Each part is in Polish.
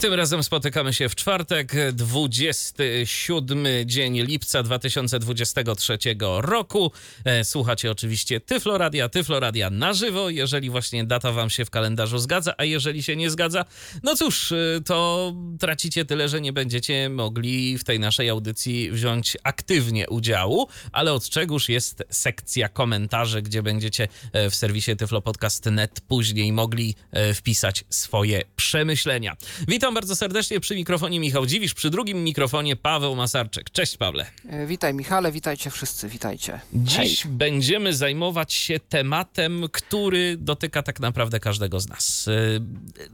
Tym razem spotykamy się w czwartek, 27 dzień lipca 2023 roku. E, Słuchacie oczywiście Tyfloradia, Tyfloradia na żywo, jeżeli właśnie data wam się w kalendarzu zgadza, a jeżeli się nie zgadza, no cóż, e, to tracicie tyle, że nie będziecie mogli w tej naszej audycji wziąć aktywnie udziału, ale od czegóż jest sekcja komentarzy, gdzie będziecie e, w serwisie tyflopodcast.net później mogli wpisać swoje przemyślenia. Witam bardzo serdecznie przy mikrofonie Michał Dziwisz, przy drugim mikrofonie Paweł Masarczyk. Cześć Pawle. E, Witaj Michale, witajcie wszyscy, witajcie. Dziś Hej. będziemy zajmować się tematem, który dotyka tak naprawdę każdego z nas.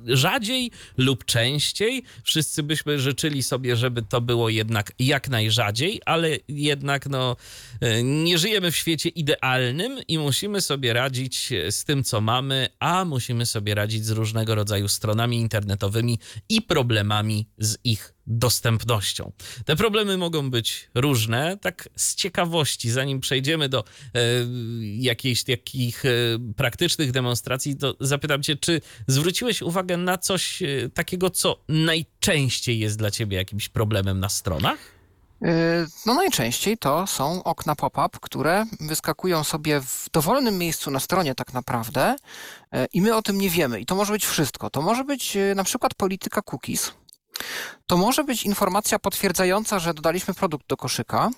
Yy, Rzadziej lub częściej. Wszyscy byśmy życzyli sobie, żeby to było jednak jak najrzadziej, ale jednak no, yy, nie żyjemy w świecie idealnym i musimy sobie radzić z tym, co mamy, a musimy sobie radzić z różnego rodzaju stronami internetowymi i problemami z ich dostępnością. Te problemy mogą być różne. Tak z ciekawości, zanim przejdziemy do e, jakichś takich e, praktycznych demonstracji, to zapytam cię, czy zwróciłeś uwagę na coś e, takiego, co najczęściej jest dla ciebie jakimś problemem na stronach? E, No najczęściej to są okna pop-up, które wyskakują sobie w dowolnym miejscu na stronie tak naprawdę e, i my o tym nie wiemy. I to może być wszystko. To może być e, na przykład polityka cookies. To może być informacja potwierdzająca, że dodaliśmy produkt do koszyka.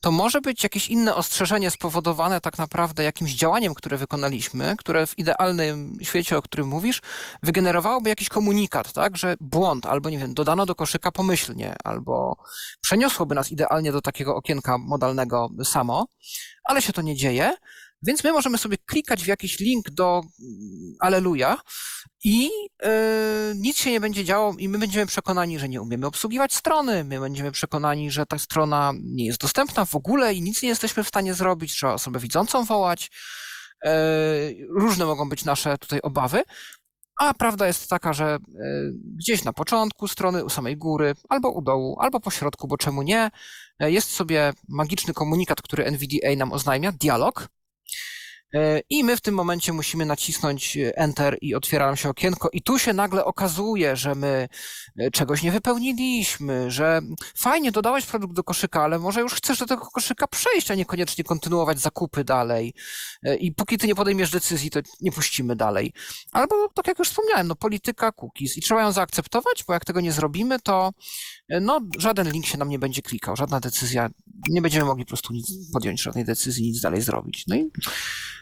To może być jakieś inne ostrzeżenie spowodowane tak naprawdę jakimś działaniem, które wykonaliśmy, które w idealnym świecie, o którym mówisz, wygenerowałoby jakiś komunikat, tak, że błąd, albo nie wiem, dodano do koszyka pomyślnie, albo przeniosłoby nas idealnie do takiego okienka modalnego samo, ale się to nie dzieje, więc my możemy sobie klikać w jakiś link do Aleluja i yy, nic się nie będzie działo i my będziemy przekonani, że nie umiemy obsługiwać strony, my będziemy przekonani, że ta strona nie jest dostępna w ogóle i nic nie jesteśmy w stanie zrobić, trzeba osobę widzącą wołać. Yy, różne mogą być nasze tutaj obawy, a prawda jest taka, że yy, gdzieś na początku strony, u samej góry, albo u dołu, albo po środku, bo czemu nie, jest sobie magiczny komunikat, który NVDA nam oznajmia, dialog, E, I my w tym momencie musimy nacisnąć e, Enter i otwiera nam się okienko, i tu się nagle okazuje, że my e, czegoś nie wypełniliśmy, że fajnie dodałeś produkt do koszyka, ale może już chcesz do tego koszyka przejść, a niekoniecznie kontynuować zakupy dalej. E, I póki ty nie podejmiesz decyzji, to nie puścimy dalej. Albo, tak jak już wspomniałem, no, polityka cookies i trzeba ją zaakceptować, bo jak tego nie zrobimy, to e, no, żaden link się nam nie będzie klikał, żadna decyzja, nie będziemy mogli po prostu nic podjąć, żadnej decyzji, nic dalej zrobić. No i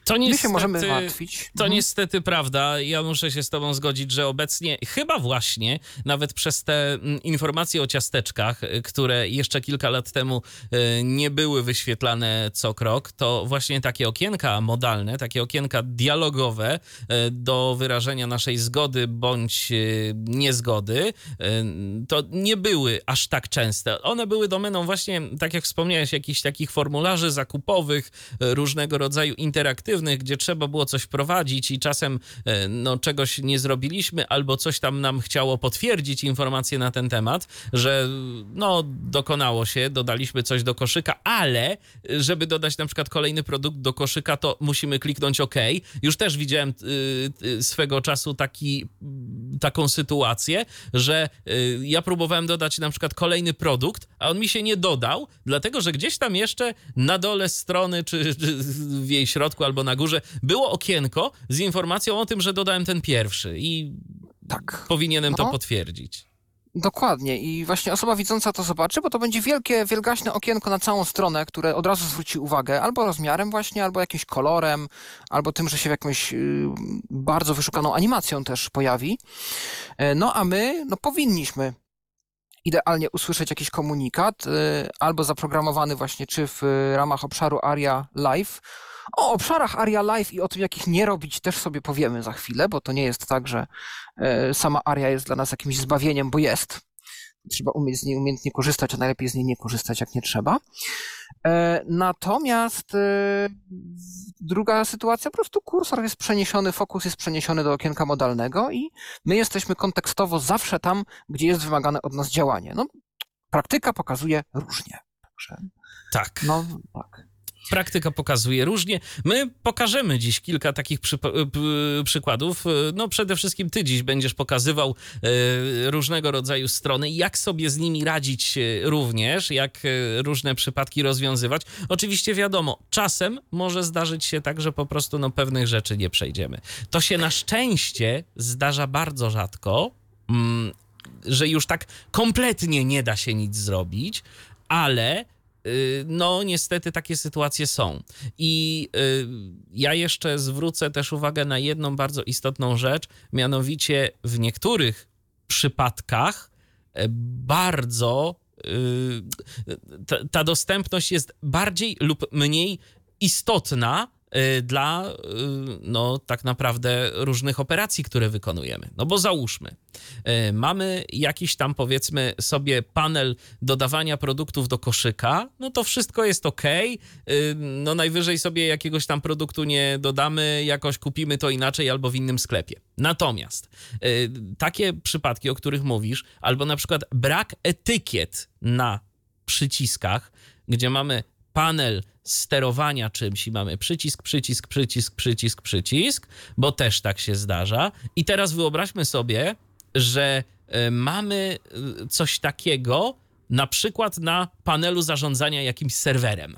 To my niestety, się możemy martwić. To Mhm. niestety prawda. Ja muszę się z Tobą zgodzić, że obecnie, chyba właśnie, nawet przez te mm, informacje o ciasteczkach, y, które jeszcze kilka lat temu y, nie były wyświetlane co krok, to właśnie takie okienka modalne, takie okienka dialogowe y, do wyrażenia naszej zgody bądź niezgody, to nie były aż tak częste. One były domeną właśnie, tak jak wspomniałeś, jakichś takich formularzy zakupowych, y, różnego rodzaju interaktywnych, gdzie trzeba było coś wprowadzić i czasem e, no, czegoś nie zrobiliśmy, albo coś tam nam chciało potwierdzić informacje na ten temat, że no, dokonało się, dodaliśmy coś do koszyka, ale żeby dodać na przykład kolejny produkt do koszyka, to musimy kliknąć OK. Już też widziałem swego czasu taki, taką sytuację, że ja próbowałem dodać na przykład kolejny produkt, a on mi się nie dodał, dlatego że gdzieś tam jeszcze na dole strony, czy, czy w jej środku albo na górze było okienko z informacją o tym, że dodałem ten pierwszy i Tak. powinienem to No. potwierdzić. Dokładnie. I właśnie osoba widząca to zobaczy, bo to będzie wielkie, wielgaśne okienko na całą stronę, które od razu zwróci uwagę albo rozmiarem właśnie, albo jakimś kolorem, albo tym, że się w jakąś y, bardzo wyszukaną animacją też pojawi. E, No a my, no powinniśmy idealnie usłyszeć jakiś komunikat, y, albo zaprogramowany właśnie czy w y, ramach obszaru ARIA Live. O obszarach ARIA Live i o tym, jakich nie robić, też sobie powiemy za chwilę, bo to nie jest tak, że e, sama ARIA jest dla nas jakimś zbawieniem, bo jest. Trzeba umieć z niej umiejętnie korzystać, a najlepiej z niej nie korzystać, jak nie trzeba. E, Natomiast e, druga sytuacja, po prostu kursor jest przeniesiony, fokus jest przeniesiony do okienka modalnego i my jesteśmy kontekstowo zawsze tam, gdzie jest wymagane od nas działanie. No, praktyka pokazuje różnie. Także, Tak. no tak. Praktyka pokazuje różnie. My pokażemy dziś kilka takich przypa- p- przykładów. No przede wszystkim ty dziś będziesz pokazywał różnego rodzaju strony, jak sobie z nimi radzić również, jak różne przypadki rozwiązywać. Oczywiście wiadomo, czasem może zdarzyć się tak, że po prostu no, pewnych rzeczy nie przejdziemy. To się na szczęście zdarza bardzo rzadko, mm, że już tak kompletnie nie da się nic zrobić, ale y, no niestety takie sytuacje są. I y, ja jeszcze zwrócę też uwagę na jedną bardzo istotną rzecz, mianowicie w niektórych przypadkach e, bardzo y, ta, dostępność jest bardziej lub mniej istotna y, dla y, no tak naprawdę różnych operacji, które wykonujemy. No bo załóżmy, y, mamy jakiś tam powiedzmy sobie panel dodawania produktów do koszyka, no to wszystko jest ok. No najwyżej sobie jakiegoś tam produktu nie dodamy, jakoś kupimy to inaczej albo w innym sklepie. Natomiast y, takie przypadki, o których mówisz, albo na przykład brak etykiet na przyciskach, gdzie mamy panel sterowania czymś i mamy przycisk, przycisk, przycisk, przycisk, przycisk, bo też tak się zdarza. I teraz wyobraźmy sobie, że y, mamy y, coś takiego na przykład na panelu zarządzania jakimś serwerem.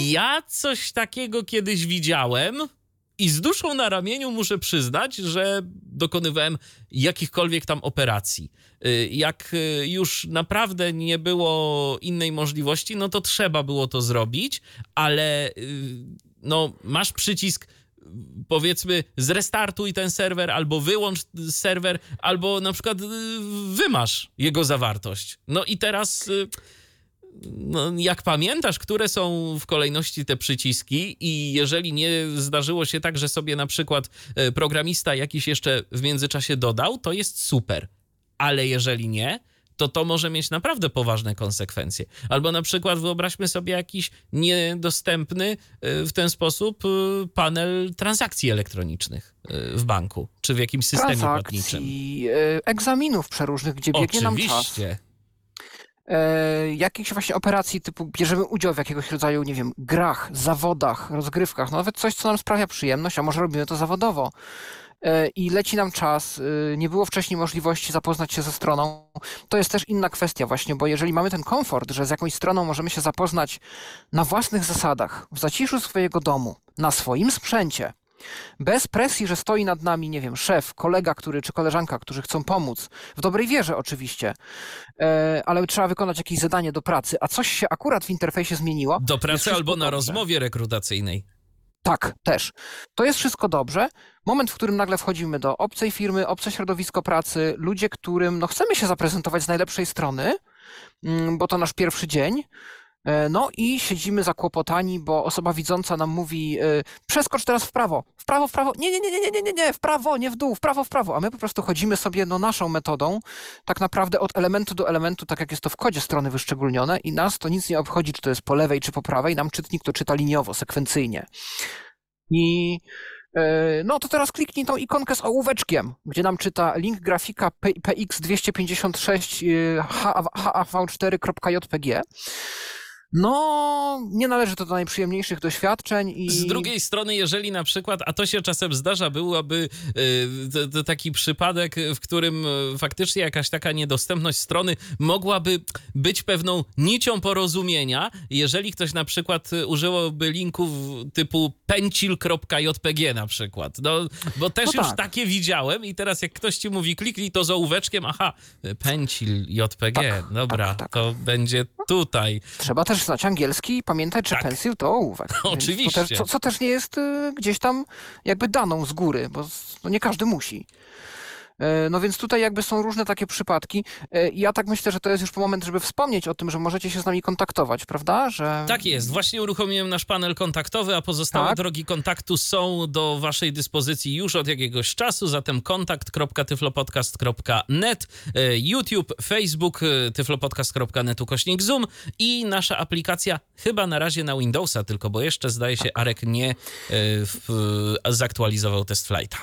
Ja coś takiego kiedyś widziałem i z duszą na ramieniu muszę przyznać, że dokonywałem jakichkolwiek tam operacji. Y, Jak y, już naprawdę nie było innej możliwości, no to trzeba było to zrobić, ale y, no masz przycisk powiedzmy zrestartuj ten serwer, albo wyłącz serwer, albo na przykład wymasz jego zawartość. No i teraz no, jak pamiętasz, które są w kolejności te przyciski i jeżeli nie zdarzyło się tak, że sobie na przykład e, programista jakiś jeszcze w międzyczasie dodał, to jest super. Ale jeżeli nie, to to może mieć naprawdę poważne konsekwencje. Albo na przykład wyobraźmy sobie jakiś niedostępny e, w ten sposób e, panel transakcji elektronicznych w banku czy w jakimś systemie płatniczym. Transakcji, e, egzaminów przeróżnych, gdzie biegnie nam czas. E, jakichś właśnie operacji typu bierzemy udział w jakiegoś rodzaju, nie wiem, grach, zawodach, rozgrywkach, no nawet coś, co nam sprawia przyjemność, a może robimy to zawodowo. E, I leci nam czas, e, nie było wcześniej możliwości zapoznać się ze stroną. To jest też inna kwestia właśnie, bo jeżeli mamy ten komfort, że z jakąś stroną możemy się zapoznać na własnych zasadach, w zaciszu swojego domu, na swoim sprzęcie, bez presji, że stoi nad nami, nie wiem, szef, kolega, który, czy koleżanka, którzy chcą pomóc, w dobrej wierze oczywiście, e, ale trzeba wykonać jakieś zadanie do pracy, a coś się akurat w interfejsie zmieniło. Do pracy albo na dobrze. rozmowie rekrutacyjnej. Tak, też. To jest wszystko dobrze. Moment, w którym nagle wchodzimy do obcej firmy, obce środowisko pracy, ludzie, którym no, chcemy się zaprezentować z najlepszej strony, mm, bo to nasz pierwszy dzień. E, no i siedzimy zakłopotani, bo osoba widząca nam mówi: e, przeskocz teraz w prawo, w prawo, w prawo. Nie, nie, nie, nie, nie, nie, nie, w prawo, nie w dół, w prawo, w prawo. A my po prostu chodzimy sobie no, naszą metodą, tak naprawdę od elementu do elementu, tak jak jest to w kodzie strony wyszczególnione, i nas to nic nie obchodzi, czy to jest po lewej, czy po prawej. Nam czytnik to czyta liniowo, sekwencyjnie. I e, no to teraz kliknij tą ikonkę z ołóweczkiem, gdzie nam czyta link grafika PX256 HAV4.jpg. No, nie należy to do najprzyjemniejszych doświadczeń i... Z drugiej strony, jeżeli na przykład, a to się czasem zdarza, byłaby to taki przypadek, w którym y, faktycznie jakaś taka niedostępność strony mogłaby być pewną nicią porozumienia, jeżeli ktoś na przykład y, użyłby linków typu pencil.jpg na przykład. No, bo też No już tak. takie widziałem i teraz jak ktoś ci mówi kliknij to z ołóweczkiem, aha, pencil JPG, Tak, dobra, tak, tak. to będzie tutaj. Trzeba też znać angielski i pamiętać, że Tak. pensil to ołówek. Oczywiście. Też, co, co też nie jest y, gdzieś tam jakby daną z góry, bo no nie każdy musi. E, No więc tutaj jakby są różne takie przypadki. E, Ja tak myślę, że to jest już moment, żeby wspomnieć o tym, że możecie się z nami kontaktować, prawda? Że... Tak jest. Właśnie uruchomiłem nasz panel kontaktowy, a pozostałe Tak. drogi kontaktu są do waszej dyspozycji już od jakiegoś czasu. Zatem kontakt.tyflopodcast.net, e, YouTube, Facebook, tyflopodcast.net ukośnik Zoom i nasza aplikacja chyba na razie na Windowsa tylko, bo jeszcze zdaje się Arek nie zaktualizował test flighta.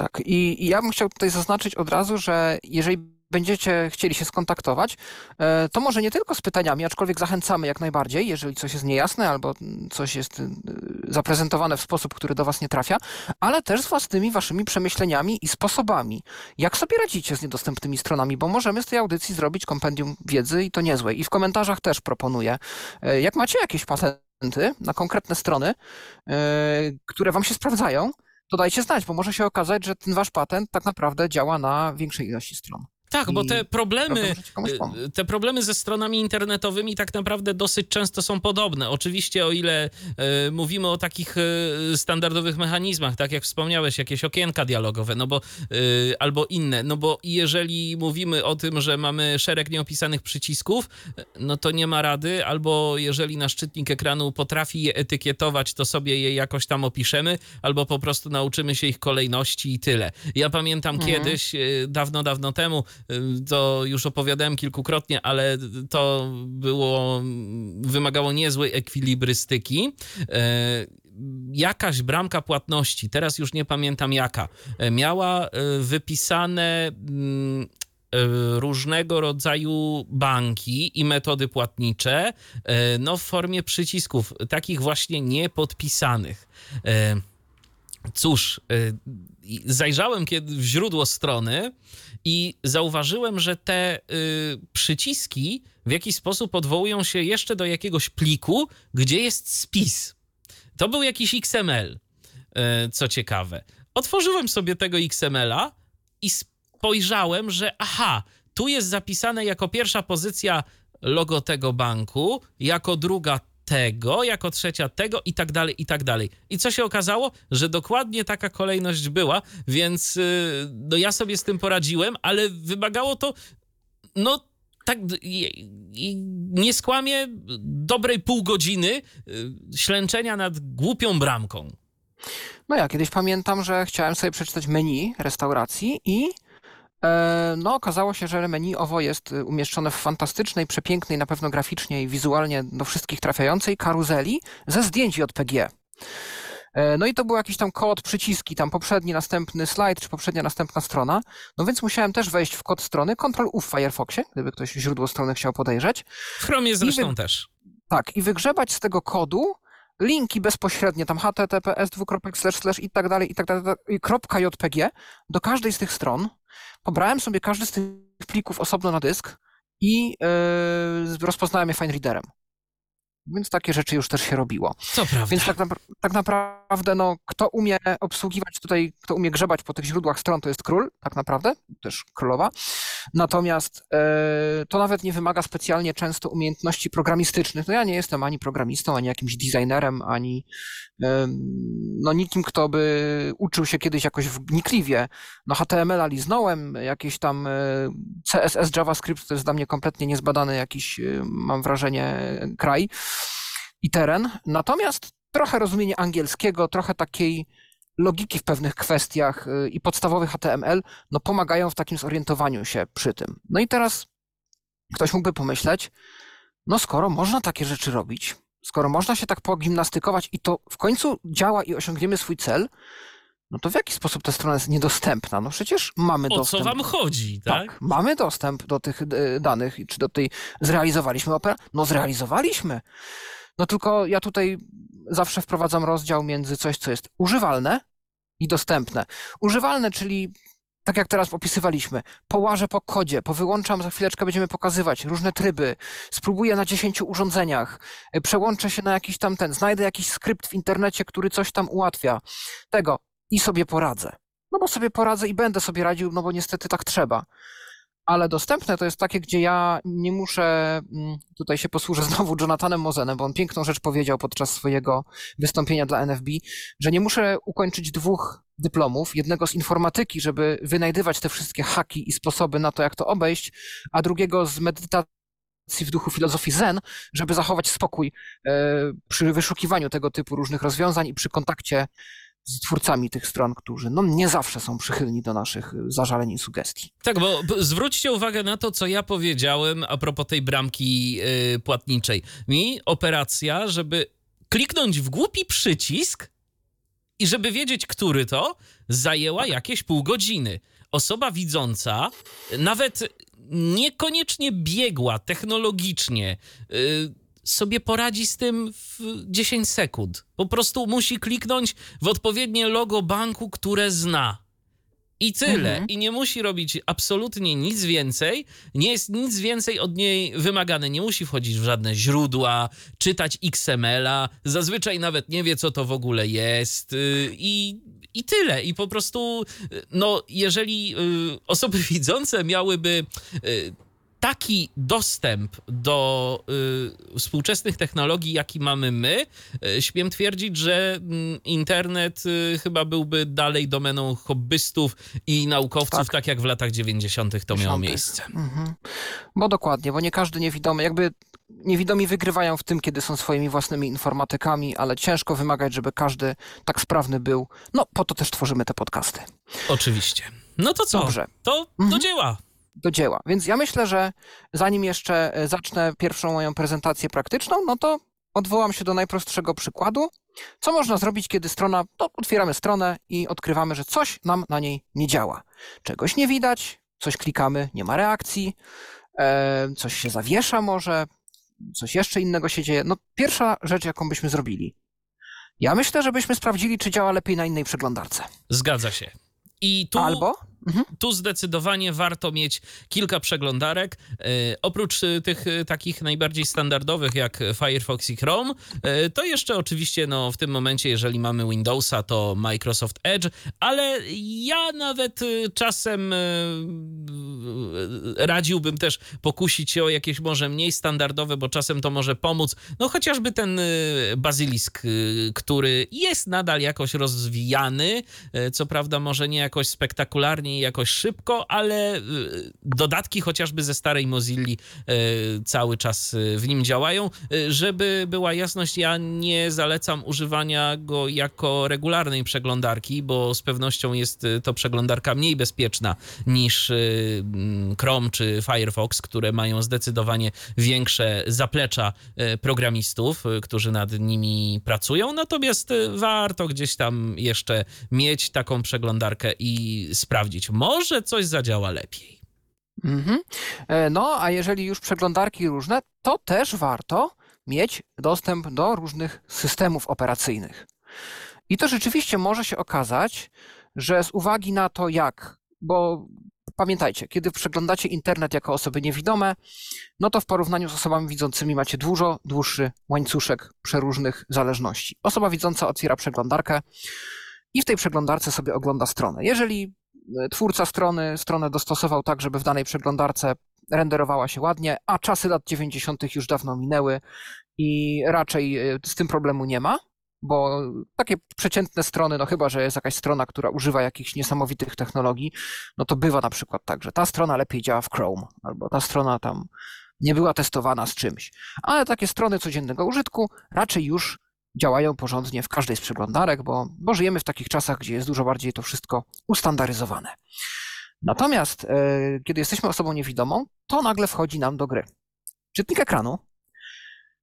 Tak, i, ja bym chciał tutaj zaznaczyć od razu, że jeżeli będziecie chcieli się skontaktować, e, to może nie tylko z pytaniami, aczkolwiek zachęcamy jak najbardziej, jeżeli coś jest niejasne albo coś jest e, zaprezentowane w sposób, który do Was nie trafia, ale też z własnymi Waszymi przemyśleniami i sposobami. Jak sobie radzicie z niedostępnymi stronami, bo możemy z tej audycji zrobić kompendium wiedzy i to niezłe. I w komentarzach też proponuję. E, jak macie jakieś patenty na konkretne strony, które Wam się sprawdzają, to dajcie znać, bo może się okazać, że ten Wasz patent tak naprawdę działa na większej ilości stron. Tak, bo te problemy, y, te problemy ze stronami internetowymi tak naprawdę dosyć często są podobne. Oczywiście, o ile y, mówimy o takich y, standardowych mechanizmach, tak jak wspomniałeś, jakieś okienka dialogowe, no bo y, albo inne, no bo jeżeli mówimy o tym, że mamy szereg nieopisanych przycisków, no to nie ma rady, albo jeżeli nasz czytnik ekranu potrafi je etykietować, to sobie je jakoś tam opiszemy, albo po prostu nauczymy się ich kolejności i tyle. Ja pamiętam mhm. kiedyś, dawno, dawno temu, to już opowiadałem kilkukrotnie, ale to było, wymagało niezłej ekwilibrystyki. E, jakaś bramka płatności, teraz już nie pamiętam jaka, e, miała e, wypisane mm, różnego rodzaju banki i metody płatnicze, no w formie przycisków, takich właśnie niepodpisanych. Cóż, zajrzałem kiedy w źródło strony i zauważyłem, że te y, przyciski w jakiś sposób odwołują się jeszcze do jakiegoś pliku, gdzie jest spis. To był jakiś XML, y, co ciekawe. Otworzyłem sobie tego XML-a i spojrzałem, że aha, tu jest zapisane jako pierwsza pozycja logo tego banku, jako druga tego, jako trzecia tego i tak dalej, i tak dalej. I co się okazało? Że dokładnie taka kolejność była, więc y, no ja sobie z tym poradziłem, ale wymagało to, no tak, nie skłamię, dobrej pół godziny y, ślęczenia nad głupią bramką. No ja kiedyś pamiętam, że chciałem sobie przeczytać menu restauracji i no, okazało się, że menu owo jest y, umieszczone w fantastycznej, przepięknej, na pewno graficznie i wizualnie do wszystkich trafiającej karuzeli ze zdjęć JPG. E, no i to był jakiś tam kod, przyciski, tam poprzedni, następny slajd, czy poprzednia, następna strona. No więc musiałem też wejść w kod strony, Ctrl-U w Firefoxie, gdyby ktoś źródło strony chciał podejrzeć. W Chromie zresztą wy... też. Tak, i wygrzebać z tego kodu linki bezpośrednie, tam https, slash i tak dalej, i tak dalej, i kropka JPG do każdej z tych stron, pobrałem sobie każdy z tych plików osobno na dysk i yy, rozpoznałem je FineReaderem. Więc takie rzeczy już też się robiło. Co prawda. Więc tak, tak, naprawdę, no, kto umie obsługiwać tutaj, kto umie grzebać po tych źródłach stron, to jest król, tak naprawdę, też królowa. Natomiast e, to nawet nie wymaga specjalnie często umiejętności programistycznych. No ja nie jestem ani programistą, ani jakimś designerem, ani e, no nikim, kto by uczył się kiedyś jakoś wnikliwie. No HTML-a liznąłem, jakieś tam e, CSS, JavaScript to jest dla mnie kompletnie niezbadany jakiś, e, mam wrażenie, kraj i teren. Natomiast trochę rozumienie angielskiego, trochę takiej logiki w pewnych kwestiach y, i podstawowy HTML, no pomagają w takim zorientowaniu się przy tym. No i teraz ktoś mógłby pomyśleć, no skoro można takie rzeczy robić, skoro można się tak pogimnastykować i to w końcu działa i osiągniemy swój cel, no to w jaki sposób ta strona jest niedostępna? No przecież mamy o dostęp. O co wam chodzi, tak? tak? Mamy dostęp do tych y, danych, czy do tej zrealizowaliśmy operę? No zrealizowaliśmy. No tylko ja tutaj zawsze wprowadzam rozdział między coś, co jest używalne i dostępne. Używalne, czyli tak jak teraz opisywaliśmy, połażę po kodzie, powyłączam, za chwileczkę będziemy pokazywać różne tryby, spróbuję na 10 urządzeniach, przełączę się na jakiś tam ten, znajdę jakiś skrypt w internecie, który coś tam ułatwia. Tego i sobie poradzę. No bo sobie poradzę i będę sobie radził, no bo niestety tak trzeba ale dostępne to jest takie, gdzie ja nie muszę, mm, tutaj się posłużę znowu Jonathanem Mozenem, bo on piękną rzecz powiedział podczas swojego wystąpienia dla NFB, że nie muszę ukończyć dwóch dyplomów, jednego z informatyki, żeby wynajdywać te wszystkie haki i sposoby na to, jak to obejść, a drugiego z medytacji w duchu filozofii Zen, żeby zachować spokój e, przy wyszukiwaniu tego typu różnych rozwiązań i przy kontakcie z twórcami tych stron, którzy no, nie zawsze są przychylni do naszych y, zażaleń i sugestii. Tak, bo zwróćcie uwagę na to, co ja powiedziałem a propos tej bramki yy, płatniczej. Mi operacja, żeby kliknąć w głupi przycisk i żeby wiedzieć, który to, zajęła jakieś pół godziny. osoba widząca, nawet niekoniecznie biegła technologicznie, y, sobie poradzi z tym w 10 sekund. Po prostu musi kliknąć w odpowiednie logo banku, które zna. I tyle. Mhm. I nie musi robić absolutnie nic więcej. Nie jest nic więcej od niej wymagane. Nie musi wchodzić w żadne źródła, czytać XML-a. Zazwyczaj nawet nie wie, co to w ogóle jest. y, I, i tyle. I po prostu, y, no, jeżeli y, osoby widzące miałyby taki dostęp do y, współczesnych technologii, jaki mamy my, y, śmiem twierdzić, że mm, internet y, chyba byłby dalej domeną hobbystów i naukowców, tak, Tak. jak w latach 90. to miało 90. miejsce. Mhm. Bo dokładnie, bo nie każdy niewidomy, jakby niewidomi wygrywają w tym, kiedy są swoimi własnymi informatykami, ale ciężko wymagać, żeby każdy tak sprawny był. No, po to też tworzymy te podcasty. Oczywiście. No to co? Dobrze. To do Mhm. dzieła. Do dzieła. Więc ja myślę, że zanim jeszcze e, zacznę pierwszą moją prezentację praktyczną, no to odwołam się do najprostszego przykładu. Co można zrobić, kiedy strona, to otwieramy stronę i odkrywamy, że coś nam na niej nie działa. Czegoś nie widać, coś klikamy, nie ma reakcji, e, coś się zawiesza może, coś jeszcze innego się dzieje. No pierwsza rzecz, jaką byśmy zrobili. Ja myślę, żebyśmy sprawdzili, czy działa lepiej na innej przeglądarce. Zgadza się. I tu Albo tu zdecydowanie warto mieć kilka przeglądarek. E, oprócz e, tych e, takich najbardziej standardowych jak Firefox i Chrome, to jeszcze oczywiście no, w tym momencie, jeżeli mamy Windowsa, to Microsoft Edge, ale ja nawet czasem radziłbym też pokusić się o jakieś może mniej standardowe, bo czasem to może pomóc. No chociażby ten Basilisk, e, który jest nadal jakoś rozwijany, co prawda może nie jakoś spektakularnie i jakoś szybko, ale y, dodatki chociażby ze starej Mozilli y, cały czas y, w nim działają. Żeby była jasność, ja nie zalecam używania go jako regularnej przeglądarki, bo z pewnością jest to przeglądarka mniej bezpieczna niż mm, Chrome czy Firefox, które mają zdecydowanie większe zaplecza programistów, którzy nad nimi pracują. Natomiast warto gdzieś tam jeszcze mieć taką przeglądarkę i sprawdzić. Może coś zadziała lepiej. Mhm. E, No, a jeżeli już przeglądarki różne, to też warto mieć dostęp do różnych systemów operacyjnych. I to rzeczywiście może się okazać, że z uwagi na to, jak, bo pamiętajcie, kiedy przeglądacie internet jako osoby niewidome, no to w porównaniu z osobami widzącymi macie dużo dłuższy łańcuszek przeróżnych zależności. Osoba widząca otwiera przeglądarkę i w tej przeglądarce sobie ogląda stronę. Jeżeli twórca strony stronę dostosował tak, żeby w danej przeglądarce renderowała się ładnie, a czasy lat 90. już dawno minęły i raczej e, z tym problemu nie ma, bo takie przeciętne strony, no chyba, że jest jakaś strona, która używa jakichś niesamowitych technologii, no to bywa na przykład tak, że ta strona lepiej działa w Chrome, albo ta strona tam nie była testowana z czymś. Ale takie strony codziennego użytku raczej już działają porządnie w każdej z przeglądarek, bo, bo żyjemy w takich czasach, gdzie jest dużo bardziej to wszystko ustandaryzowane. Natomiast e, kiedy jesteśmy osobą niewidomą, to nagle wchodzi nam do gry. Czytnik ekranu.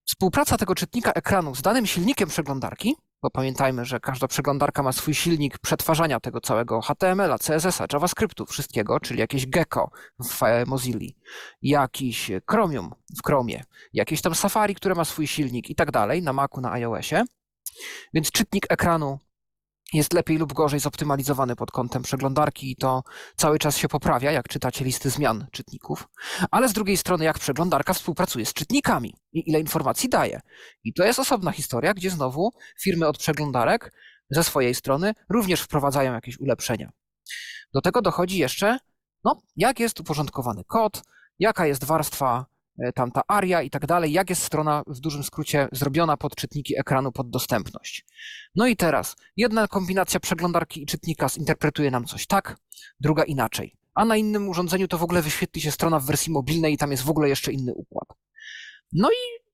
Współpraca tego czytnika ekranu z danym silnikiem przeglądarki, bo pamiętajmy, że każda przeglądarka ma swój silnik przetwarzania tego całego HTML-a, CSS-a, JavaScriptu, wszystkiego, czyli jakieś Gecko w e, Mozilli, jakiś Chromium w Chromie, jakieś tam Safari, które ma swój silnik i tak dalej, na Macu, na iOSie. Więc czytnik ekranu jest lepiej lub gorzej zoptymalizowany pod kątem przeglądarki i to cały czas się poprawia, jak czytacie listy zmian czytników. Ale z drugiej strony, jak przeglądarka współpracuje z czytnikami i ile informacji daje. I to jest osobna historia, gdzie znowu firmy od przeglądarek ze swojej strony również wprowadzają jakieś ulepszenia. Do tego dochodzi jeszcze, no, jak jest uporządkowany kod, jaka jest warstwa e, tamta aria i tak dalej, jak jest strona w dużym skrócie zrobiona pod czytniki ekranu, pod dostępność. No i teraz, jedna kombinacja przeglądarki i czytnika zinterpretuje nam coś tak, druga inaczej. A na innym urządzeniu to w ogóle wyświetli się strona w wersji mobilnej i tam jest w ogóle jeszcze inny układ. No i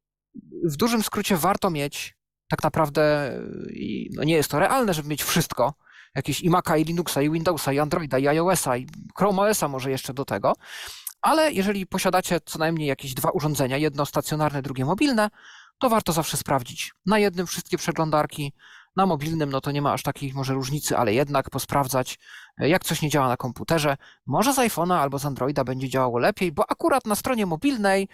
w dużym skrócie warto mieć tak naprawdę, i no nie jest to realne, żeby mieć wszystko, jakieś i Maca, i Linuxa, i Windowsa, i Androida, i iOSa, i Chrome OSa może jeszcze do tego, ale jeżeli posiadacie co najmniej jakieś dwa urządzenia, jedno stacjonarne, drugie mobilne, to warto zawsze sprawdzić na jednym wszystkie przeglądarki Na mobilnym no to nie ma aż takiej może różnicy, ale jednak posprawdzać, e, jak coś nie działa na komputerze. Może z iPhone'a albo z Androida będzie działało lepiej, bo akurat na stronie mobilnej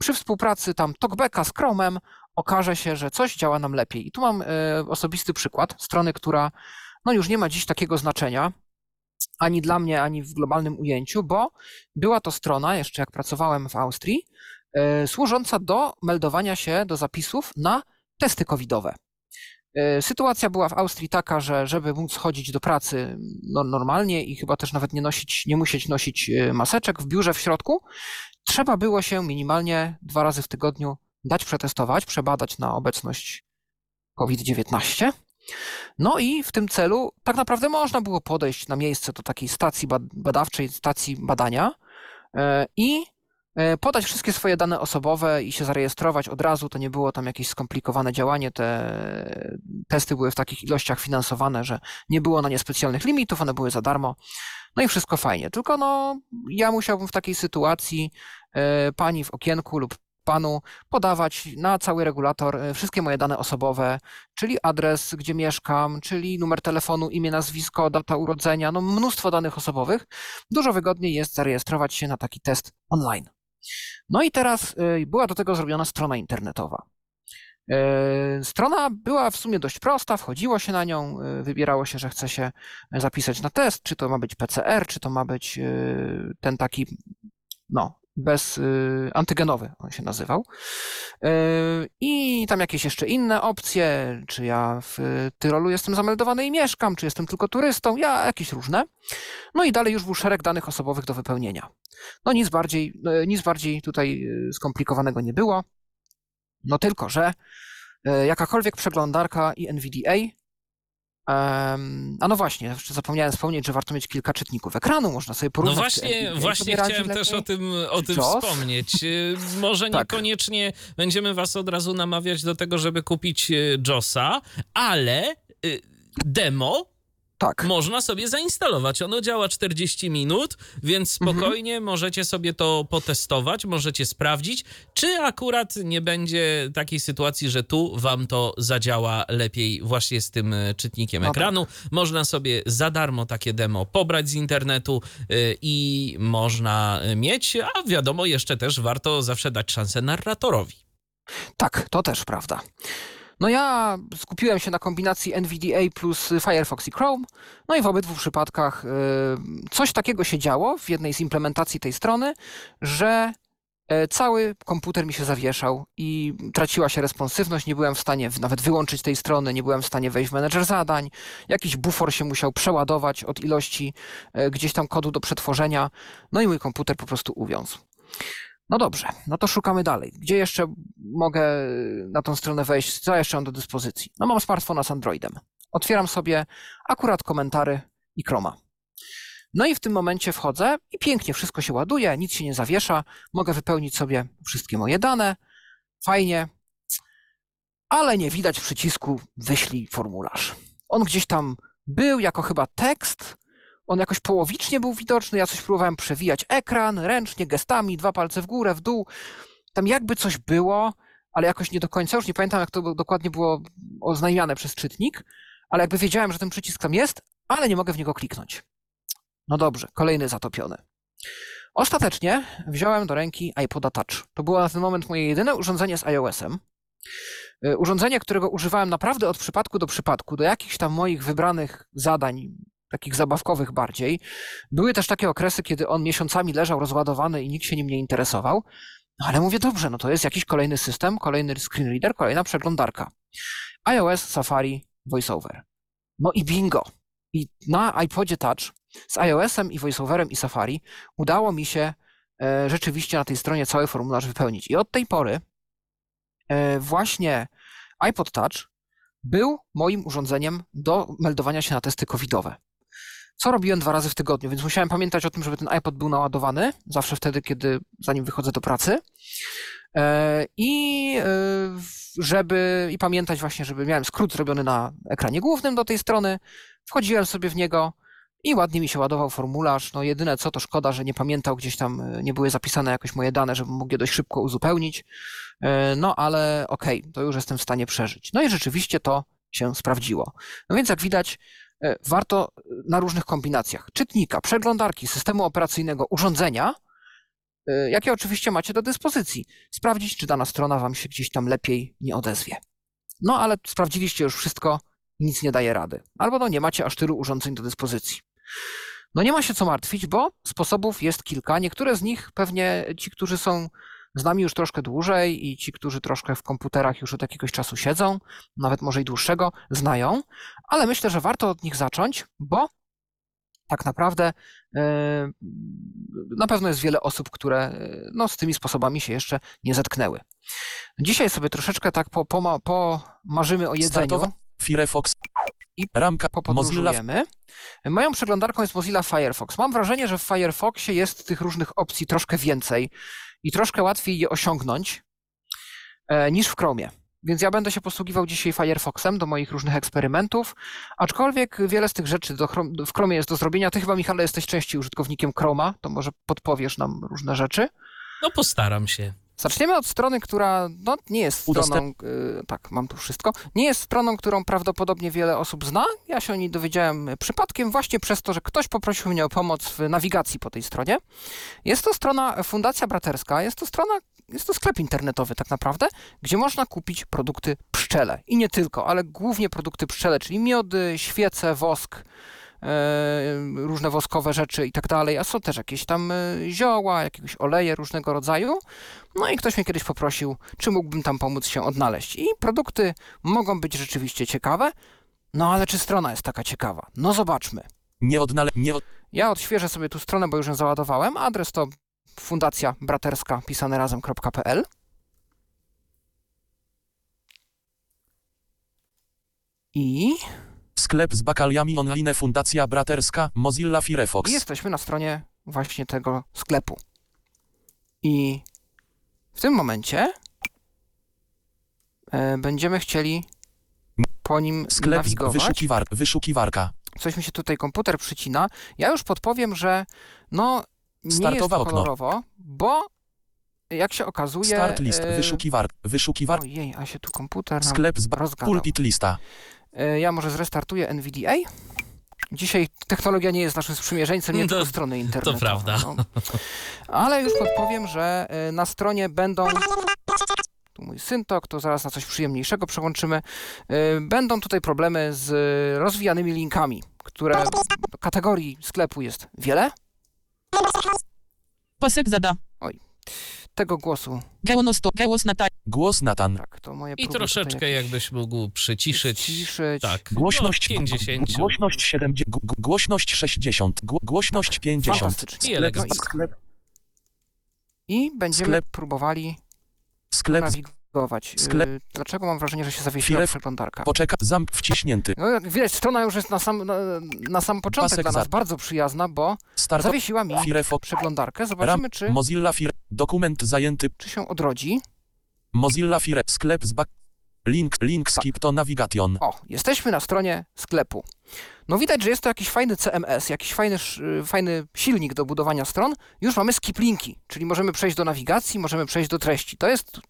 przy współpracy tam TalkBacka z Chromem okaże się, że coś działa nam lepiej. I tu mam osobisty przykład strony, która no już nie ma dziś takiego znaczenia, ani dla mnie, ani w globalnym ujęciu, bo była to strona, jeszcze jak pracowałem w Austrii, e, służąca do meldowania się do zapisów na testy covidowe. E, sytuacja była w Austrii taka, że żeby móc chodzić do pracy no, normalnie i chyba też nawet nie nosić, nie musieć nosić e, maseczek w biurze w środku, trzeba było się minimalnie dwa razy w tygodniu dać przetestować, przebadać na obecność COVID-19 no i w tym celu tak naprawdę można było podejść na miejsce do takiej stacji badawczej, stacji badania e, i e, podać wszystkie swoje dane osobowe i się zarejestrować od razu. To nie było tam jakieś skomplikowane działanie. Te testy były w takich ilościach finansowane, że nie było na nie specjalnych limitów, one były za darmo. No i wszystko fajnie. Tylko no, ja musiałbym w takiej sytuacji e, pani w okienku lub panu podawać na cały regulator e, wszystkie moje dane osobowe, czyli adres, gdzie mieszkam, czyli numer telefonu, imię, nazwisko, data urodzenia, no mnóstwo danych osobowych. Dużo wygodniej jest zarejestrować się na taki test online. No i teraz e, była do tego zrobiona strona internetowa. E, strona była w sumie dość prosta, wchodziło się na nią, wybierało się, że chce się zapisać na test, czy to ma być PCR, czy to ma być ten taki, no, bez y, antygenowy on się nazywał. Y, I tam jakieś jeszcze inne opcje, czy ja w Tyrolu jestem zameldowany i mieszkam, czy jestem tylko turystą, ja jakieś różne. No i dalej już był szereg danych osobowych do wypełnienia. No nic bardziej, y, nic bardziej tutaj skomplikowanego nie było. No tylko, że jakakolwiek przeglądarka i NVDA a no właśnie, jeszcze zapomniałem wspomnieć, że warto mieć kilka czytników ekranu, można sobie porównać. No właśnie, właśnie chciałem też o tym, o tym wspomnieć. Y, może tak. niekoniecznie będziemy was od razu namawiać do tego, żeby kupić y, JOSa, ale y, demo tak. Można sobie zainstalować. Ono działa 40 minut, więc mhm. spokojnie mhm. możecie sobie to potestować, możecie sprawdzić, czy akurat nie będzie takiej sytuacji, że tu wam to zadziała lepiej właśnie z tym e, czytnikiem no ekranu. Tak. Można sobie za darmo takie demo pobrać z internetu yy, i można mieć, a wiadomo, jeszcze też warto zawsze dać szansę narratorowi. Tak, to też prawda. No ja skupiłem się na kombinacji NVDA plus Firefox i Chrome, no i w obydwu przypadkach y, coś takiego się działo w jednej z implementacji tej strony, że e, cały komputer mi się zawieszał i traciła się responsywność, nie byłem w stanie nawet wyłączyć tej strony, nie byłem w stanie wejść w menedżer zadań, jakiś bufor się musiał przeładować od ilości e, gdzieś tam kodu do przetworzenia, no i mój komputer po prostu uwiązł. No dobrze, no to szukamy dalej. Gdzie jeszcze mogę na tą stronę wejść? Co jeszcze mam do dyspozycji? No mam smartfona z Androidem. Otwieram sobie akurat komentary i Chroma. No i w tym momencie wchodzę i pięknie wszystko się ładuje, nic się nie zawiesza. Mogę wypełnić sobie wszystkie moje dane. Fajnie. Ale nie widać przycisku wyślij formularz. On gdzieś tam był jako chyba tekst, on jakoś połowicznie był widoczny, ja coś próbowałem przewijać ekran, ręcznie, gestami, dwa palce w górę, w dół. Tam jakby coś było, ale jakoś nie do końca, już nie pamiętam jak to dokładnie było oznajmiane przez czytnik, ale jakby wiedziałem, że ten przycisk tam jest, ale nie mogę w niego kliknąć. No dobrze, kolejny zatopiony. Ostatecznie wziąłem do ręki iPoda Touch. To było na ten moment moje jedyne urządzenie z iOS-em. Y, urządzenie, którego używałem naprawdę od przypadku do przypadku, do jakichś tam moich wybranych zadań, takich zabawkowych bardziej. Były też takie okresy, kiedy on miesiącami leżał rozładowany i nikt się nim nie interesował. No ale mówię, dobrze, no to jest jakiś kolejny system, kolejny screen reader, kolejna przeglądarka. iOS, Safari, VoiceOver. No i bingo. I na iPodzie Touch z iOS-em i VoiceOverem i Safari udało mi się e, rzeczywiście na tej stronie cały formularz wypełnić. I od tej pory e, właśnie iPod Touch był moim urządzeniem do meldowania się na testy covidowe co robiłem dwa razy w tygodniu, więc musiałem pamiętać o tym, żeby ten iPod był naładowany, zawsze wtedy, kiedy zanim wychodzę do pracy. E, I e, żeby i pamiętać właśnie, żeby miałem skrót zrobiony na ekranie głównym do tej strony, wchodziłem sobie w niego i ładnie mi się ładował formularz. No jedyne co to szkoda, że nie pamiętał gdzieś tam, e, nie były zapisane jakoś moje dane, żebym mógł je dość szybko uzupełnić. No ale okej, okay, to już jestem w stanie przeżyć. No i rzeczywiście to się sprawdziło. No więc jak widać, warto na różnych kombinacjach czytnika, przeglądarki, systemu operacyjnego, urządzenia, e, jakie oczywiście macie do dyspozycji, sprawdzić, czy dana strona Wam się gdzieś tam lepiej nie odezwie. No ale sprawdziliście już wszystko nic nie daje rady. Albo no nie macie aż tylu urządzeń do dyspozycji. No nie ma się co martwić, bo sposobów jest kilka. Niektóre z nich pewnie ci, którzy są z nami już troszkę dłużej i ci, którzy troszkę w komputerach już od jakiegoś czasu siedzą, nawet może i dłuższego, znają, ale myślę, że warto od nich zacząć, bo tak naprawdę e, na pewno jest wiele osób, które e, no, z tymi sposobami się jeszcze nie zetknęły. Dzisiaj sobie troszeczkę tak po, po, pomarzymy o jedzeniu. Firefox I ramka Mozilla popodróżujemy. Moją przeglądarką jest Mozilla Firefox. Mam wrażenie, że w Firefoxie jest tych różnych opcji troszkę więcej i troszkę łatwiej je osiągnąć e, niż w Chromie. Więc ja będę się posługiwał dzisiaj Firefoxem do moich różnych eksperymentów, aczkolwiek wiele z tych rzeczy do w Chromie jest do zrobienia. Ty chyba, Michale, jesteś częściej użytkownikiem Chroma, to może podpowiesz nam różne rzeczy. No postaram się. Zaczniemy od strony, która no, nie jest stroną, y, tak, mam tu wszystko, nie jest stroną, którą prawdopodobnie wiele osób zna. Ja się o niej dowiedziałem przypadkiem właśnie przez to, że ktoś poprosił mnie o pomoc w nawigacji po tej stronie. Jest to strona Fundacja Braterska, jest to strona, jest to sklep internetowy tak naprawdę, gdzie można kupić produkty pszczele. I nie tylko, ale głównie produkty pszczele, czyli miody, świece, wosk, różne woskowe rzeczy i tak dalej, a są też jakieś tam e, zioła, jakiegoś oleje różnego rodzaju. No i ktoś mnie kiedyś poprosił, czy mógłbym tam pomóc się odnaleźć. I produkty mogą być rzeczywiście ciekawe, no ale czy strona jest taka ciekawa? No zobaczmy. nie odnale nie od Ja odświeżę sobie tu stronę, bo już ją załadowałem. Adres to fundacja braterska pisane razem.pl. I sklep z bakaliami online Fundacja Braterska Mozilla Firefox I jesteśmy na stronie właśnie tego sklepu. I w tym momencie e, będziemy chcieli po nim sklep nawigować. wyszukiwar wyszukiwarka Coś mi się tutaj komputer przycina. Ja już podpowiem, że no nie Startowe jest to okno. kolorowo, bo jak się okazuje... start list e, wyszukiwar wyszukiwar Ojej, a się tu komputer sklep z rozgadał. pulpit lista Ja może zrestartuję NVDA. Dzisiaj technologia nie jest naszym sprzymierzeńcem, nie To- tylko strony internetowe. prawda. No. Ale już podpowiem, że e, na stronie będą... Tu mój syntok, to zaraz na coś przyjemniejszego przełączymy. E, Będą tutaj problemy z rozwijanymi linkami, które kategorii sklepu jest wiele. Pasek zada. Tego głosu, Głos to głos Natan tak, to moje I próby troszeczkę tutaj jakbyś mógł przyciszyć. Ciszyć. Tak. głośność no, 50. głośność 70 gu- gu- głośność 60 gu- głośność 50 Fantastycznie. I elegancko. sklep I będziemy Sklep. próbowali sklep nawigować. Sklep. Y, Dlaczego mam wrażenie, że się zawiesiła przeglądarka? poczeka zamk wciśnięty No, jak widać, strona już jest na sam, na, na sam początek Pasek dla nas za- bardzo przyjazna, bo start zawiesiła mi Firefox przeglądarkę. Zobaczymy, ram czy, Mozilla Fire dokument zajęty czy się odrodzi. Mozilla Fire sklep z bak link link skip to navigation O, jesteśmy na stronie sklepu. No widać, że jest to jakiś fajny CMS, jakiś fajny, sz- fajny silnik do budowania stron. Już mamy skip linki, czyli możemy przejść do nawigacji, możemy przejść do treści. To jest,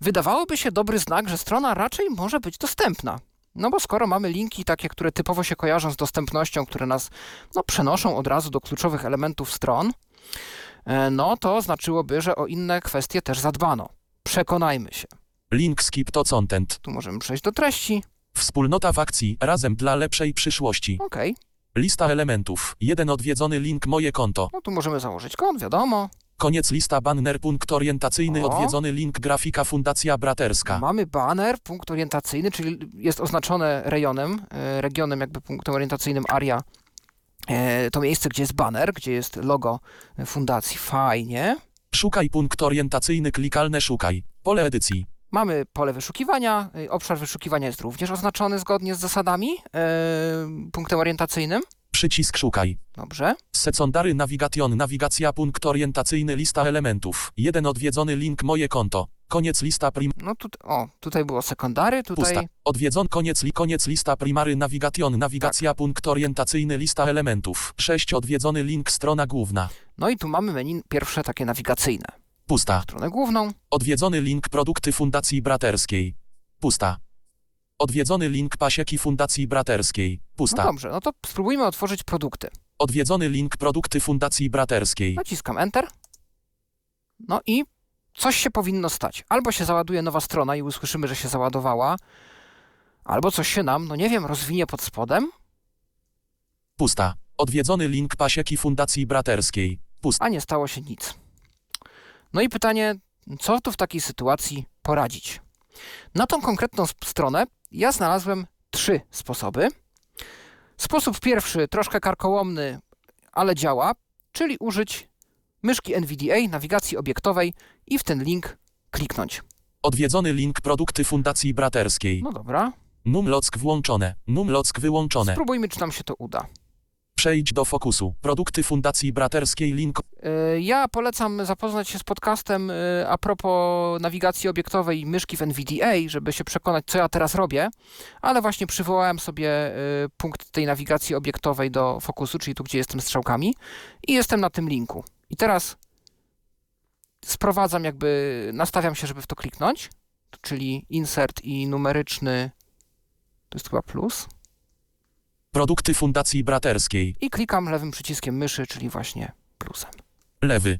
wydawałoby się dobry znak, że strona raczej może być dostępna. No bo skoro mamy linki takie, które typowo się kojarzą z dostępnością, które nas no, przenoszą od razu do kluczowych elementów stron, e, no to znaczyłoby, że o inne kwestie też zadbano. Przekonajmy się. link skip to content Tu możemy przejść do treści. Wspólnota w akcji, razem dla lepszej przyszłości. Okej. Lista elementów, jeden odwiedzony link moje konto. No tu możemy założyć kont, wiadomo. Koniec lista banner, punkt orientacyjny, O. odwiedzony link grafika Fundacja Braterska. Mamy banner, punkt orientacyjny, czyli jest oznaczone rejonem, e, regionem jakby punktem orientacyjnym aria. E, To miejsce, gdzie jest banner, gdzie jest logo fundacji. Fajnie. Szukaj punkt orientacyjny, klikalne szukaj. Pole edycji. Mamy pole wyszukiwania. e, Obszar wyszukiwania jest również oznaczony zgodnie z zasadami punktem orientacyjnym. Przycisk szukaj. Dobrze. Secondary navigation, nawigacja, punkt orientacyjny, lista elementów. Jeden odwiedzony link moje konto. Koniec lista prim... No tu, o, tutaj było sekundary, tutaj Pusta. Odwiedzon, koniec, li, koniec lista primary navigation, Tak. nawigacja, punkt orientacyjny, lista elementów. 6 odwiedzony link, strona główna. No i tu mamy menu pierwsze takie nawigacyjne. Pusta. Stronę główną. Odwiedzony link produkty Fundacji Braterskiej. Pusta. Odwiedzony link pasieki Fundacji Braterskiej. No Pusta. dobrze, no to spróbujmy otworzyć produkty. Odwiedzony link produkty Fundacji Braterskiej. Naciskam Enter. No i coś się powinno stać. Albo się załaduje nowa strona i usłyszymy, że się załadowała, albo coś się nam, no nie wiem, rozwinie pod spodem, Pusta. Odwiedzony link pasieki Fundacji Braterskiej. Pusta. a nie stało się nic. No i pytanie, co tu w takiej sytuacji poradzić? Na tą konkretną stronę ja znalazłem trzy sposoby. Sposób pierwszy, troszkę karkołomny, ale działa, czyli użyć myszki NVDA, nawigacji obiektowej i w ten link kliknąć. Odwiedzony link produkty Fundacji Braterskiej. No dobra, Numlock włączone. Numlock wyłączone. spróbujmy, czy nam się to uda. Przejdź do fokusu. Produkty Fundacji Braterskiej link Yy, Ja polecam zapoznać się z podcastem yy, a propos nawigacji obiektowej i myszki w NVDA, żeby się przekonać, co ja teraz robię, ale właśnie przywołałem sobie yy, punkt tej nawigacji obiektowej do fokusu, czyli tu, gdzie jestem strzałkami i jestem na tym linku. I teraz sprowadzam jakby, nastawiam się, żeby w to kliknąć, czyli insert i numeryczny, to jest chyba plus, produkty Fundacji Braterskiej. i klikam lewym przyciskiem myszy, czyli właśnie plusem. Lewy.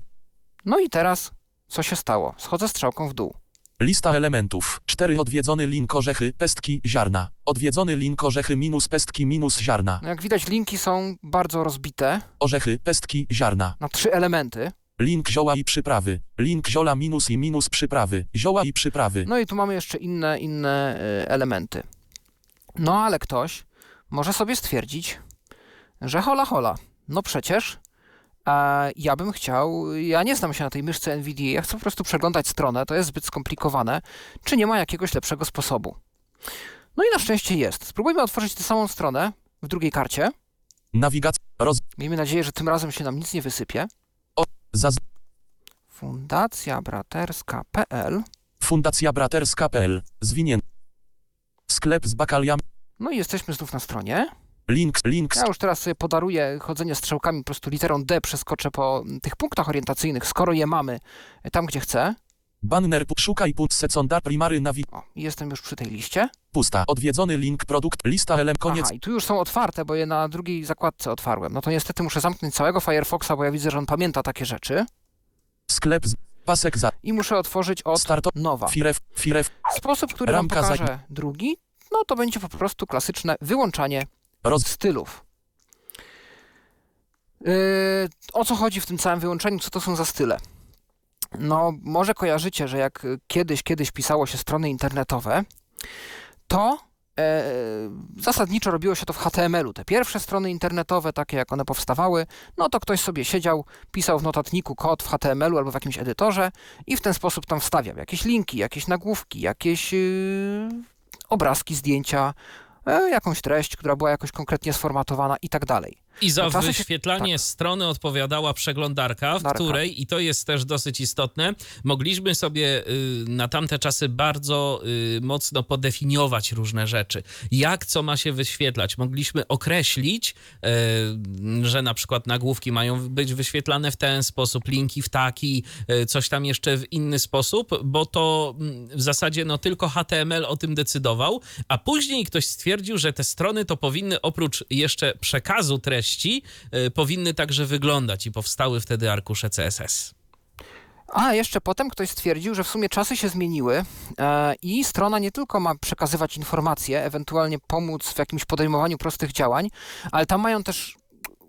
No i teraz co się stało? Schodzę strzałką w dół. Lista elementów. 4. Odwiedzony link orzechy, pestki, ziarna. Odwiedzony link orzechy minus pestki minus ziarna. No jak widać, linki są bardzo rozbite Orzechy, pestki, ziarna. na trzy elementy. Link zioła i przyprawy. Link ziola minus i minus przyprawy. Zioła i przyprawy. No i tu mamy jeszcze inne, inne y, elementy. No ale ktoś może sobie stwierdzić, że hola hola, no przecież e, ja bym chciał, ja nie znam się na tej myszce NVDA, ja chcę po prostu przeglądać stronę, to jest zbyt skomplikowane, czy nie ma jakiegoś lepszego sposobu. No i na szczęście jest. Spróbujmy otworzyć tę samą stronę w drugiej karcie. Nawigacja. Roz... Miejmy nadzieję, że tym razem się nam nic nie wysypie. Zaz... Fundacjabraterska.pl Fundacja Braterska.pl. Zwinięty. Sklep z bakaliami. No i jesteśmy znów na stronie. Link, link. Ja już teraz sobie podaruję chodzenie strzałkami, po prostu literą D przeskoczę po tych punktach orientacyjnych, skoro je mamy e, tam, gdzie chcę. Banner. Szukaj put secondar primary nawi... O, jestem już przy tej liście. Pusta. Odwiedzony link produkt. Lista element. Koniec. Aha, i tu już są otwarte, bo je na drugiej zakładce otwarłem. No to niestety muszę zamknąć całego Firefoxa, bo ja widzę, że on pamięta takie rzeczy. Sklep z... Pasek za... I muszę otworzyć od Starto... nowa. Firew. Firew. Sposób, który wam Ramka za- pokażę drugi, no to będzie po prostu klasyczne wyłączanie Roz... stylów. Yy, o co chodzi w tym całym wyłączeniu? Co to są za style? No, może kojarzycie, że jak kiedyś, kiedyś pisało się strony internetowe, to e, zasadniczo robiło się to w HTML-u. Te pierwsze strony internetowe, takie jak one powstawały, no to ktoś sobie siedział, pisał w notatniku kod w HTML-u albo w jakimś edytorze i w ten sposób tam wstawiał jakieś linki, jakieś nagłówki, jakieś yy, obrazki, zdjęcia, e, jakąś treść, która była jakoś konkretnie sformatowana i tak dalej. I za No czasy się- wyświetlanie tak. strony odpowiadała przeglądarka, w Darka. której, i to jest też dosyć istotne, mogliśmy sobie y, na tamte czasy bardzo y, mocno podefiniować różne rzeczy. Jak co ma się wyświetlać? Mogliśmy określić, y, że na przykład nagłówki mają być wyświetlane w ten sposób, linki w taki, coś tam jeszcze w inny sposób, bo to mm, w zasadzie no tylko HTML o tym decydował, a później ktoś stwierdził, że te strony to powinny oprócz jeszcze przekazu treści, y, powinny także wyglądać i powstały wtedy arkusze CSS. A jeszcze potem ktoś stwierdził, że w sumie czasy się zmieniły e, i strona nie tylko ma przekazywać informacje, ewentualnie pomóc w jakimś podejmowaniu prostych działań, ale tam mają też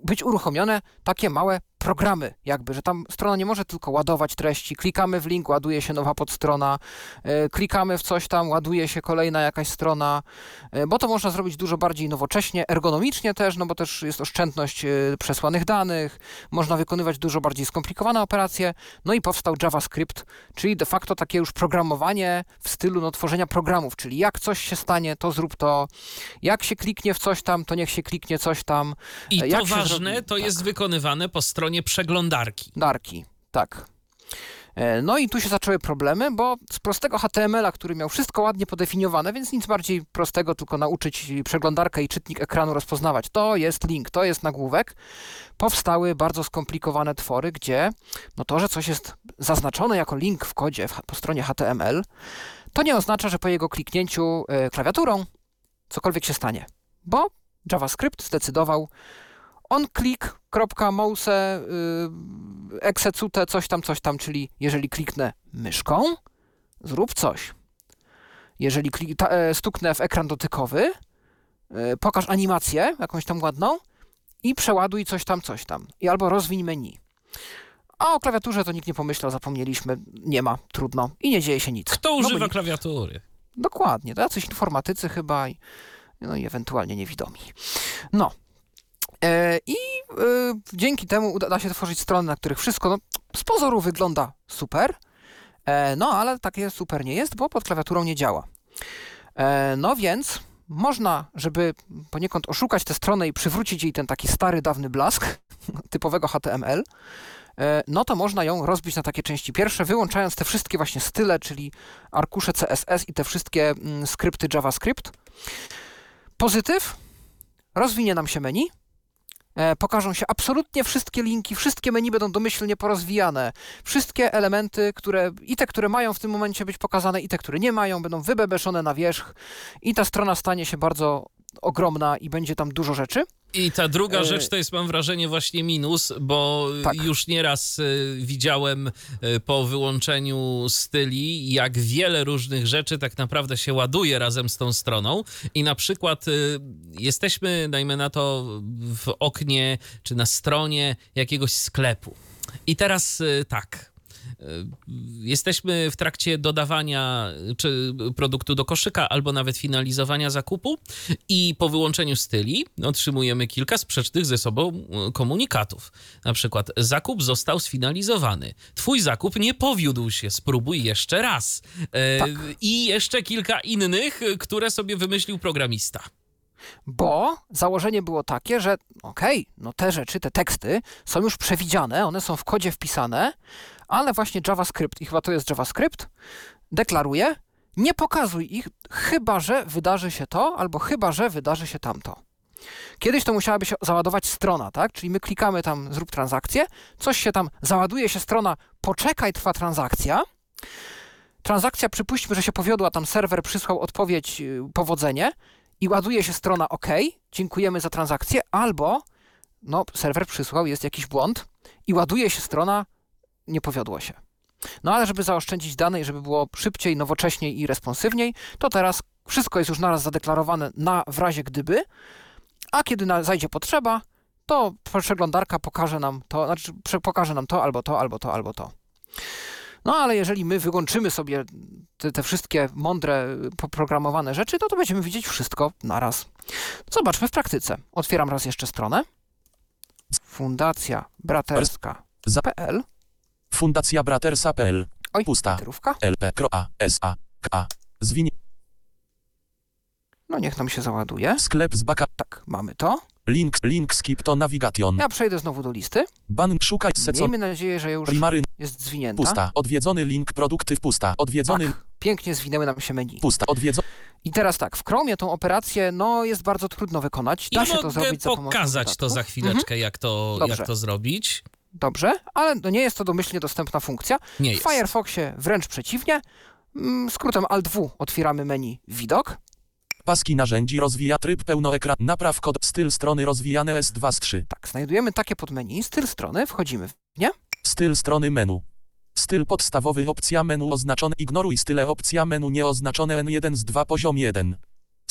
być uruchomione takie małe programy, jakby, że tam strona nie może tylko ładować treści. Klikamy w link, ładuje się nowa podstrona, e, klikamy w coś tam, ładuje się kolejna jakaś strona, e, bo to można zrobić dużo bardziej nowocześnie, ergonomicznie też, no bo też jest oszczędność e, przesłanych danych, można wykonywać dużo bardziej skomplikowane operacje, no i powstał JavaScript, czyli de facto takie już programowanie w stylu no, tworzenia programów, czyli jak coś się stanie, to zrób to, jak się kliknie w coś tam, to niech się kliknie coś tam. I to ważne, to tak. jest wykonywane po stronie przeglądarki. Darki, tak. E, No i tu się zaczęły problemy, bo z prostego HTML-a, który miał wszystko ładnie podefiniowane, więc nic bardziej prostego, tylko nauczyć przeglądarkę i czytnik ekranu rozpoznawać. To jest link, to jest nagłówek. Powstały bardzo skomplikowane twory, gdzie no to, że coś jest zaznaczone jako link w kodzie po stronie HTML, to nie oznacza, że po jego kliknięciu e, klawiaturą cokolwiek się stanie. Bo JavaScript zdecydował on click, kropka, mouse, yy, execute, coś tam, coś tam, czyli jeżeli kliknę myszką, zrób coś. Jeżeli klik, ta, e, stuknę w ekran dotykowy, e, pokaż animację, jakąś tam ładną i przeładuj coś tam, coś tam. I albo rozwiń menu. A o klawiaturze to nikt nie pomyślał, zapomnieliśmy, nie ma, trudno i nie dzieje się nic. Kto No używa nikt- klawiatury? Dokładnie, to jacyś informatycy chyba i, no i ewentualnie niewidomi. No. E, I e, dzięki temu uda da się tworzyć strony, na których wszystko no, z pozoru wygląda super, e, no ale takie super nie jest, bo pod klawiaturą nie działa. No więc można, żeby poniekąd oszukać tę stronę i przywrócić jej ten taki stary, dawny blask typowego HTML, no to można ją rozbić na takie części pierwsze, wyłączając te wszystkie właśnie style, czyli arkusze CSS i te wszystkie mm, skrypty JavaScript. Pozytyw, rozwinie nam się menu, pokażą się absolutnie wszystkie linki, wszystkie menu będą domyślnie porozwijane, wszystkie elementy, które i te, które mają w tym momencie być pokazane, i te, które nie mają, będą wybebeszone na wierzch i ta strona stanie się bardzo ogromna i będzie tam dużo rzeczy. I ta druga E, rzecz to jest, mam wrażenie, właśnie minus, bo Tak. już nieraz y, widziałem y, po wyłączeniu styli, jak wiele różnych rzeczy tak naprawdę się ładuje razem z tą stroną. I na przykład jesteśmy, dajmy na to, w oknie czy na stronie jakiegoś sklepu. I teraz tak. Y, Jesteśmy w trakcie dodawania czy produktu do koszyka, albo nawet finalizowania zakupu, i po wyłączeniu styli otrzymujemy kilka sprzecznych ze sobą e, komunikatów. Na przykład zakup został sfinalizowany. Twój zakup nie powiódł się, spróbuj jeszcze raz. E, Tak. I jeszcze kilka innych, które sobie wymyślił programista. Bo założenie było takie, że okej, no te rzeczy, te teksty są już przewidziane, one są w kodzie wpisane, ale właśnie JavaScript, i chyba to jest JavaScript, deklaruje, nie pokazuj ich, chyba że wydarzy się to, albo chyba że wydarzy się tamto. Kiedyś to musiałaby się załadować strona, tak? Czyli my klikamy tam, zrób transakcję, coś się tam, załaduje się strona, poczekaj, trwa transakcja. Transakcja, przypuśćmy, że się powiodła, tam serwer przysłał odpowiedź, yy, powodzenie i ładuje się strona OK, dziękujemy za transakcję, albo no, serwer przysłał, jest jakiś błąd i ładuje się strona, nie powiodło się. No ale żeby zaoszczędzić dane i żeby było szybciej, nowocześniej i responsywniej, to teraz wszystko jest już naraz zadeklarowane na w razie gdyby, a kiedy na, zajdzie potrzeba, to przeglądarka pokaże nam to, znaczy pokaże nam to, albo to, albo to, albo to. No ale jeżeli my wyłączymy sobie te, te wszystkie mądre, poprogramowane rzeczy, to to będziemy widzieć wszystko naraz. Zobaczmy w praktyce. Otwieram raz jeszcze stronę. Fundacja braterska.pl Fundacja Bratersa.pl. Oj, Pusta. literówka. LP. A. S. A. K. Zwin. No niech nam się załaduje. Sklep z baka. Tak, mamy to. Link. Link skip to navigation. Ja przejdę znowu do listy. Ban. Szukaj. Secon. Miejmy nadzieję, że już Primary. jest zwinięta. Pusta. Odwiedzony link. Produkty. Pusta. Odwiedzony. Tak, pięknie zwinęły nam się menu. Pusta. Odwiedzony. I teraz tak, w Chromie tą operację, no, jest bardzo trudno wykonać. Da I się to mogę zrobić za pomocą pokazać to dodatków. za chwileczkę, jak, to, Dobrze. jak to zrobić. Dobrze, ale no nie jest to domyślnie dostępna funkcja. Nie W jest. Firefoxie wręcz przeciwnie. Mm, Skrótem Alt-W otwieramy menu Widok. Paski narzędzi rozwija tryb pełnoekran. Napraw kod. Styl strony rozwijane S2 z 3. Tak, znajdujemy takie podmenu, styl strony, wchodzimy w nie. Styl strony menu. Styl podstawowy opcja menu oznaczone ignoruj style opcja menu nieoznaczone N1 z 2 poziom 1.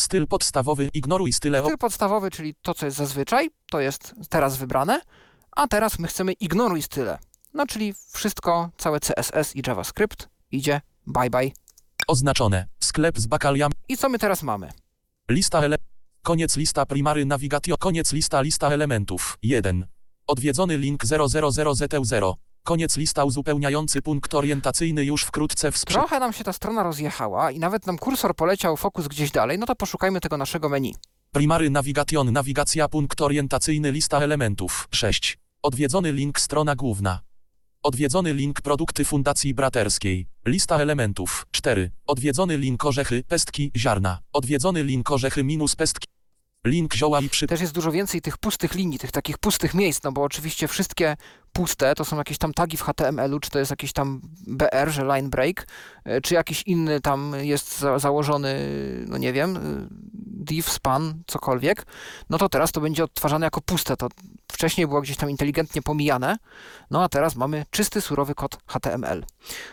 Styl podstawowy ignoruj style Styl podstawowy, czyli to, co jest zazwyczaj, to jest teraz wybrane, a teraz my chcemy ignoruj style. No, czyli wszystko, całe CSS i JavaScript idzie bye bye. oznaczone. Sklep z bakaliami. I co my teraz mamy? Lista ele... Koniec lista primary navigatio. Koniec lista lista elementów. 1. Odwiedzony link 000ZT0. Koniec lista uzupełniający punkt orientacyjny już wkrótce w sprze... Trochę nam się ta strona rozjechała i nawet nam kursor poleciał fokus gdzieś dalej, no to poszukajmy tego naszego menu. Primary navigation nawigacja punkt orientacyjny lista elementów. 6. Odwiedzony link strona główna. Odwiedzony link produkty Fundacji Braterskiej. Lista elementów. 4. Odwiedzony link orzechy, pestki, ziarna. Odwiedzony link orzechy minus pestki. Link zioła i przy... Też jest dużo więcej tych pustych linii, tych takich pustych miejsc, no bo oczywiście wszystkie puste to są jakieś tam tagi w HTML-u, czy to jest jakiś tam BR, że line break, e, czy jakiś inny tam jest za założony, no nie wiem, e, div, span, cokolwiek, no to teraz to będzie odtwarzane jako puste. To wcześniej było gdzieś tam inteligentnie pomijane, no a teraz mamy czysty, surowy kod HTML.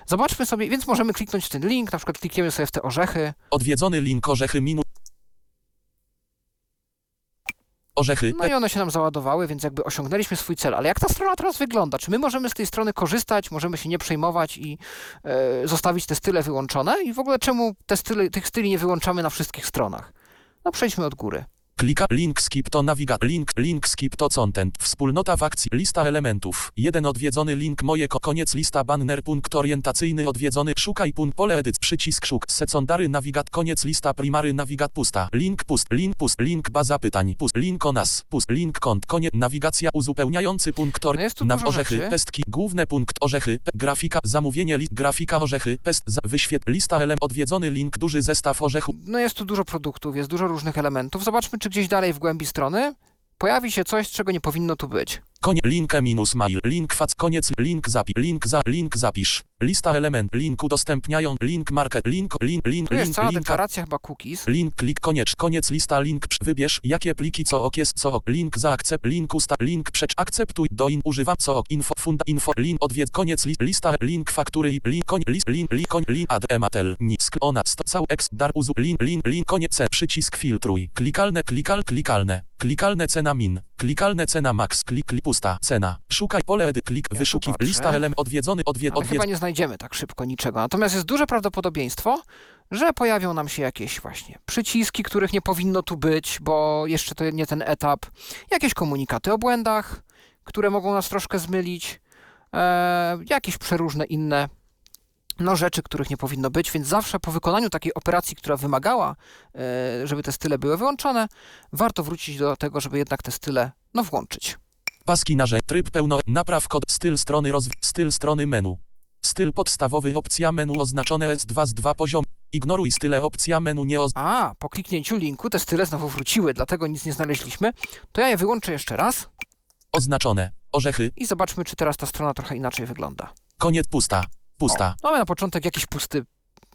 Zobaczmy sobie, więc możemy kliknąć w ten link, na przykład klikniemy sobie w te orzechy, Odwiedzony link orzechy minus. Orzechy. no i one się nam załadowały, więc jakby osiągnęliśmy swój cel. Ale jak ta strona teraz wygląda? Czy my możemy z tej strony korzystać, możemy się nie przejmować i e, zostawić te style wyłączone? I w ogóle czemu te style, tych styli nie wyłączamy na wszystkich stronach? No przejdźmy od góry. Klika link skip to nawigat link link skip to content. Wspólnota w akcji lista elementów. Jeden odwiedzony link moje ko koniec lista banner punkt orientacyjny odwiedzony. Szukaj punkt pole edyt przycisk szuk. Secondary nawigat koniec lista primary nawigat pusta. Link pust link pust link baza pytań pust link o nas pust link kont koniec nawigacja uzupełniający punkt or No na orzechy pestki główne punkt orzechy pe, grafika zamówienie list grafika orzechy pest za, wyświet lista element odwiedzony link duży zestaw orzechów No jest tu dużo produktów, jest dużo różnych elementów. Zobaczmy, czy gdzieś dalej w głębi strony pojawi się coś, czego nie powinno tu być. Konie, link e minus mail, link fac, koniec, link zapi, link za, link zapisz, lista element, link udostępniają, link market, link, link, link, Tu jest link, cała link, deklaracja chyba cookies. link, klik, koniec, koniec, lista, link, wybierz, jakie pliki, co ok jest, co ok, link za akcept, link usta, link przecz, akceptuj, do in, używam, co ok, info, funda, info, link, odwiedz, koniec, list, lista, link, faktury, link, koń, list, link, link, koń, link, ad, ematel, nisk, ona, sto, cał, ex, dar, uzu, link, link, link, koniec, C, przycisk, filtruj, klikalne, klikal, klikalne, klikalne, cena min, klikalne, cena max, klik, klik, pusta, cena, szukaj, pole edy, klik, Ja popatrzę. lista, element, odwiedzony, odwied, odwied, chyba nie znajdziemy tak szybko niczego. Natomiast jest duże prawdopodobieństwo, że pojawią nam się jakieś właśnie przyciski, których nie powinno tu być, bo jeszcze to nie ten etap. Jakieś komunikaty o błędach, które mogą nas troszkę zmylić. E, jakieś przeróżne inne no, rzeczy, których nie powinno być, więc zawsze po wykonaniu takiej operacji, która wymagała, e, żeby te style były wyłączone, warto wrócić do tego, żeby jednak te style no, włączyć. Paski na rzecz, tryb pełno, napraw kod, styl strony rozw, styl strony menu. Styl podstawowy, opcja menu oznaczone S2 z 2 poziom. Ignoruj style, opcja menu nie oz... A, po kliknięciu linku te style znowu wróciły, dlatego nic nie znaleźliśmy. To ja je wyłączę jeszcze raz oznaczone. Orzechy, i zobaczmy, czy teraz ta strona trochę inaczej wygląda. koniec pusta. Pusta. O, mamy na początek jakiś pusty,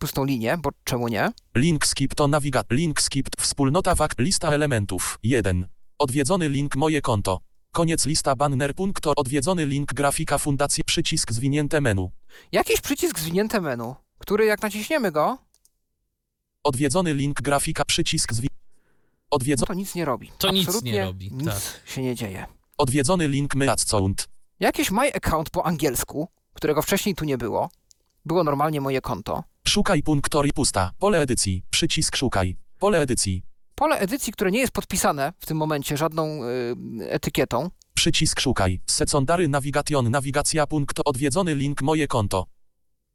pustą linię, bo czemu nie? Link skip to nawigat. Link skip wspólnota fakt lista elementów. 1. Odwiedzony link moje konto. Koniec lista banner punkt odwiedzony link grafika fundacji przycisk zwinięte menu. Jakiś przycisk zwinięte menu, który jak naciśniemy go, Odwiedzony link grafika przycisk zwi... no Odwiedzo... to nic nie robi. To nic nie robi, Nic tak. się nie dzieje. Odwiedzony link myadsound. Jakiś my account po angielsku, którego wcześniej tu nie było. Było normalnie moje konto. Szukaj punktori pusta. Pole edycji. Przycisk szukaj. Pole edycji. Pole edycji, które nie jest podpisane w tym momencie żadną y, etykietą. Przycisk szukaj. Secondary navigation nawigacja punkt odwiedzony link moje konto.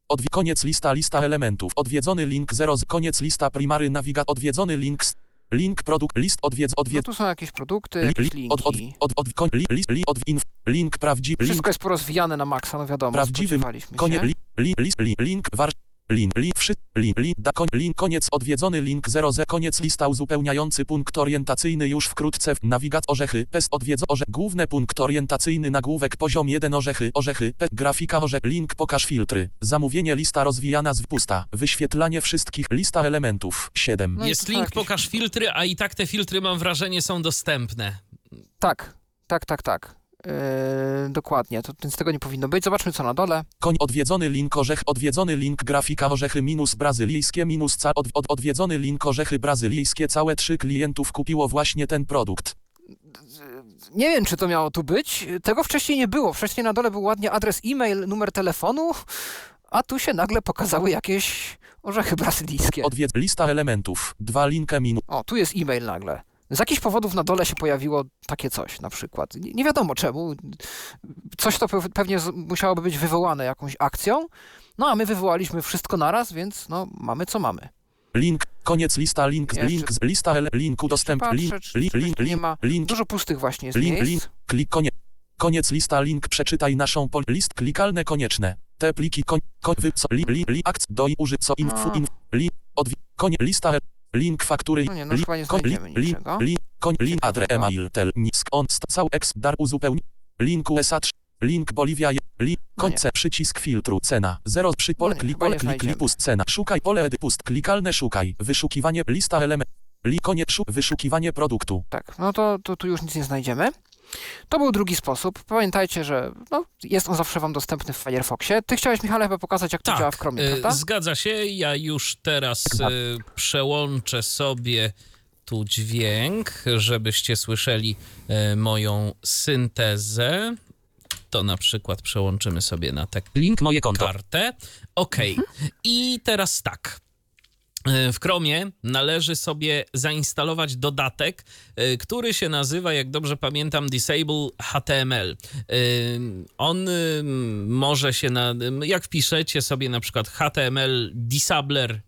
Odwi koniec lista lista elementów. Odwiedzony link 0 z koniec lista primary nawigat odwiedzony link link produkt list odwiedz No odwiedz. tu są jakieś produkty, li, jakieś li, od, od, od, od, koń, li, li, li, od, inf, link prawdziwy Wszystko jest porozwijane na maksa, no wiadomo, spodziewaliśmy konie li, li, list li, link war link link wszy link link da koń link koniec odwiedzony link 0 z koniec lista uzupełniający punkt orientacyjny już wkrótce w nawigat orzechy pest odwiedz orze główny punkt orientacyjny nagłówek poziom 1 orzechy orzechy pest grafika orzech link pokaż filtry. Zamówienie lista rozwijana z pusta. Wyświetlanie wszystkich lista elementów. 7 No Jest link, jakieś- pokaż filtry, a i tak te filtry, mam wrażenie, są dostępne. Tak, tak, tak, tak. Yy, dokładnie, to, więc tego nie powinno być. Zobaczmy co na dole. Koń odwiedzony link orzech, odwiedzony link grafika orzechy minus brazylijskie minus ca, od, od, odwiedzony link orzechy brazylijskie całe trzy klientów kupiło właśnie ten produkt. Nie wiem, czy to miało tu być. Tego wcześniej nie było. Wcześniej na dole był ładnie adres e-mail, numer telefonu, a tu się nagle pokazały jakieś orzechy brazylijskie. Odwiedz lista elementów, dwa linkę minus. O, tu jest e-mail nagle. Z jakichś powodów na dole się pojawiło takie coś na przykład. Nie, nie wiadomo czemu. Coś to pe- pewnie musiałoby być wywołane jakąś akcją. No a my wywołaliśmy wszystko naraz, więc no mamy co mamy. Link, koniec lista, link, Jeszcze- link, z- lista ele, linku dostęp, patrzę, link, czy link, link, link, ma. link, Dużo pustych właśnie jest link, miejsc. link, klik, koniec, koniec lista, link, przeczytaj naszą pol, list, klikalne konieczne. Te pliki, koń, koń, wy, co, li, li, li, akc, doj, uży, co, info, inf, li, odwi, konie, lista, link, faktury, No nie, no li, chyba nie koń, li, znajdziemy li, niczego. li, koń, link, adre, Ciekawego. email, tel, nisk, on, cał, ex, dar, uzupełni, link USA, trz- link Boliwia, je- li, No końce, przycisk filtru, cena, 0, przy pole, nie, klik, nie klik, pust, cena, szukaj, pole, edy, pust, klikalne, szukaj, wyszukiwanie, lista element, Li koniec szu- wyszukiwanie produktu. Tak, no to, to tu już nic nie znajdziemy. To był drugi sposób. Pamiętajcie, że no, jest on zawsze Wam dostępny w Firefoxie. Ty chciałeś, Michale, chyba pokazać, jak to działa w Chromie, e, prawda? zgadza się. Ja już teraz e, przełączę sobie tu dźwięk, żebyście słyszeli e, moją syntezę. To na przykład przełączymy sobie na tę Link moje konto. kartę. Okej. I teraz tak. E, W Chromie należy sobie zainstalować dodatek, e, który się nazywa, jak dobrze pamiętam, Disable HTML. E, On może się, na, jak wpiszecie sobie na przykład HTML Disabler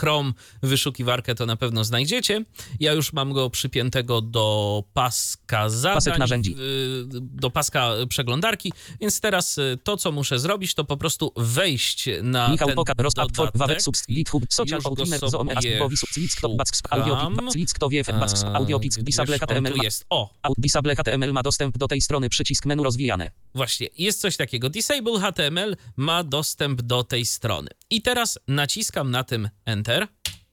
Chrome wyszukiwarkę, to na pewno znajdziecie. Ja już mam go przypiętego do paska zadań, Pasek narzędzi. do paska przeglądarki, więc teraz to, co muszę zrobić, to po prostu wejść na Michał ten Poka, dodatek. Wawek, Social, Tu jest. O, Disable HTML ma dostęp do tej strony, przycisk menu rozwijane. właśnie, jest coś takiego. Disable HTML ma dostęp do tej strony. I teraz naciskam na tym Enter.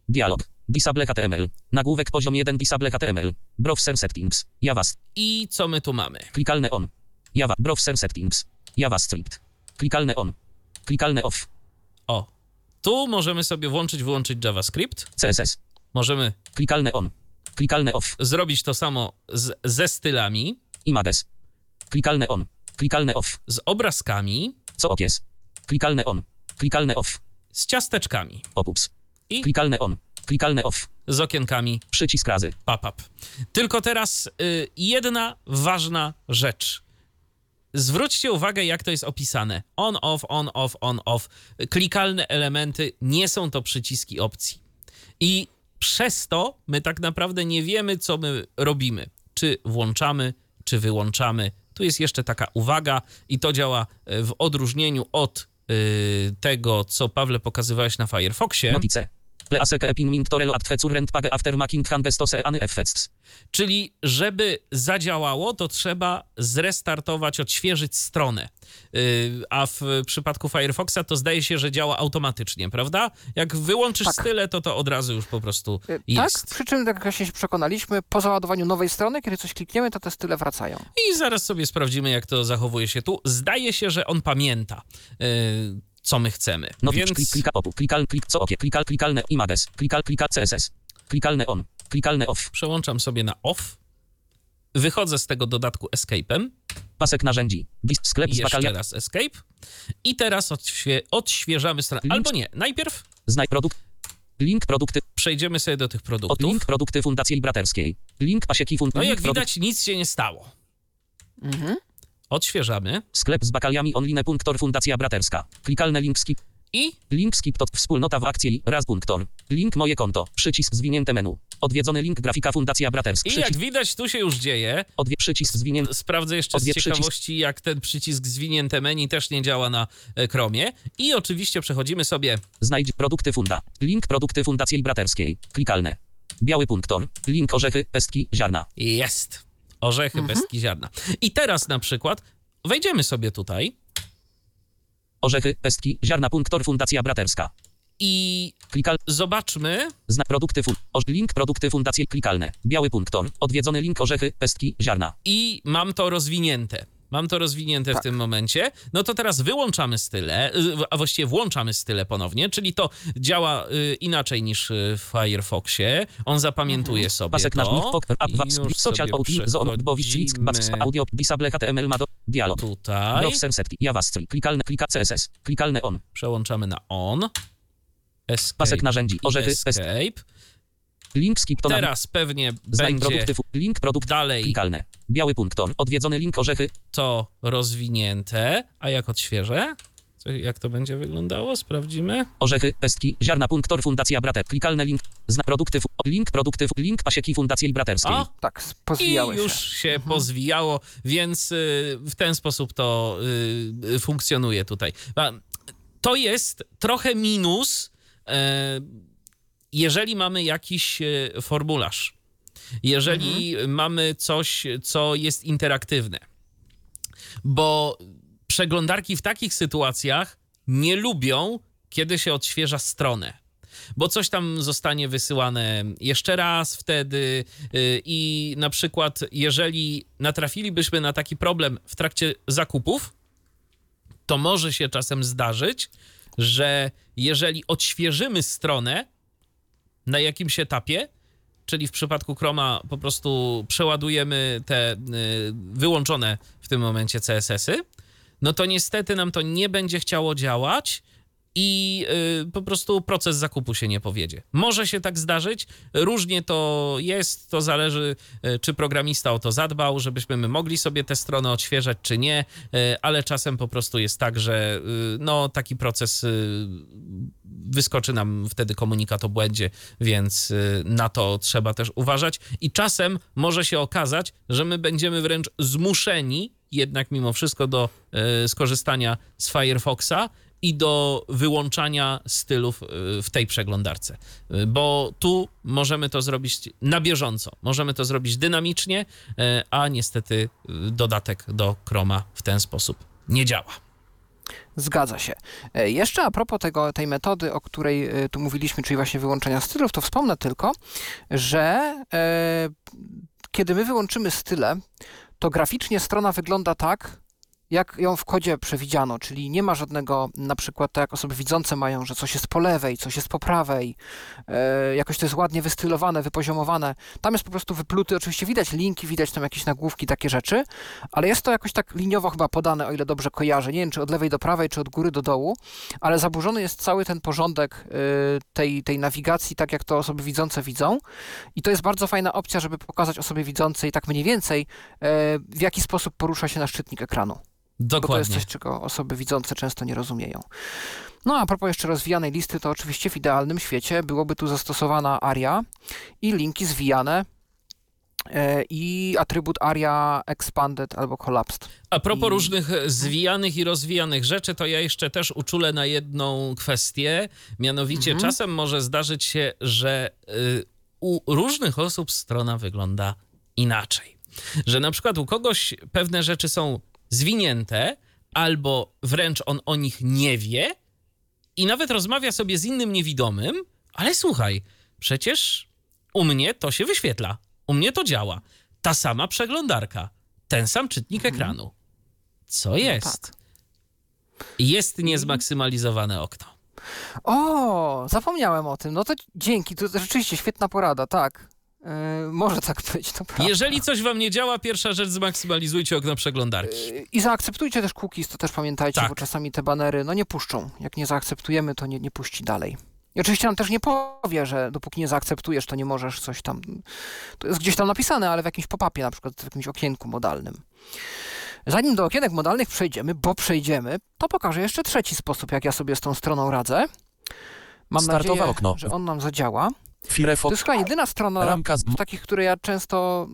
Dialog. Disable HTML. Nagłówek poziom 1 Disable HTML. Browser settings. JavaScript. I co my tu mamy? Klikalne on. Java. Browser settings. JavaScript. Klikalne on. Klikalne off. O, tu możemy sobie włączyć, wyłączyć JavaScript. CSS. Możemy Klikalne on. Klikalne off. zrobić to samo z, ze stylami, Images. Klikalne on. Klikalne off. z obrazkami, Co okies. Klikalne on. Klikalne off. z ciasteczkami Popups. I? Klikalne on. Klikalne off. z okienkami Przycisk razy. pop-up. Tylko teraz y, jedna ważna rzecz. Zwróćcie uwagę, jak to jest opisane. On, off, on, off, on, off. Klikalne elementy nie są to przyciski opcji. I przez to my tak naprawdę nie wiemy, co my robimy. Czy włączamy, czy wyłączamy. Tu jest jeszcze taka uwaga, i to działa y, w odróżnieniu od y, tego, co Pawle pokazywałeś na Firefoxie. Notice. Epin mint torelo page after making hangestose effects. Czyli, żeby zadziałało, to trzeba zrestartować, odświeżyć stronę. Yy, A w przypadku Firefoxa to zdaje się, że działa automatycznie, prawda? Jak wyłączysz Tak. style, to to od razu już po prostu Y, jest. Tak, przy czym, jak się przekonaliśmy, po załadowaniu nowej strony, kiedy coś klikniemy, to te style wracają. I zaraz sobie sprawdzimy, jak to zachowuje się tu. Zdaje się, że on pamięta, yy, co my chcemy. Notice. Więc Klik, klika popu. Klikal, klik, co okie. Klikal, klikalne images. Klikal, klika CSS. Klikalne on. Klikalne off. przełączam sobie na off. Wychodzę z tego dodatku escape'em. Pasek narzędzi. Dis, sklep z Jeszcze bakalia. raz escape. I teraz odświe- odświeżamy stronę. Albo nie, najpierw Znaj produkt. Link produkty. przejdziemy sobie do tych Od produktów. link produkty Fundacji Braterskiej. Link pasieki fund. No jak widać, nic się nie stało. Mhm. Odświeżamy Sklep z bakaliami online. Punktor Fundacja Braterska. Klikalne link skip. i Link skip to wspólnota w akcji. Raz punktor. Link moje konto. Przycisk zwinięte menu. Odwiedzony link grafika Fundacja Braterska. I Przycisk, jak widać, tu się już dzieje. odwie, przycisk zwinięty. Sprawdzę jeszcze z Odwie przycisk. ciekawości, jak ten przycisk zwinięte menu też nie działa na e, Chromie. I oczywiście przechodzimy sobie Znajdź produkty funda. Link produkty Fundacji Braterskiej. Klikalne. Biały punktor. Link orzechy, pestki, ziarna. jest orzechy, Mhm. pestki, ziarna. I teraz na przykład wejdziemy sobie tutaj Orzechy, pestki, ziarna punktor Fundacja Braterska. i Klikal. zobaczmy, Znak produkty fund. Oż, link produkty Fundacji klikalne. Biały punktor. Odwiedzony link orzechy, pestki, ziarna. i mam to rozwinięte. Mam to rozwinięte w Tak. tym momencie. No to teraz wyłączamy style, y, a właściwie włączamy style ponownie, czyli to działa y, inaczej niż y, w Firefoxie. On zapamiętuje sobie Pasek to. nasz wap, już social audio, disable HTML, ma do, dialog. tutaj. Browser setting, JavaScript, klikalne, klika CSS, klikalne on. Przełączamy na on. Escape Pasek narzędzi, orzechy, pest, escape. Link skip to Teraz pewnie znajdź będzie produkty, link produkt, dalej klikalne. Biały punktor, odwiedzony link orzechy, to rozwinięte. A jak odświeżę? Co, jak to będzie wyglądało? Sprawdzimy. orzechy, pestki, ziarna punktor Fundacja Brater, klikalne link, znak produkty, link produkty, link pasieki Fundacji Braterskiej. O, Tak, I pozwijały już się. się pozwijało, więc y, w ten sposób to y, y, funkcjonuje tutaj. A, To jest trochę minus, e, jeżeli mamy jakiś e, formularz. Jeżeli mamy coś, co jest interaktywne. Bo przeglądarki w takich sytuacjach nie lubią, kiedy się odświeża stronę. bo coś tam zostanie wysyłane jeszcze raz wtedy y, i na przykład jeżeli natrafilibyśmy na taki problem w trakcie zakupów, to może się czasem zdarzyć, że jeżeli odświeżymy stronę na jakimś etapie, czyli w przypadku Chroma po prostu przeładujemy te y, wyłączone w tym momencie CSS-y, no to niestety nam to nie będzie chciało działać i y, po prostu proces zakupu się nie powiedzie. Może się tak zdarzyć, różnie to jest, to zależy, y, czy programista o to zadbał, żebyśmy my mogli sobie te strony odświeżać, czy nie, y, ale czasem po prostu jest tak, że no, taki proces wyskoczy nam wtedy komunikat o błędzie, więc na to trzeba też uważać. I czasem może się okazać, że my będziemy wręcz zmuszeni jednak mimo wszystko do skorzystania z Firefoxa i do wyłączania stylów y, w tej przeglądarce, Y, bo tu możemy to zrobić na bieżąco, możemy to zrobić dynamicznie, y, a niestety dodatek do Chroma w ten sposób nie działa. Zgadza się. E, Jeszcze a propos tego, tej metody, o której e, tu mówiliśmy, czyli właśnie wyłączenia stylów, to wspomnę tylko, że e, kiedy my wyłączymy style, to graficznie strona wygląda tak, jak ją w kodzie przewidziano, czyli nie ma żadnego, na przykład tak jak osoby widzące mają, że coś jest po lewej, coś jest po prawej, e, jakoś to jest ładnie wystylowane, wypoziomowane. Tam jest po prostu wypluty, oczywiście widać linki, widać tam jakieś nagłówki, takie rzeczy, ale jest to jakoś tak liniowo chyba podane, o ile dobrze kojarzę. Nie wiem, czy od lewej do prawej, czy od góry do dołu, ale zaburzony jest cały ten porządek y, tej, tej nawigacji, tak jak to osoby widzące widzą. I to jest bardzo fajna opcja, żeby pokazać osobie widzącej tak mniej więcej, e, w jaki sposób porusza się na szczytnik ekranu. Bo to jest Dokładnie. coś, czego osoby widzące często nie rozumieją. No a propos jeszcze rozwijanej listy, to oczywiście w idealnym świecie byłoby tu zastosowana aria i linki zwijane e, i atrybut aria expanded albo collapsed. A propos I- różnych zwijanych i rozwijanych rzeczy, to ja jeszcze też uczulę na jedną kwestię. Mianowicie Mhm. czasem może zdarzyć się, że y, u różnych osób strona wygląda inaczej. Że na przykład u kogoś pewne rzeczy są zwinięte, albo wręcz on o nich nie wie i nawet rozmawia sobie z innym niewidomym, ale słuchaj, przecież u mnie to się wyświetla. U mnie to działa. Ta sama przeglądarka, ten sam czytnik ekranu. Co jest? tak. Jest niezmaksymalizowane okno. O, zapomniałem o tym. No to dzięki, to rzeczywiście świetna porada, tak. E, może tak być, to prawda. Jeżeli coś wam nie działa, pierwsza rzecz zmaksymalizujcie okno przeglądarki. I zaakceptujcie też cookies, to też pamiętajcie, Tak. bo czasami te banery no nie puszczą. Jak nie zaakceptujemy, to nie, nie puści dalej. I oczywiście nam też nie powie, że dopóki nie zaakceptujesz, to nie możesz coś tam. To jest gdzieś tam napisane, ale w jakimś pop-upie, na przykład w jakimś okienku modalnym. Zanim do okienek modalnych przejdziemy, bo przejdziemy, to pokażę jeszcze trzeci sposób, jak ja sobie z tą stroną radzę. Mam Startowe nadzieję, okno. że on nam zadziała. To Firefox, jest chyba jedyna strona ramka z... takich, które ja często,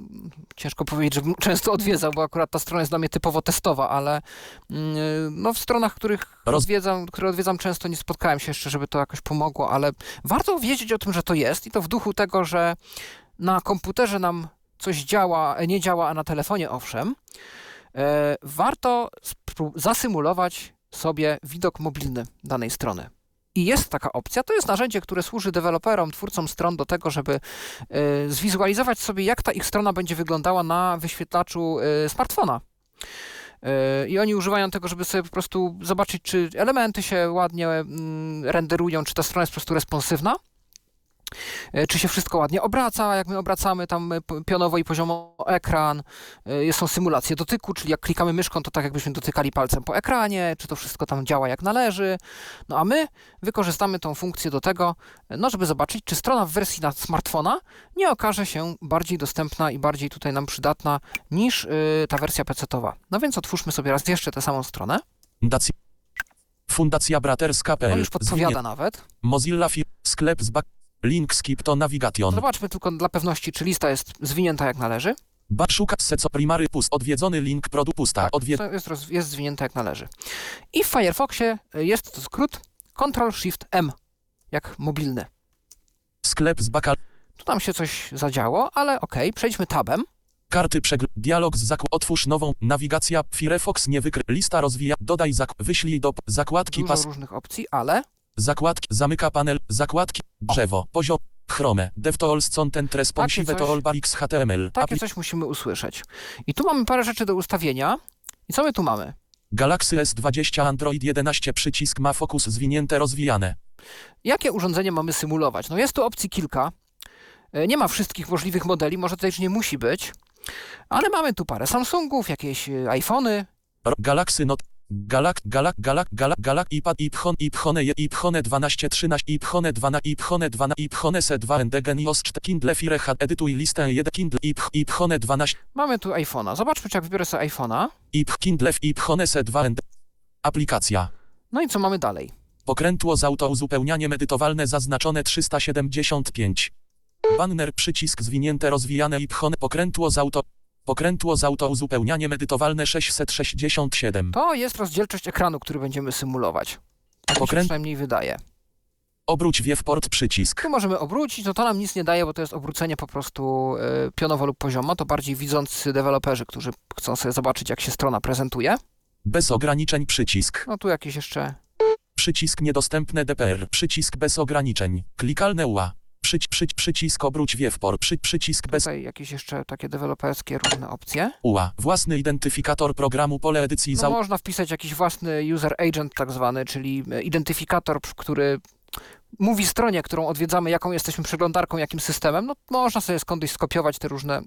ciężko powiedzieć, żebym często odwiedzał, bo akurat ta strona jest dla mnie typowo testowa, ale mm, no, w stronach, których Roz- odwiedzam, które odwiedzam często, nie spotkałem się jeszcze, żeby to jakoś pomogło, ale warto wiedzieć o tym, że to jest i to w duchu tego, że na komputerze nam coś działa, e, nie działa, a na telefonie owszem. E, warto zasymulować sobie widok mobilny danej strony. I jest taka opcja. To jest narzędzie, które służy deweloperom, twórcom stron do tego, żeby e, zwizualizować sobie, jak ta ich strona będzie wyglądała na wyświetlaczu e, smartfona. E, I oni używają tego, żeby sobie po prostu zobaczyć, czy elementy się ładnie mm, renderują, czy ta strona jest po prostu responsywna. E, Czy się wszystko ładnie obraca, jak my obracamy tam e, pionowo i poziomo ekran. E, Są symulacje dotyku, czyli jak klikamy myszką, to tak jakbyśmy dotykali palcem po ekranie, czy to wszystko tam działa jak należy. No a my wykorzystamy tą funkcję do tego, no żeby zobaczyć, czy strona w wersji na smartfona nie okaże się bardziej dostępna i bardziej tutaj nam przydatna niż ta wersja PC-towa. No więc otwórzmy sobie raz jeszcze tę samą stronę. Fundacja, Fundacja On Braterska.pl już podpowiada nawet. Mozilla Fi... Sklep z bak... Link skip to navigation. Zobaczmy tylko dla pewności, czy lista jest zwinięta jak należy. Ba szuka seco primary pust. Odwiedzony link produ pusta. Odwie... To jest, roz, jest zwinięte jak należy. I w Firefoxie jest to skrót Ctrl-Shift-M, jak mobilny. Sklep z baka... Tu nam się coś zadziało, ale okej, przejdźmy tabem. Karty przegl... Dialog z zaku... Otwórz nową. Nawigacja. Firefox nie wykry... Lista rozwija. Dodaj zak... Wyślij do... Zakładki Dużo pas... różnych opcji, ale Zakładki, zamyka panel, zakładki, drzewo, poziom, chrome, DevTools Content Responsive to all barix HTML, Takie coś musimy usłyszeć. I tu mamy parę rzeczy do ustawienia. I co my tu mamy? Galaxy S20 Android 11 przycisk ma fokus zwinięte rozwijane. Jakie urządzenie mamy symulować? No jest tu opcji kilka. E, Nie ma wszystkich możliwych modeli, może też nie musi być. Ale mamy tu parę Samsungów, jakieś e, iPhony. Galaxy Note Galak, Galak, Galak, Galak, Galak, iPad, iPhone, iPhone, iPhone 12, 13, iPhone 12, iPhone 12, iPhone S2, Endegen, iOS 4, Kindle Fire, H- edytuj listę 1, Kindle, ip- iPhone 12, Mamy tu iPhone'a. Zobaczmy, czy jak wybiorę sobie iPhone'a. ip, Kindle, iPhone S2, Ende- Aplikacja. No i co mamy dalej? Pokrętło z autouzupełnianie medytowalne zaznaczone 375. Banner przycisk zwinięte rozwijane iPhone pokrętło z auto pokrętło z autouzupełnianie medytowalne 667. To jest rozdzielczość ekranu, który będziemy symulować. Tak Pokręt- przynajmniej wydaje. Obróć wiewport przycisk. Tu możemy obrócić, no to nam nic nie daje, bo to jest obrócenie po prostu e, pionowo lub poziomo. To bardziej widzący deweloperzy, którzy chcą sobie zobaczyć, jak się strona prezentuje. Bez ograniczeń przycisk. No tu jakieś jeszcze Przycisk niedostępne DPR. Przycisk bez ograniczeń. Klikalne UA. Przyć, przyć, przycisk obróć wiewport. Przy, przycisk bez tutaj jakieś jeszcze takie deweloperskie różne opcje. UA. Własny identyfikator programu pole edycji No za można wpisać jakiś własny user agent tak zwany, czyli e, identyfikator, który mówi stronie, którą odwiedzamy, jaką jesteśmy przeglądarką, jakim systemem. No można sobie skądś skopiować te różne...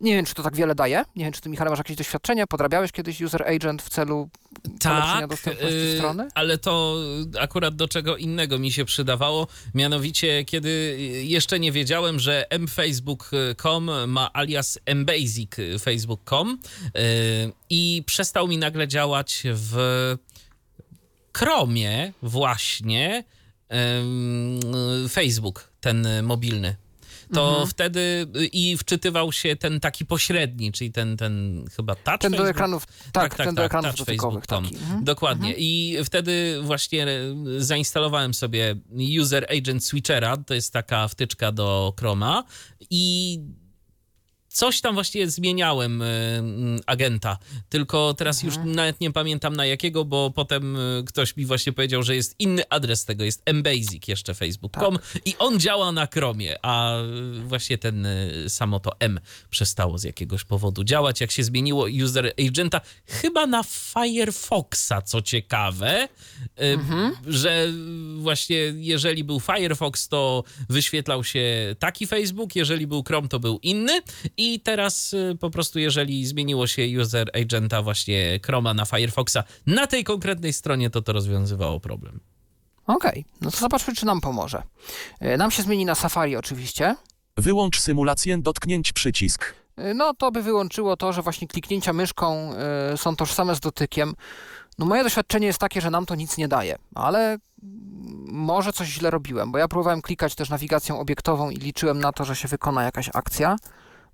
Nie wiem, czy to tak wiele daje. Nie wiem, czy ty, Michale, masz jakieś doświadczenie? Podrabiałeś kiedyś user agent w celu Tak, dostępności y, strony? ale to akurat do czego innego mi się przydawało. Mianowicie, kiedy jeszcze nie wiedziałem, że mfacebook.com ma alias mbasic facebook.com y, i przestał mi nagle działać w Chromie właśnie ym, Facebook, ten mobilny. To Mhm. wtedy y, i wczytywał się ten taki pośredni, czyli ten, ten chyba touch Ten do Facebook? ekranów, tak, tak, tak, ten do tak, ekranów touch. Facebook. Mhm. Dokładnie. I wtedy właśnie e, zainstalowałem sobie User Agent Switchera, to jest taka wtyczka do Chroma i coś tam właściwie zmieniałem e, mm, agenta, tylko teraz już nawet nie pamiętam na jakiego, bo potem e, ktoś mi właśnie powiedział, że jest inny adres tego, jest mbasic jeszcze facebook.com i on działa na Chromie, a e, właśnie ten samo to M przestało z jakiegoś powodu działać, jak się zmieniło user agenta, chyba na Firefoxa, co ciekawe, e, że właśnie jeżeli był Firefox, to wyświetlał się taki Facebook, jeżeli był Chrome, to był inny i teraz y, po prostu jeżeli zmieniło się user agenta właśnie Chroma na Firefoxa na tej konkretnej stronie, to to rozwiązywało problem. Okej, no to zobaczmy, czy nam pomoże. E, Nam się zmieni na Safari oczywiście. Wyłącz symulację dotknięć przycisk. E, No to by wyłączyło to, że właśnie kliknięcia myszką e, są tożsame z dotykiem. No moje doświadczenie jest takie, że nam to nic nie daje, ale może coś źle robiłem, bo ja próbowałem klikać też nawigacją obiektową i liczyłem na to, że się wykona jakaś akcja.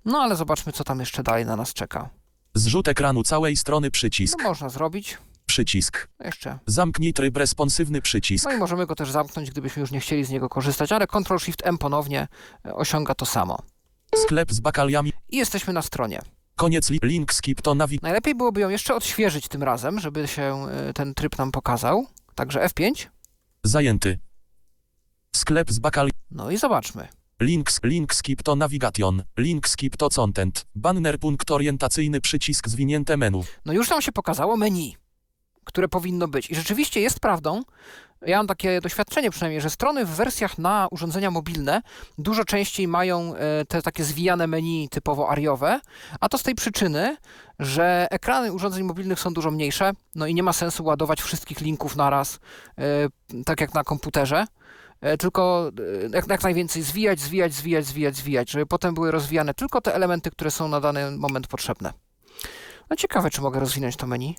No ale zobaczmy, co tam jeszcze dalej na nas czeka. Zrzut ekranu całej strony przycisk. No można zrobić. Przycisk. No Jeszcze. Zamknij tryb responsywny przycisk. No i możemy go też zamknąć, gdybyśmy już nie chcieli z niego korzystać, ale Ctrl-Shift-M ponownie e, osiąga to samo. Sklep z bakaliami. I jesteśmy na stronie. Koniec li- link skip to nawig... Najlepiej byłoby ją jeszcze odświeżyć tym razem, żeby się e, ten tryb nam pokazał. Także F5. Zajęty. Sklep z bakali... No i zobaczmy. Link, link skip to navigation. Link skip to content. Banner punkt orientacyjny przycisk zwinięte menu. No już nam się pokazało menu, które powinno być. I rzeczywiście jest prawdą, ja mam takie doświadczenie przynajmniej, że strony w wersjach na urządzenia mobilne dużo częściej mają e, te takie zwijane menu typowo ariowe, a to z tej przyczyny, że ekrany urządzeń mobilnych są dużo mniejsze, no i nie ma sensu ładować wszystkich linków naraz, e, tak jak na komputerze. E, Tylko e, jak, jak najwięcej zwijać, zwijać, zwijać, zwijać, zwijać, żeby potem były rozwijane tylko te elementy, które są na dany moment potrzebne. No ciekawe, czy mogę rozwinąć to menu.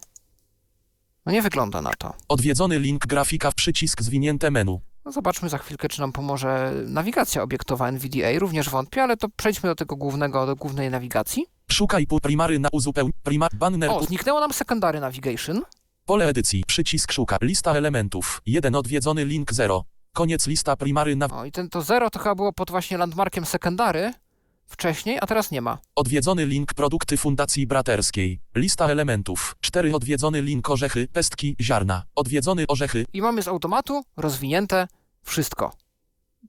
No nie wygląda na to. Odwiedzony link grafika w przycisk zwinięte menu. No zobaczmy za chwilkę, czy nam pomoże nawigacja obiektowa NVDA. Również wątpię, ale to przejdźmy do tego głównego, do głównej nawigacji. Szukaj pół primary na uzupeł... Prima... Banner... O, zniknęło nam secondary navigation. Pole edycji. Przycisk szuka. Lista elementów. 1 odwiedzony link 0. Koniec lista primary na... O, i ten to zero to chyba było pod właśnie landmarkiem secondary. wcześniej, a teraz nie ma. Odwiedzony link produkty Fundacji Braterskiej. Lista elementów. 4. Odwiedzony link orzechy, pestki, ziarna. Odwiedzony orzechy, I mamy z automatu rozwinięte wszystko.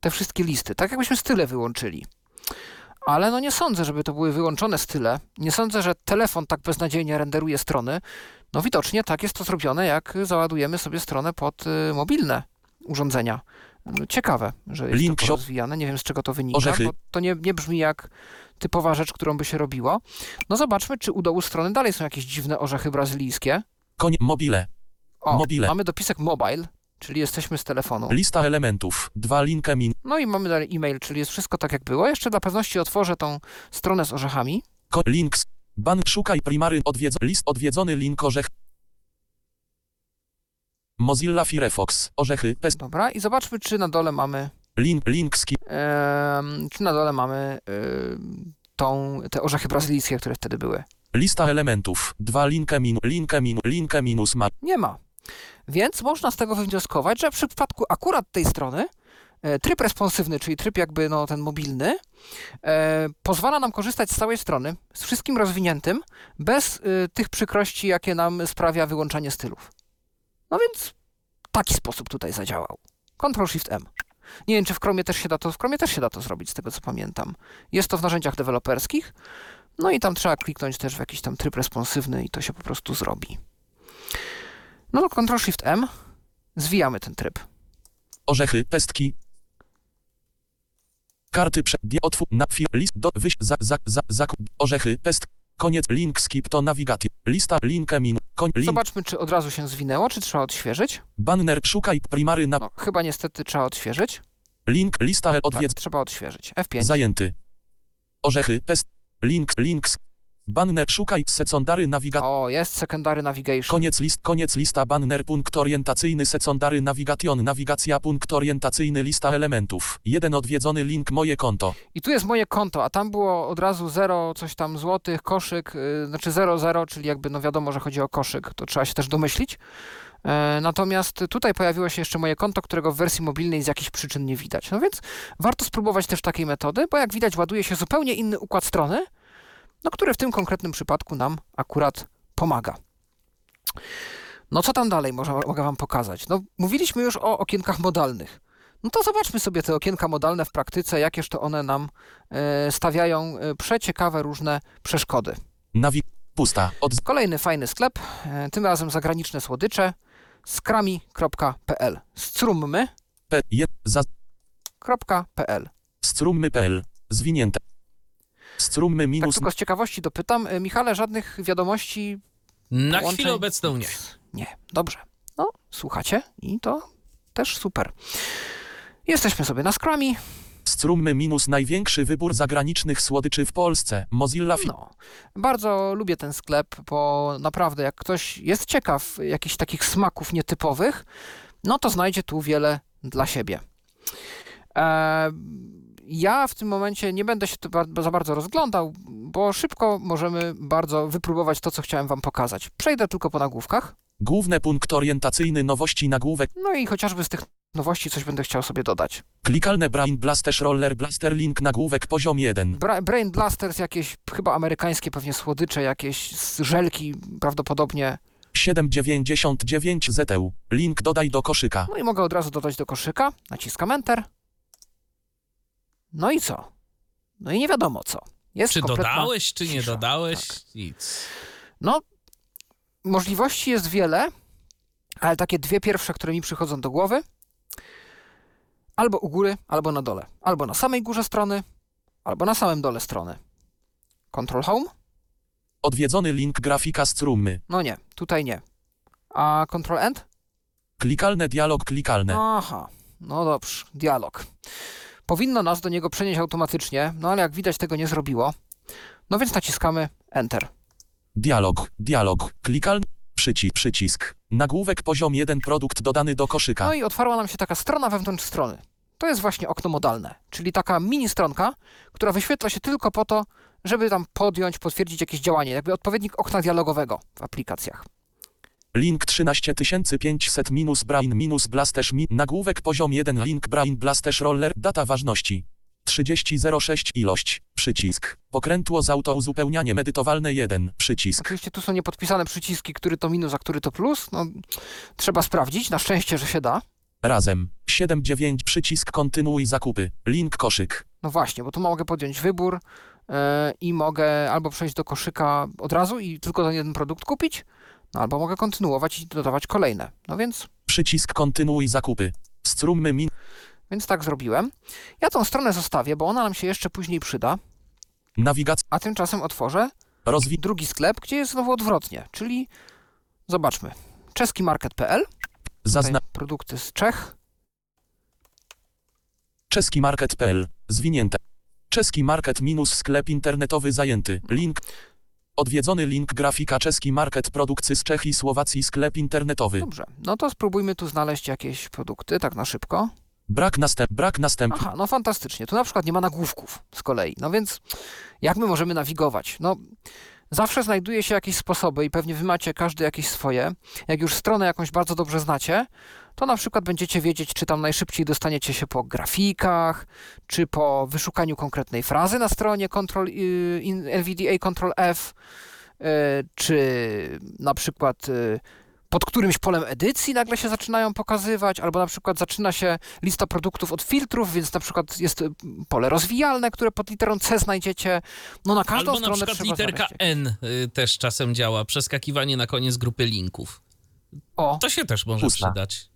Te wszystkie listy. Tak jakbyśmy style wyłączyli. Ale no nie sądzę, żeby to były wyłączone style. Nie sądzę, że telefon tak beznadziejnie renderuje strony. No widocznie tak jest to zrobione, jak załadujemy sobie stronę pod y, mobilne urządzenia. Ciekawe, że jest Link to rozwijane. Nie wiem, z czego to wynika, Orzechy. bo to nie, nie brzmi jak typowa rzecz, którą by się robiło. No zobaczmy, czy u dołu strony dalej są jakieś dziwne orzechy brazylijskie. koń, mobile. O, Mobile. mamy dopisek mobile, czyli jesteśmy z telefonu. Lista elementów. 2. Linkę min. No i mamy dalej e-mail, czyli jest wszystko tak jak było. Jeszcze dla pewności otworzę tą stronę z orzechami. Ko- links. Ban szukaj primary odwiedz list odwiedzony link orzech. Mozilla Firefox. Orzechy. Pest. Dobra, i zobaczmy, czy na dole mamy, Link. Link ski. em, czy na dole mamy tą, te orzechy brazylijskie, które wtedy były. Lista elementów. 2. Linkę min. Linkę min. Linkę minus ma. Nie ma. Więc można z tego wywnioskować, że w przypadku akurat tej strony e, tryb responsywny, czyli tryb jakby no, ten mobilny, e, pozwala nam korzystać z całej strony, z wszystkim rozwiniętym, bez e, tych przykrości, jakie nam sprawia wyłączanie stylów. No więc taki sposób tutaj zadziałał. Ctrl-Shift-M. Nie wiem, czy w Chromie też się da to, w Chromie też się da to zrobić, z tego co pamiętam. Jest to w narzędziach deweloperskich, no i tam trzeba kliknąć też w jakiś tam tryb responsywny i to się po prostu zrobi. No to Ctrl-Shift-M, zwijamy ten tryb. Orzechy. Pestki. Karty prze... Otwór, na, list, do, wyś, za, za, za, zakup, orzechy, pest, koniec, link, skip, to nawigacja, lista, linkę, min, koń, link, Zobaczmy, czy od razu się zwinęło, czy trzeba odświeżyć. banner, szukaj, primary, na, No, chyba niestety trzeba odświeżyć. link, lista, Tak, odwiedz, trzeba odświeżyć. F5. zajęty, orzechy, pest, link, links, banner, szukaj, secondary, nawigacja, O, jest Secondary Navigation. koniec list, koniec lista, banner, punkt orientacyjny, secondary, navigation, nawigacja, punkt orientacyjny, lista elementów, jeden odwiedzony link, moje konto, I tu jest moje konto, a tam było od razu 0, coś tam złotych, koszyk, yy, znaczy 00, czyli jakby no wiadomo, że chodzi o koszyk, to trzeba się też domyślić. E, Natomiast tutaj pojawiło się jeszcze moje konto, którego w wersji mobilnej z jakichś przyczyn nie widać. No więc warto spróbować też takiej metody, bo jak widać ładuje się zupełnie inny układ strony, no który w tym konkretnym przypadku nam akurat pomaga. No co tam dalej może, mogę Wam pokazać? No mówiliśmy już o okienkach modalnych. No to zobaczmy sobie te okienka modalne w praktyce, jakież to one nam e, stawiają e, przeciekawe różne przeszkody. nawi, pusta, od, Kolejny fajny sklep, e, tym razem zagraniczne słodycze, skrami.pl. Strummy.pl. p, je, za, Tak Strummy.pl. Zwinięte. Strummy Tak minus tylko z ciekawości dopytam, e, Michale, żadnych wiadomości? Na połączeń? chwilę obecną nie. Nie, dobrze. No, słuchacie i to też super. Jesteśmy sobie na Scrumie. Strummy minus największy wybór zagranicznych słodyczy w Polsce. Mozilla Fi- No, bardzo lubię ten sklep, bo naprawdę jak ktoś jest ciekaw jakichś takich smaków nietypowych, no to znajdzie tu wiele dla siebie. E, ja w tym momencie nie będę się tu za bardzo rozglądał, bo szybko możemy bardzo wypróbować to, co chciałem Wam pokazać. Przejdę tylko po nagłówkach, Główny punkt orientacyjny nowości nagłówek. no i chociażby z tych nowości coś będę chciał sobie dodać. Klikalne Brain Blaster Roller Blaster Link nagłówek poziom 1. Bra- Brain Blasters, jakieś chyba amerykańskie pewnie słodycze, jakieś z żelki prawdopodobnie 799 ZEU. Link dodaj do koszyka. No i mogę od razu dodać do koszyka. Naciskam Enter. No i co? No i nie wiadomo co. Jest Czy dodałeś, czy nie cisza. dodałeś? Tak. Nic. No, możliwości jest wiele, ale takie dwie pierwsze, które mi przychodzą do głowy, albo u góry, albo na dole. Albo na samej górze strony, albo na samym dole strony. Control Home? Odwiedzony link grafika Strummy. No nie, tutaj nie. A Control End? Klikalne dialog klikalne. Aha, no dobrze, dialog. Powinno nas do niego przenieść automatycznie, no ale jak widać tego nie zrobiło. No więc naciskamy Enter. Dialog, dialog. Klikalny przycisk, przycisk. Nagłówek poziom 1 produkt dodany do koszyka. No i otwarła nam się taka strona wewnątrz strony. To jest właśnie okno modalne, czyli taka mini stronka, która wyświetla się tylko po to, żeby tam podjąć, potwierdzić jakieś działanie, jakby odpowiednik okna dialogowego w aplikacjach. Link 13500 minus Brain minus Blasterz mi. Nagłówek poziom 1 link Brain Blasterz Roller. Data ważności. 3006 ilość, przycisk. Pokrętło z autouzupełnianiem edytowalne 1, przycisk. Oczywiście tu są niepodpisane przyciski, który to minus, a który to plus. No, trzeba sprawdzić, na szczęście, że się da. Razem, 79 przycisk kontynuuj zakupy, link koszyk. No właśnie, bo tu mogę podjąć wybór yy, i mogę albo przejść do koszyka od razu i tylko ten jeden produkt kupić, no albo mogę kontynuować i dodawać kolejne. No więc, Przycisk kontynuuj zakupy. Strummy min. więc tak zrobiłem. Ja tą stronę zostawię, bo ona nam się jeszcze później przyda, Nawigacja. a tymczasem otworzę Rozwi. drugi sklep, gdzie jest znowu odwrotnie, czyli zobaczmy. Czeski market.pl, Zazna. Tutaj produkty z Czech. Czeski market.pl. Zwinięte. Czeski market minus sklep internetowy zajęty. Link. Odwiedzony link grafika czeski market produkcji z Czech i Słowacji sklep internetowy. Dobrze, no to spróbujmy tu znaleźć jakieś produkty, tak na szybko. Brak następ. Brak następ. Aha, no fantastycznie. Tu na przykład nie ma nagłówków z kolei. No więc jak my możemy nawigować? No zawsze znajduje się jakieś sposoby i pewnie wy macie każdy jakieś swoje. Jak już stronę jakąś bardzo dobrze znacie, to na przykład będziecie wiedzieć, czy tam najszybciej dostaniecie się po grafikach, czy po wyszukaniu konkretnej frazy na stronie Ctrl, y, NVDA Ctrl F, y, czy na przykład y, pod którymś polem edycji nagle się zaczynają pokazywać, albo na przykład zaczyna się lista produktów od filtrów, więc na przykład jest pole rozwijalne, które pod literą C znajdziecie. No na każdą Albo na stronę przykład trzeba literka. N też czasem działa, przeskakiwanie na koniec grupy linków. O, To się też może Pusta. przydać.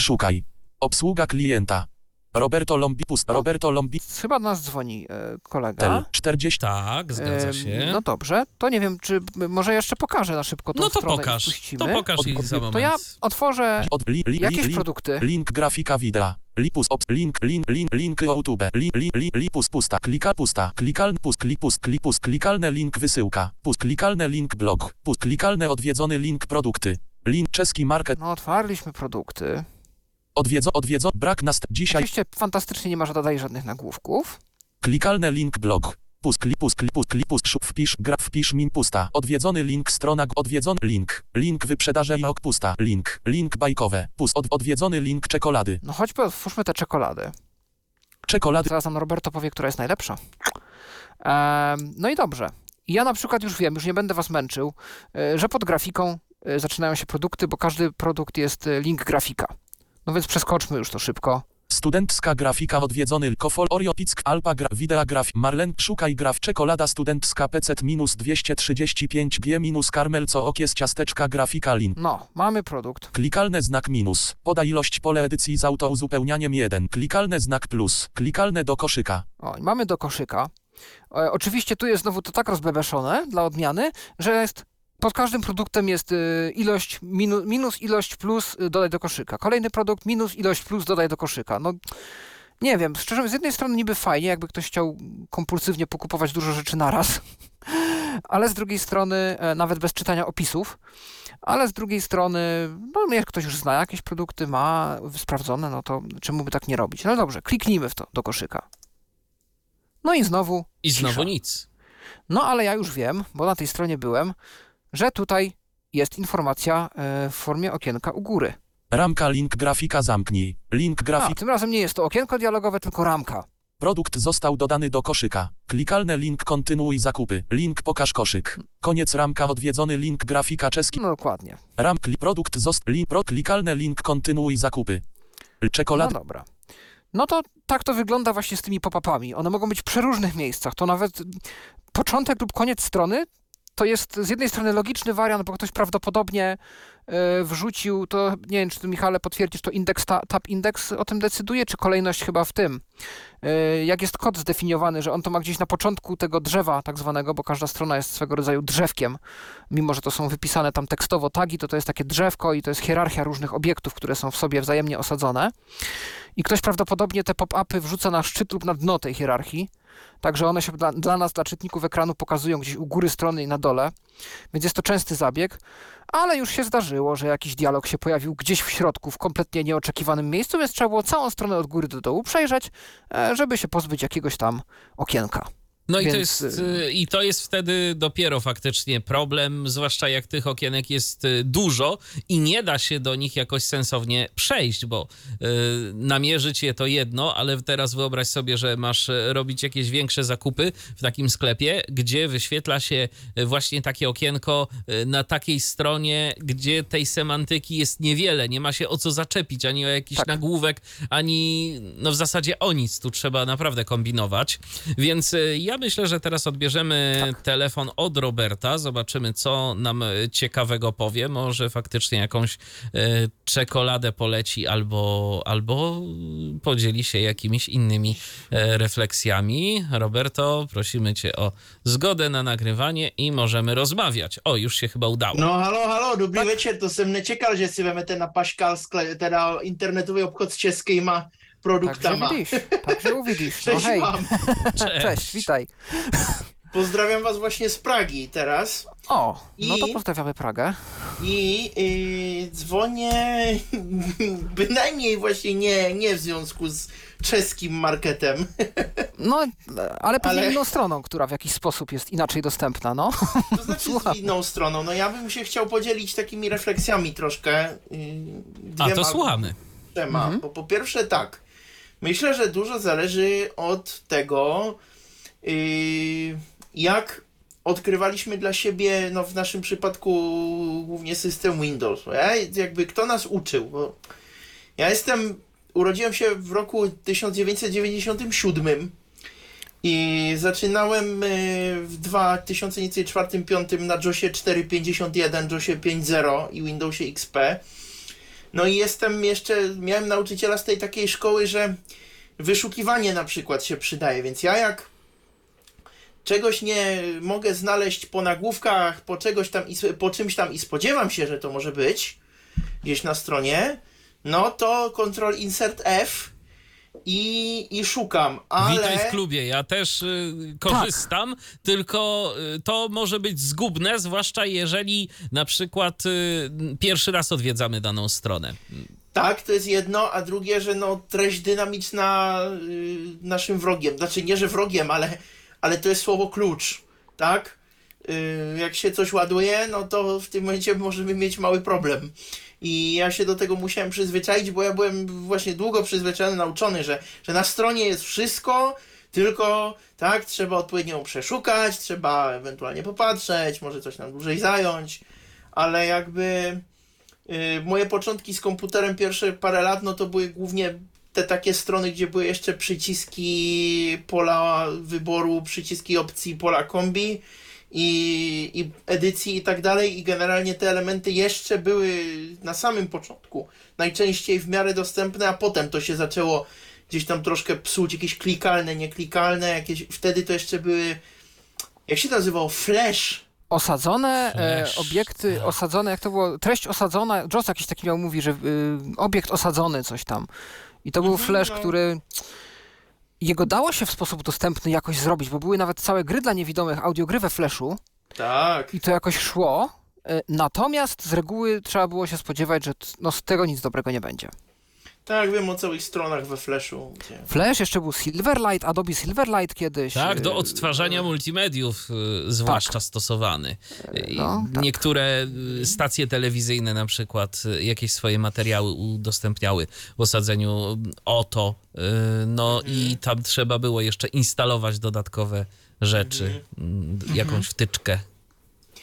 Szukaj. Obsługa klienta. Roberto Lombi. Pust. Roberto Lombi. chyba do nas dzwoni e, kolega. Tel. 40. Tak, zgadza się. No dobrze, to nie wiem, czy może jeszcze pokażę na szybko tą No to stronę i pokaż, puścimy. to pokaż Od- i od- za moment. To ja otworzę Od, li, li, jakieś li, produkty. Link grafika wideo. Lipus ops link link link link YouTube. Li, li, li, lipus pusta. Klika pusta. Klikalny pust klik pust klik pust klikalne link wysyłka. Pust klikalne link blog. Pust klikalne odwiedzony link produkty. Link czeski market. No otwarliśmy produkty. Odwiedzo odwiedzo brak nast dzisiaj. Oczywiście fantastycznie nie ma żadnych żadnych nagłówków. Klikalne link blog. Klik pust klik pust szup wpisz gra wpisz min pusta. Odwiedzony link strona odwiedzony link. Link wyprzedaże i ok pusta. Link. Link bajkowe. Pust od, odwiedzony link czekolady. No choćby otwórzmy te czekolady. Czekolady. Zaraz nam Roberto powie, która jest najlepsza. Em, no i dobrze. Ja na przykład już wiem, już nie będę was męczył, e, że pod grafiką e, zaczynają się produkty, bo każdy produkt jest e, link grafika. No więc przeskoczmy już to szybko. Studencka grafika odwiedzony Kofol Oreo Pick Alpa gra Widea graf Marlen szukaj graf czekolada studencka PC minus 235 G minus karmel co okies ciasteczka grafika lin. No, mamy produkt. Klikalne znak minus. Poda ilość pole edycji z autouzupełnianiem 1. Klikalne znak plus. Klikalne do koszyka. O, mamy do koszyka. E, oczywiście tu jest znowu to tak rozbebeszone dla odmiany, że jest pod każdym produktem jest y, ilość minu, minus ilość plus y, dodaj do koszyka. Kolejny produkt minus ilość plus dodaj do koszyka. No nie wiem, szczerze z jednej strony niby fajnie, jakby ktoś chciał kompulsywnie pokupować dużo rzeczy naraz, ale z drugiej strony e, nawet bez czytania opisów, ale z drugiej strony, no jak ktoś już zna jakieś produkty, ma sprawdzone, no to czemu by tak nie robić? No dobrze, kliknijmy w to do koszyka. No i znowu I znowu cisza. nic. no ale ja już wiem, bo na tej stronie byłem, że tutaj jest informacja e, w formie okienka u góry. Ramka link grafika zamknij. Link A, grafik. tym razem nie jest to okienko dialogowe, tylko ramka. Produkt został dodany do koszyka. Klikalne link kontynuuj zakupy. Link pokaż koszyk. Koniec ramka odwiedzony link grafika czeski. No dokładnie. Ram kli produkt zost link pro klikalne link kontynuuj zakupy. No Czekolada. dobra. No to tak to wygląda właśnie z tymi pop-upami. One mogą być w przeróżnych miejscach. To nawet początek lub koniec strony to jest z jednej strony logiczny wariant, bo ktoś prawdopodobnie e, wrzucił to, nie wiem, czy ty Michale potwierdzisz, to indeks, ta, tab index o tym decyduje, czy kolejność chyba w tym. E, jak jest kod zdefiniowany, że on to ma gdzieś na początku tego drzewa tak zwanego, bo każda strona jest swego rodzaju drzewkiem, mimo że to są wypisane tam tekstowo tagi, to to jest takie drzewko i to jest hierarchia różnych obiektów, które są w sobie wzajemnie osadzone. I ktoś prawdopodobnie te pop-upy wrzuca na szczyt lub na dno tej hierarchii. Także one się dla, dla nas, dla czytników ekranu pokazują gdzieś u góry strony i na dole. Więc jest to częsty zabieg, ale już się zdarzyło, że jakiś dialog się pojawił gdzieś w środku, w kompletnie nieoczekiwanym miejscu, więc trzeba było całą stronę od góry do dołu przejrzeć, e, żeby się pozbyć jakiegoś tam okienka. No i, to Więc, jest, y, i to jest wtedy dopiero faktycznie problem, zwłaszcza jak tych okienek jest y, dużo i nie da się do nich jakoś sensownie przejść, bo y, namierzyć je to jedno, ale teraz wyobraź sobie, że masz y, robić jakieś większe zakupy w takim sklepie, gdzie wyświetla się y, właśnie takie okienko y, na takiej stronie, gdzie tej semantyki jest niewiele, nie ma się o co zaczepić, ani o jakiś Tak. nagłówek, ani no w zasadzie o nic, tu trzeba naprawdę kombinować. Więc y, ja myślę, że teraz odbierzemy Tak. telefon od Roberta, zobaczymy co nam y, ciekawego powie, może faktycznie jakąś y, czekoladę poleci albo, albo podzieli się jakimiś innymi e, refleksjami. Roberto, prosimy cię o zgodę na nagrywanie i możemy rozmawiać. O, już się chyba udało. No halo, halo, dobrý večer, to jsem nečekal, že si vemete na Paškal, teda internetový obchod s českýma Także produktama. widzisz, także uwidzisz. No Cześć hej, wam. cześć, witaj. Pozdrawiam was właśnie z Pragi teraz O, no to pozdrawiamy Pragę. i yy, dzwonię bynajmniej właśnie nie, nie w związku z czeskim marketem. No, ale pewnie Ale- inną stroną, która w jakiś sposób jest inaczej dostępna, no. To znaczy Słucham. z inną stroną. No ja bym się chciał podzielić takimi refleksjami troszkę. Yy, A to słuchamy. Trzema. Bo po pierwsze tak, myślę, że dużo zależy od tego, yy, jak odkrywaliśmy dla siebie, no w naszym przypadku głównie system Windows. Ja, jakby kto nas uczył, bo ja jestem, urodziłem się w roku 1997 i zaczynałem yy, w 2004-2005 na JOSie 4.51, JOSie 5.0 i Windowsie XP. No i jestem jeszcze, miałem nauczyciela z tej takiej szkoły, że wyszukiwanie na przykład się przydaje, więc ja jak czegoś nie mogę znaleźć po nagłówkach, po czegoś tam i, po czymś tam i spodziewam się, że to może być gdzieś na stronie, no to Ctrl Insert F i, i szukam, ale... Witaj w klubie. Ja też y, korzystam, tylko y, to może być zgubne, zwłaszcza jeżeli na przykład y, pierwszy raz odwiedzamy daną stronę. Tak, to jest jedno, a drugie, że no treść dynamiczna y, naszym wrogiem. Znaczy nie, że wrogiem, ale, ale to jest słowo klucz, tak? Y, jak się coś ładuje, no to w tym momencie możemy mieć mały problem. I ja się do tego musiałem przyzwyczaić, bo ja byłem właśnie długo przyzwyczajony, nauczony, że, że na stronie jest wszystko, tylko tak, trzeba odpowiednio przeszukać, trzeba ewentualnie popatrzeć, może coś nam dłużej zająć, ale jakby Yy, moje początki z komputerem pierwsze parę lat, no to były głównie te takie strony, gdzie były jeszcze przyciski pola wyboru, przyciski opcji pola kombi i, i edycji i tak dalej i generalnie te elementy jeszcze były na samym początku najczęściej w miarę dostępne, a potem to się zaczęło gdzieś tam troszkę psuć, jakieś klikalne, nieklikalne, jakieś, wtedy to jeszcze były jak się nazywało? Flash Osadzone e, Flash. obiekty, osadzone, jak to było, treść osadzona, Joss jakiś taki miał, mówi, że y, obiekt osadzony, coś tam. I to był Mhm, flash, no. który jego dało się w sposób dostępny jakoś zrobić, bo były nawet całe gry dla niewidomych, audiogry we flashu tak, i to jakoś szło. E, Natomiast z reguły trzeba było się spodziewać, że no, z tego nic dobrego nie będzie. Tak, wiem o całych stronach we Flashu, gdzie Flash, jeszcze był Silverlight, Adobe Silverlight kiedyś. Tak, do odtwarzania multimediów y, zwłaszcza stosowany. I no, tak. Niektóre y, stacje telewizyjne na przykład y, jakieś swoje materiały udostępniały w osadzeniu OTO, y, no i tam trzeba było jeszcze instalować dodatkowe rzeczy, mm, jakąś wtyczkę.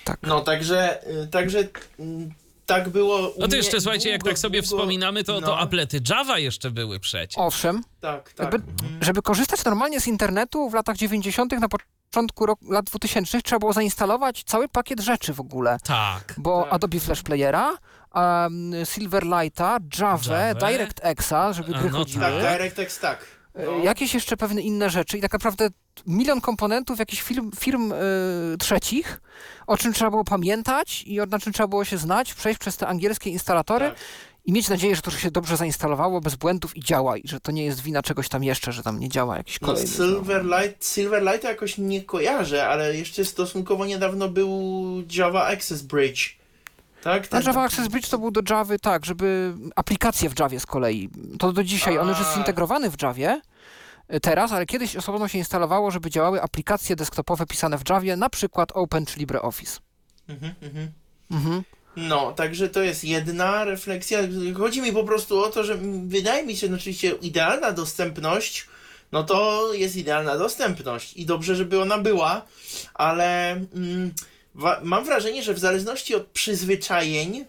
tak. No, także, y, także mm, tak było. u No to mnie jeszcze słuchajcie, jak tak sobie długo- wspominamy, to, to no, aplety Java jeszcze były przecież. Owszem, Tak, tak. Jakby, Mhm. żeby korzystać normalnie z internetu w latach 90., na początku rok, lat 2000 trzeba było zainstalować cały pakiet rzeczy w ogóle. Tak. Bo Tak. Adobe Flash Playera, um, Silverlighta, Java, Javę. DirectXa, żeby gry no chodziły. Tak, DirectX tak. E, No. Jakieś jeszcze pewne inne rzeczy i tak naprawdę milion komponentów jakichś firm, firm e, trzecich, o czym trzeba było pamiętać i o, na czym trzeba było się znać, przejść przez te angielskie instalatory Tak. i mieć nadzieję, że to się dobrze zainstalowało, bez błędów i działa i że to nie jest wina czegoś tam jeszcze, że tam nie działa jakiś No, kolejny. Silverlight, Silverlight jakoś nie kojarzę, ale jeszcze stosunkowo niedawno był Java Access Bridge. Tak? Ten- Java Access Bridge to był do Javy, tak, żeby aplikacje w Javie z kolei. To do dzisiaj, on już jest zintegrowany w Javie, teraz, ale kiedyś osobno się instalowało, żeby działały aplikacje desktopowe pisane w Javie, na przykład Open czy LibreOffice. Mhm, mhm. Mhm. No, także to jest jedna refleksja. Chodzi mi po prostu o to, że wydaje mi się, że oczywiście idealna dostępność, no to jest idealna dostępność i dobrze, żeby ona była, ale mm, mam wrażenie, że w zależności od przyzwyczajeń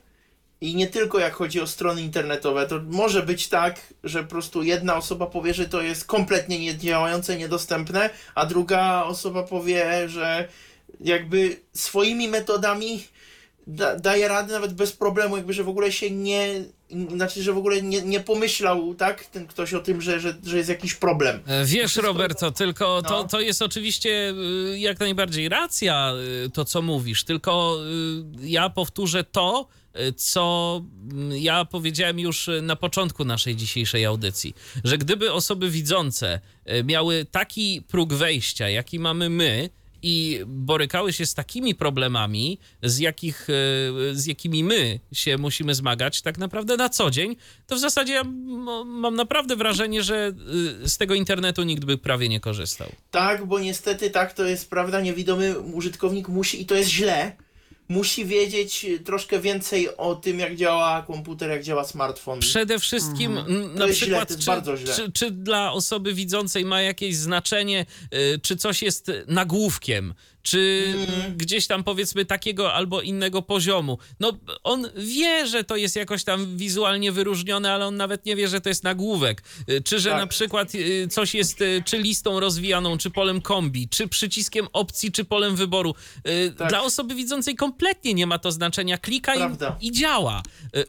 i nie tylko jak chodzi o strony internetowe, to może być tak, że po prostu jedna osoba powie, że to jest kompletnie niedziałające, niedostępne, a druga osoba powie, że jakby swoimi metodami da, daje radę nawet bez problemu, jakby, że w ogóle się nie, znaczy, że w ogóle nie, nie pomyślał, tak, ten ktoś o tym, że, że, że jest jakiś problem. E, Wiesz, Roberto, tylko to, No. to jest oczywiście y, jak najbardziej racja, y, to co mówisz, tylko y, ja powtórzę to, co mm, ja powiedziałem już na początku naszej dzisiejszej audycji, że gdyby osoby widzące miały taki próg wejścia, jaki mamy my, i borykały się z takimi problemami, z, jakich, e, z jakimi my się musimy zmagać tak naprawdę na co dzień, to w zasadzie ja mam naprawdę wrażenie, że y, z tego internetu nikt by prawie nie korzystał. Tak, bo niestety tak to jest prawda, niewidomy użytkownik musi, i to jest źle, musi wiedzieć troszkę więcej o tym, jak działa komputer, jak działa smartfon. Przede wszystkim m, na To jest źle, przykład, to jest czy, bardzo źle. Czy, czy dla osoby widzącej ma jakieś znaczenie, y, czy coś jest nagłówkiem, czy gdzieś tam powiedzmy takiego albo innego poziomu. No on wie, że to jest jakoś tam wizualnie wyróżnione, ale on nawet nie wie, że to jest nagłówek. Y, Czy że Tak. na przykład y, coś jest y, czy listą rozwijaną, czy polem kombi, czy przyciskiem opcji, czy polem wyboru. Tak. Dla osoby widzącej kompletnie nie ma to znaczenia. Klika i, i działa.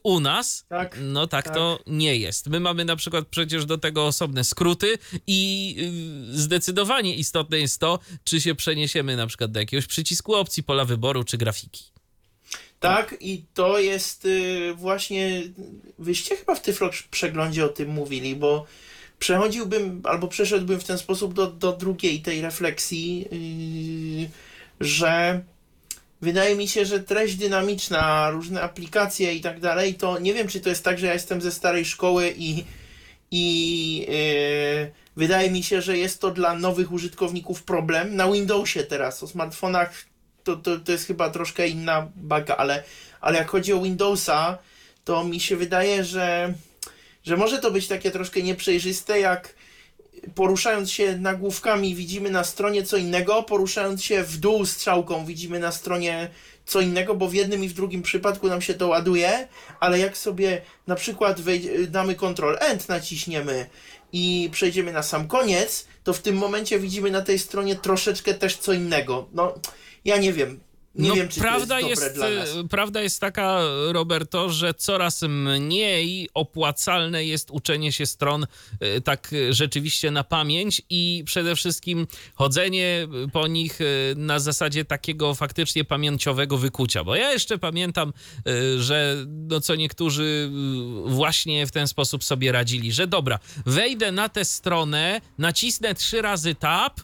U nas Tak, no tak, tak. to nie jest. My mamy na przykład przecież do tego osobne skróty i zdecydowanie istotne jest to, czy się przeniesiemy na przykład do jakiegoś przycisku opcji, pola wyboru czy grafiki. Tak, i to jest y, właśnie. Wyście chyba w Tyflo przeglądzie o tym mówili, bo przechodziłbym albo przeszedłbym w ten sposób do, do drugiej tej refleksji, yy, że wydaje mi się, że treść dynamiczna, różne aplikacje i tak dalej, to nie wiem, czy to jest tak, że ja jestem ze starej szkoły i, i yy, wydaje mi się, że jest to dla nowych użytkowników problem. Na Windowsie teraz, o smartfonach to, to, to jest chyba troszkę inna baga, ale, ale jak chodzi o Windowsa, to mi się wydaje, że, że może to być takie troszkę nieprzejrzyste, jak poruszając się nagłówkami widzimy na stronie co innego, poruszając się w dół strzałką widzimy na stronie co innego, bo w jednym i w drugim przypadku nam się to ładuje, ale jak sobie na przykład wej- damy Ctrl End, naciśniemy i przejdziemy na sam koniec, to w tym momencie widzimy na tej stronie troszeczkę też co innego. No, ja nie wiem. Nie no, wiem, czy prawda to jest jest, Prawda jest taka, Roberto, że coraz mniej opłacalne jest uczenie się stron y, tak rzeczywiście na pamięć i przede wszystkim chodzenie po nich y, na zasadzie takiego faktycznie pamięciowego wykucia. Bo ja jeszcze pamiętam, y, że no co niektórzy właśnie w ten sposób sobie radzili, że dobra, wejdę na tę stronę, nacisnę trzy razy tab,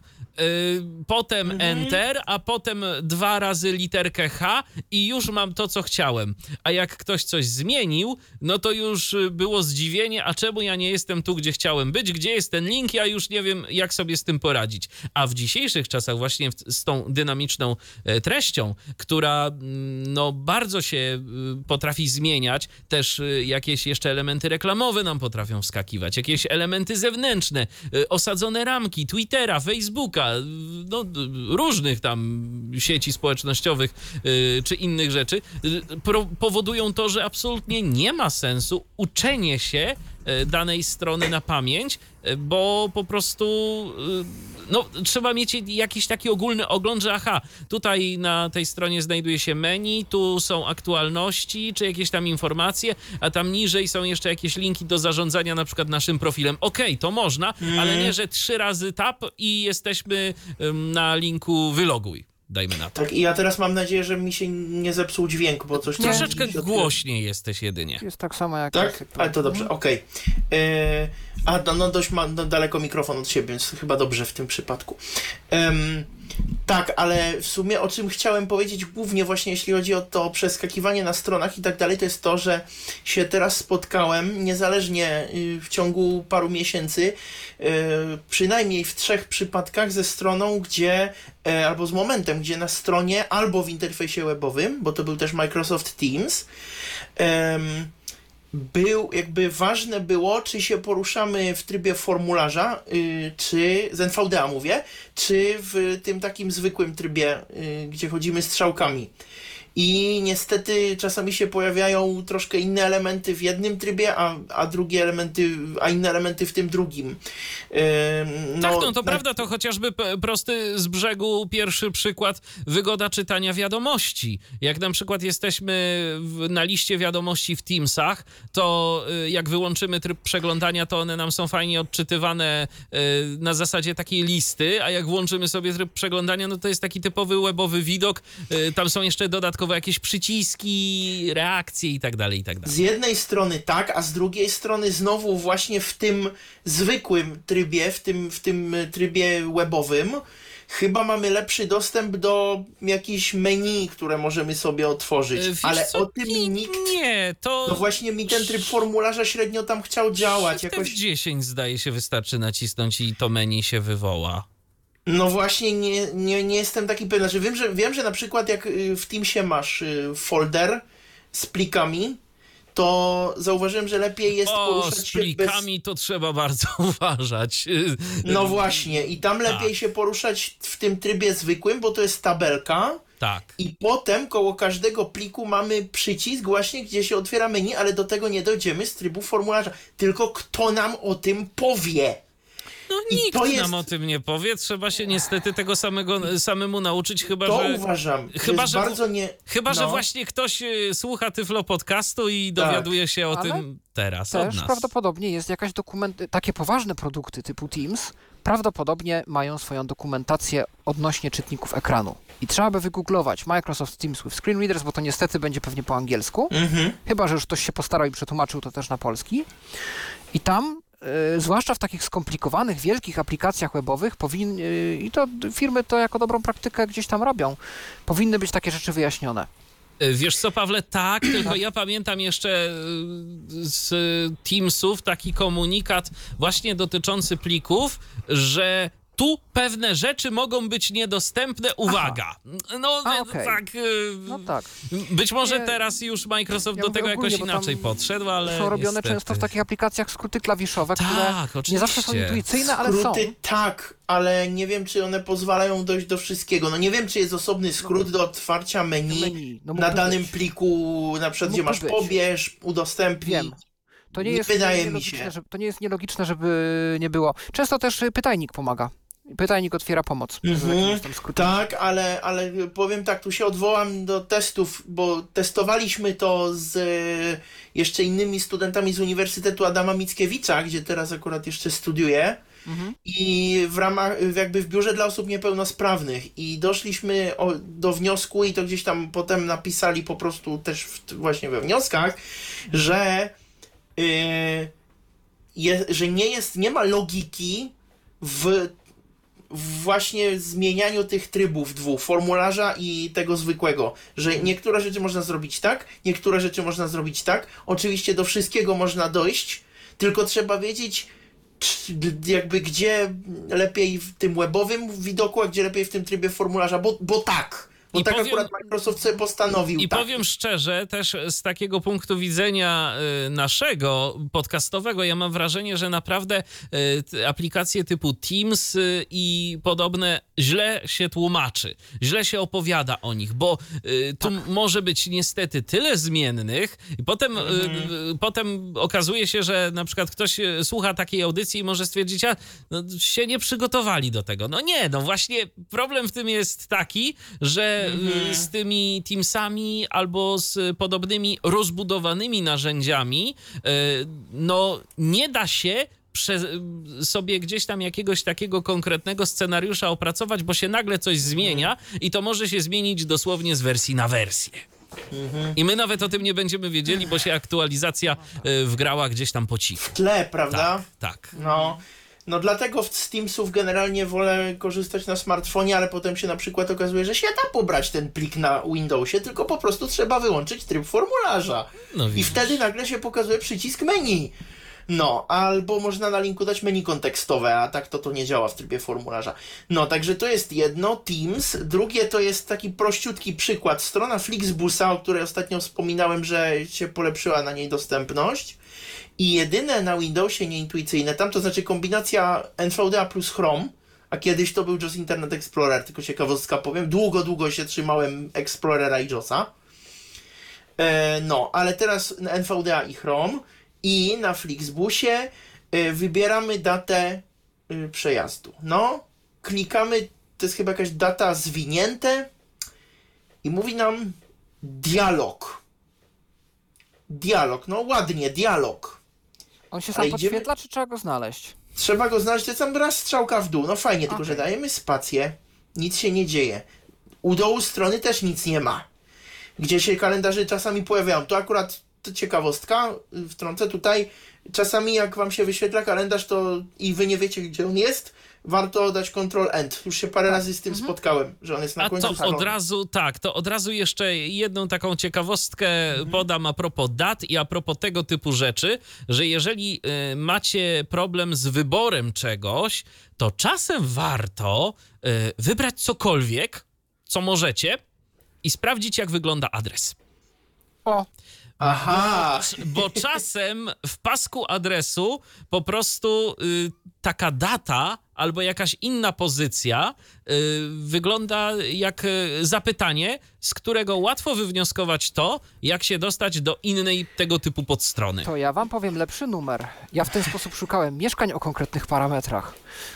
potem Mhm. Enter, a potem dwa razy literkę H i już mam to, co chciałem. A jak ktoś coś zmienił, no to już y, było zdziwienie, a czemu ja nie jestem tu, gdzie chciałem być, gdzie jest ten link, ja już nie wiem, jak sobie z tym poradzić. A w dzisiejszych czasach właśnie z tą dynamiczną e, treścią, która mm, no bardzo się y, potrafi zmieniać, też y, jakieś jeszcze elementy reklamowe nam potrafią wskakiwać, jakieś elementy zewnętrzne, y, osadzone ramki Twittera, Facebooka, no, różnych tam sieci społecznościowych y, czy innych rzeczy, y, powodują to, że absolutnie nie ma sensu uczenie się y, danej strony na pamięć, bo po prostu no, trzeba mieć jakiś taki ogólny ogląd, że aha, tutaj na tej stronie znajduje się menu, tu są aktualności, czy jakieś tam informacje, a tam niżej są jeszcze jakieś linki do zarządzania na przykład naszym profilem. Okej, to można, ale nie, że trzy razy tap i jesteśmy na linku wyloguj. Dajmy na to. Tak, i ja teraz mam nadzieję, że mi się nie zepsuł dźwięk, bo coś tam Troszeczkę głośniej jesteś jedynie. Jest tak samo jak... Tak? Ale to dobrze, okej. E, A, no, no dość ma no, daleko mikrofon od siebie, więc chyba dobrze w tym przypadku. Em, tak, ale w sumie o czym chciałem powiedzieć głównie właśnie jeśli chodzi o to przeskakiwanie na stronach i tak dalej, to jest to, że się teraz spotkałem niezależnie y, w ciągu paru miesięcy, y, przynajmniej w trzech przypadkach ze stroną, gdzie e, albo z momentem, gdzie na stronie albo w interfejsie webowym, bo to był też Microsoft Teams, em, był, jakby ważne było, czy się poruszamy w trybie formularza, y, czy z NVDA mówię, czy w tym takim zwykłym trybie, y, gdzie chodzimy strzałkami. I niestety czasami się pojawiają troszkę inne elementy w jednym trybie, a, a drugie elementy, a inne elementy w tym drugim. Ym, tak, no to na- prawda, to chociażby prosty z brzegu pierwszy przykład wygoda czytania wiadomości. Jak na przykład jesteśmy w, na liście wiadomości w Teamsach, to y, jak wyłączymy tryb przeglądania, to one nam są fajnie odczytywane y, na zasadzie takiej listy, a jak włączymy sobie tryb przeglądania, no to jest taki typowy webowy widok. Y, Tam są jeszcze dodatkowo jakieś przyciski, reakcje i tak dalej, i tak dalej. Z jednej strony tak, a z drugiej strony znowu właśnie w tym zwykłym trybie, w tym, w tym trybie webowym, chyba mamy lepszy dostęp do jakichś menu, które możemy sobie otworzyć. Y, wiesz Ale co? o tym Nie, nikt. Nie, to... No właśnie mi ten tryb formularza średnio tam chciał działać. Jakoś. F10 zdaje się wystarczy nacisnąć i to menu się wywoła. No właśnie nie, nie, nie jestem taki pewien. Znaczy wiem, że wiem, że na przykład jak y, w Teamsie masz y, folder z plikami, to zauważyłem, że lepiej jest O, poruszać z się bez... plikami to trzeba bardzo uważać. No właśnie, i tam lepiej Tak. się poruszać w tym trybie zwykłym, bo to jest tabelka. Tak. I potem koło każdego pliku mamy przycisk właśnie, gdzie się otwiera menu, ale do tego nie dojdziemy z trybu formularza. Tylko kto nam o tym powie? No nikt to jest- nam o tym nie powie. Trzeba się niestety tego samego, samemu nauczyć, chyba To że... uważam. Chyba, że- bardzo nie... Chyba, że no. właśnie ktoś y, słucha Tyflo podcastu i dowiaduje się o Ale tym teraz od Też nas. prawdopodobnie jest jakaś dokument, takie poważne produkty typu Teams prawdopodobnie mają swoją dokumentację odnośnie czytników ekranu. I trzeba by wygooglować Microsoft Teams with Screen Readers, bo to niestety będzie pewnie po angielsku, Mhm. chyba że już ktoś się postarał i przetłumaczył to też na polski. I tam, zwłaszcza w takich skomplikowanych, wielkich aplikacjach webowych, powin, y, i to firmy to jako dobrą praktykę gdzieś tam robią, powinny być takie rzeczy wyjaśnione. Y, Wiesz co, Pawle, tak, tylko ja pamiętam jeszcze z Teamsów taki komunikat właśnie dotyczący plików, że tu pewne rzeczy mogą być niedostępne. Uwaga! No, A, y, okej. tak. y, No tak. Być może Nie, teraz już Microsoft ja do tego ogólnie, jakoś bo tam inaczej podszedł, ale. Są robione niestety. często w takich aplikacjach skróty klawiszowe, które Tak, nie zawsze są oczywiście. intuicyjne, ale są. Skróty tak, ale nie wiem, czy one pozwalają dojść do wszystkiego. No nie wiem, czy jest osobny skrót do otwarcia menu, Menu, no na danym być. pliku, na przykład gdzie masz być. pobierz, udostępnij. Wiem. To nie Nie jest wydaje mi nielogiczne, się. Żeby, to nie jest nielogiczne, żeby nie było. Często też y, pytajnik pomaga. Pytajnik otwiera pomoc. Mhm. skrótami. Tak, ale, ale powiem tak, tu się odwołam do testów, bo testowaliśmy to z e, jeszcze innymi studentami z Uniwersytetu Adama Mickiewicza, gdzie teraz akurat jeszcze studiuję. Mhm. I w ramach, jakby w biurze dla osób niepełnosprawnych. I doszliśmy o, do wniosku, i to gdzieś tam potem napisali po prostu też w, właśnie we wnioskach, że, y, je, że nie jest, nie ma logiki w właśnie zmienianiu tych trybów dwóch, formularza i tego zwykłego, że niektóre rzeczy można zrobić tak, niektóre rzeczy można zrobić tak. Oczywiście do wszystkiego można dojść, tylko trzeba wiedzieć, jakby gdzie lepiej w tym webowym widoku, a gdzie lepiej w tym trybie formularza, bo, bo tak. Bo I tak powiem- akurat Microsoft sobie postanowił. I tak. powiem szczerze, też z takiego punktu widzenia y, naszego podcastowego, ja mam wrażenie, że naprawdę y, aplikacje typu Teams y, i podobne źle się tłumaczy, źle się opowiada o nich, bo tu może być niestety tyle zmiennych, i potem, y, potem okazuje się, że na przykład ktoś słucha takiej audycji i może stwierdzić, a no, się nie przygotowali do tego. No nie, no właśnie problem w tym jest taki, że y, z tymi Teamsami albo z podobnymi rozbudowanymi narzędziami, y, no nie da się sobie gdzieś tam jakiegoś takiego konkretnego scenariusza opracować, bo się nagle coś zmienia i to może się zmienić dosłownie z wersji na wersję. I my nawet o tym nie będziemy wiedzieli, bo się aktualizacja y, wgrała gdzieś tam po cichu. W tle, prawda? Tak. No. No dlatego w Steamsów generalnie wolę korzystać na smartfonie, ale potem się na przykład okazuje, że się da pobrać ten plik na Windowsie, tylko po prostu trzeba wyłączyć tryb formularza. No I wtedy nagle się pokazuje przycisk menu. No, albo można na linku dać menu kontekstowe, a tak to to nie działa w trybie formularza. No, także to jest jedno, Teams. Drugie to jest taki prościutki przykład. Strona Flixbusa, o której ostatnio wspominałem, że się polepszyła na niej dostępność. I jedyne na Windowsie nieintuicyjne tam, to znaczy kombinacja NVDA plus Chrome, a kiedyś to był JOS Internet Explorer, tylko ciekawostka powiem. Długo, długo się trzymałem Explorera i JOSa. E, no, ale teraz NVDA i Chrome i na Flixbusie e, wybieramy datę e, przejazdu. No, klikamy, to jest chyba jakaś data zwinięte i mówi nam dialog. Dialog, no ładnie, dialog. On się Ale sam idziemy- podświetla, czy trzeba go znaleźć? Trzeba go znaleźć, to jest tam raz strzałka w dół. No fajnie, tylko Okej. że dajemy spację, nic się nie dzieje. U dołu strony też nic nie ma. Gdzie się kalendarze czasami pojawiają. To akurat to ciekawostka, wtrącę tutaj. Czasami jak wam się wyświetla kalendarz, to i wy nie wiecie, gdzie on jest, warto dać Ctrl End. Już się parę razy z tym spotkałem, że on jest na A końcu to strony. od razu, tak, to od razu jeszcze jedną taką ciekawostkę podam a propos dat i a propos tego typu rzeczy, że jeżeli y, macie problem z wyborem czegoś, to czasem warto y, wybrać cokolwiek, co możecie i sprawdzić, jak wygląda adres. O, Aha! Bo czasem w pasku adresu po prostu y, taka data albo jakaś inna pozycja y, wygląda jak y, zapytanie, z którego łatwo wywnioskować to, jak się dostać do innej tego typu podstrony. to ja wam powiem lepszy numer. Ja w ten sposób szukałem mieszkań o konkretnych parametrach.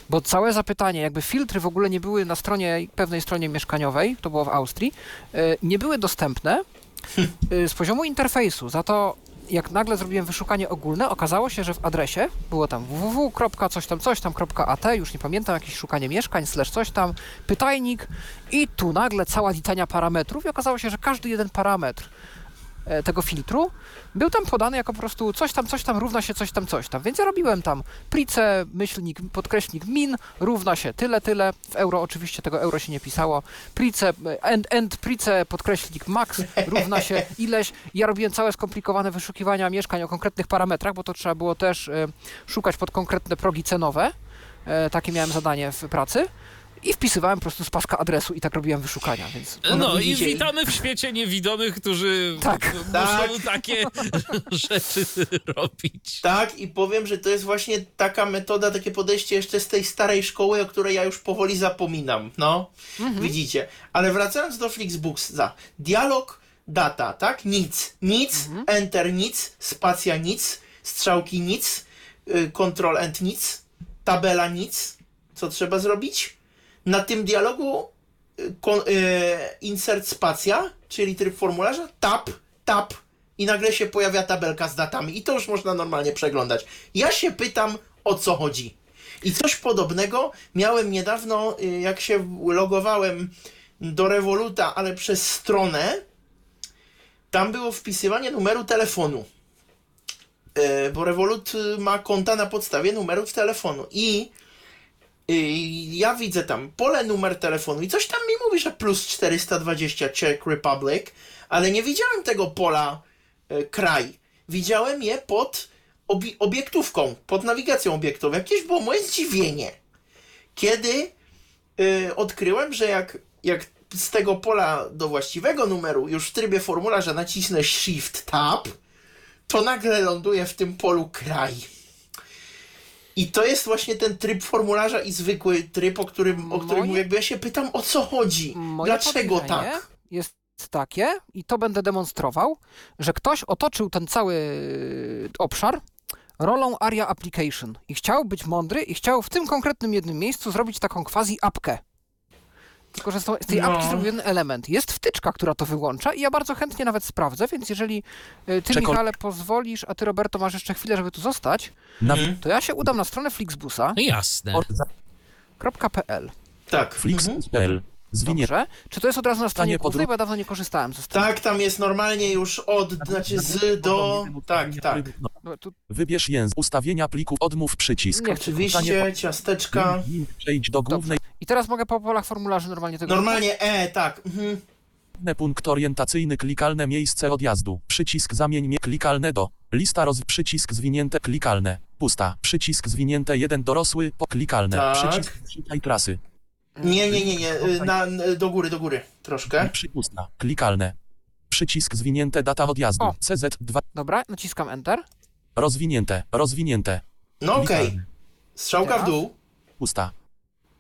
Bo całe zapytanie, jakby filtry w ogóle nie były na stronie, pewnej stronie mieszkaniowej, to było w Austrii, y, nie były dostępne y, z poziomu interfejsu. Za to jak nagle zrobiłem wyszukanie ogólne, okazało się, że w adresie było tam www. coś tam, coś tam, .at, już nie pamiętam, jakieś szukanie mieszkań, slash coś tam, pytajnik i tu nagle cała litania parametrów i okazało się, że każdy jeden parametr tego filtru był tam podany jako po prostu coś tam, coś tam równa się coś tam, coś tam. Więc ja robiłem tam price, myślnik, podkreśnik min równa się tyle, tyle. W euro oczywiście tego euro się nie pisało. Price, e, end, end price, podkreśnik max równa się ileś. Ja robiłem całe skomplikowane wyszukiwania mieszkań o konkretnych parametrach, bo to trzeba było też e, szukać pod konkretne progi cenowe. E, takie miałem zadanie w pracy. I wpisywałem po prostu z paska adresu i tak robiłem wyszukania, więc... No i witamy w świecie niewidomych, którzy Tak. muszą Tak. takie rzeczy robić. Tak, i powiem, że to jest właśnie taka metoda, takie podejście jeszcze z tej starej szkoły, o której ja już powoli zapominam. No, widzicie. Ale wracając do Flixbusa. Dialog, data, tak? Nic. Nic, enter nic, spacja nic, strzałki nic, y, control end nic, tabela nic. Co trzeba zrobić? Na tym dialogu y, kon, y, insert spacja, czyli tryb formularza, tab, tab i nagle się pojawia tabelka z datami i to już można normalnie przeglądać. Ja się pytam, o co chodzi. I coś podobnego miałem niedawno, y, jak się logowałem do Revoluta, ale przez stronę, tam było wpisywanie numeru telefonu. Bo Revolut ma konta na podstawie numerów telefonu i ja widzę tam pole numer telefonu i coś tam mi mówi, że plus 420 Czech Republic, ale nie widziałem tego pola e, kraj. Widziałem je pod obi- obiektówką, pod nawigacją obiektową. Jakieś było moje zdziwienie, kiedy e, odkryłem, że jak, jak z tego pola do właściwego numeru już w trybie formularza nacisnę Shift Tab, to nagle ląduję w tym polu kraj. I to jest właśnie ten tryb formularza i zwykły tryb, o którym, o którym Moje- mówię. Jakby ja się pytam, o co chodzi? Dlaczego tak? Jest takie, i to będę demonstrował, że ktoś otoczył ten cały obszar rolą ARIA Application i chciał być mądry i chciał w tym konkretnym jednym miejscu zrobić taką quasi apkę. Tylko, że z tej No. apki zrobił jeden element. Jest wtyczka, która to wyłącza i ja bardzo chętnie nawet sprawdzę, więc jeżeli y, ty, Czekol- Michale, pozwolisz, a ty, Roberto, masz jeszcze chwilę, żeby tu zostać, Nawi- to ja się udam na stronę Flixbusa.pl. No jasne. or- za- Tak. Mhm. Zwinięte. Dobrze. Czy to jest od razu na stronie Stanie pod głównej, bo ja dawno nie korzystałem ze strony. Tak, tam jest normalnie już od, znaczy z do. Tak, tak. No, tu, Wybierz język. Ustawienia plików. Odmów przycisk. Nie, Oczywiście, ciasteczka. Przejdź do głównej. I teraz mogę po polach formularzy normalnie tego Normalnie E, tak. Mhm. Punkt orientacyjny. Klikalne miejsce odjazdu. Przycisk zamień mnie. Klikalne do. Lista roz... Przycisk zwinięte. Klikalne. Pusta. Przycisk zwinięte. Jeden dorosły. Po klikalne. Tak. Przycisk czytaj trasy. Nie, nie, nie, nie. y, Na, do góry, do góry. Troszkę. Przypusta. Klikalne. Przycisk zwinięte. Data odjazdu. O. CZ2. Dobra, naciskam Enter. Rozwinięte. Rozwinięte. No okej. Klikalne. Strzałka w dół. Pusta.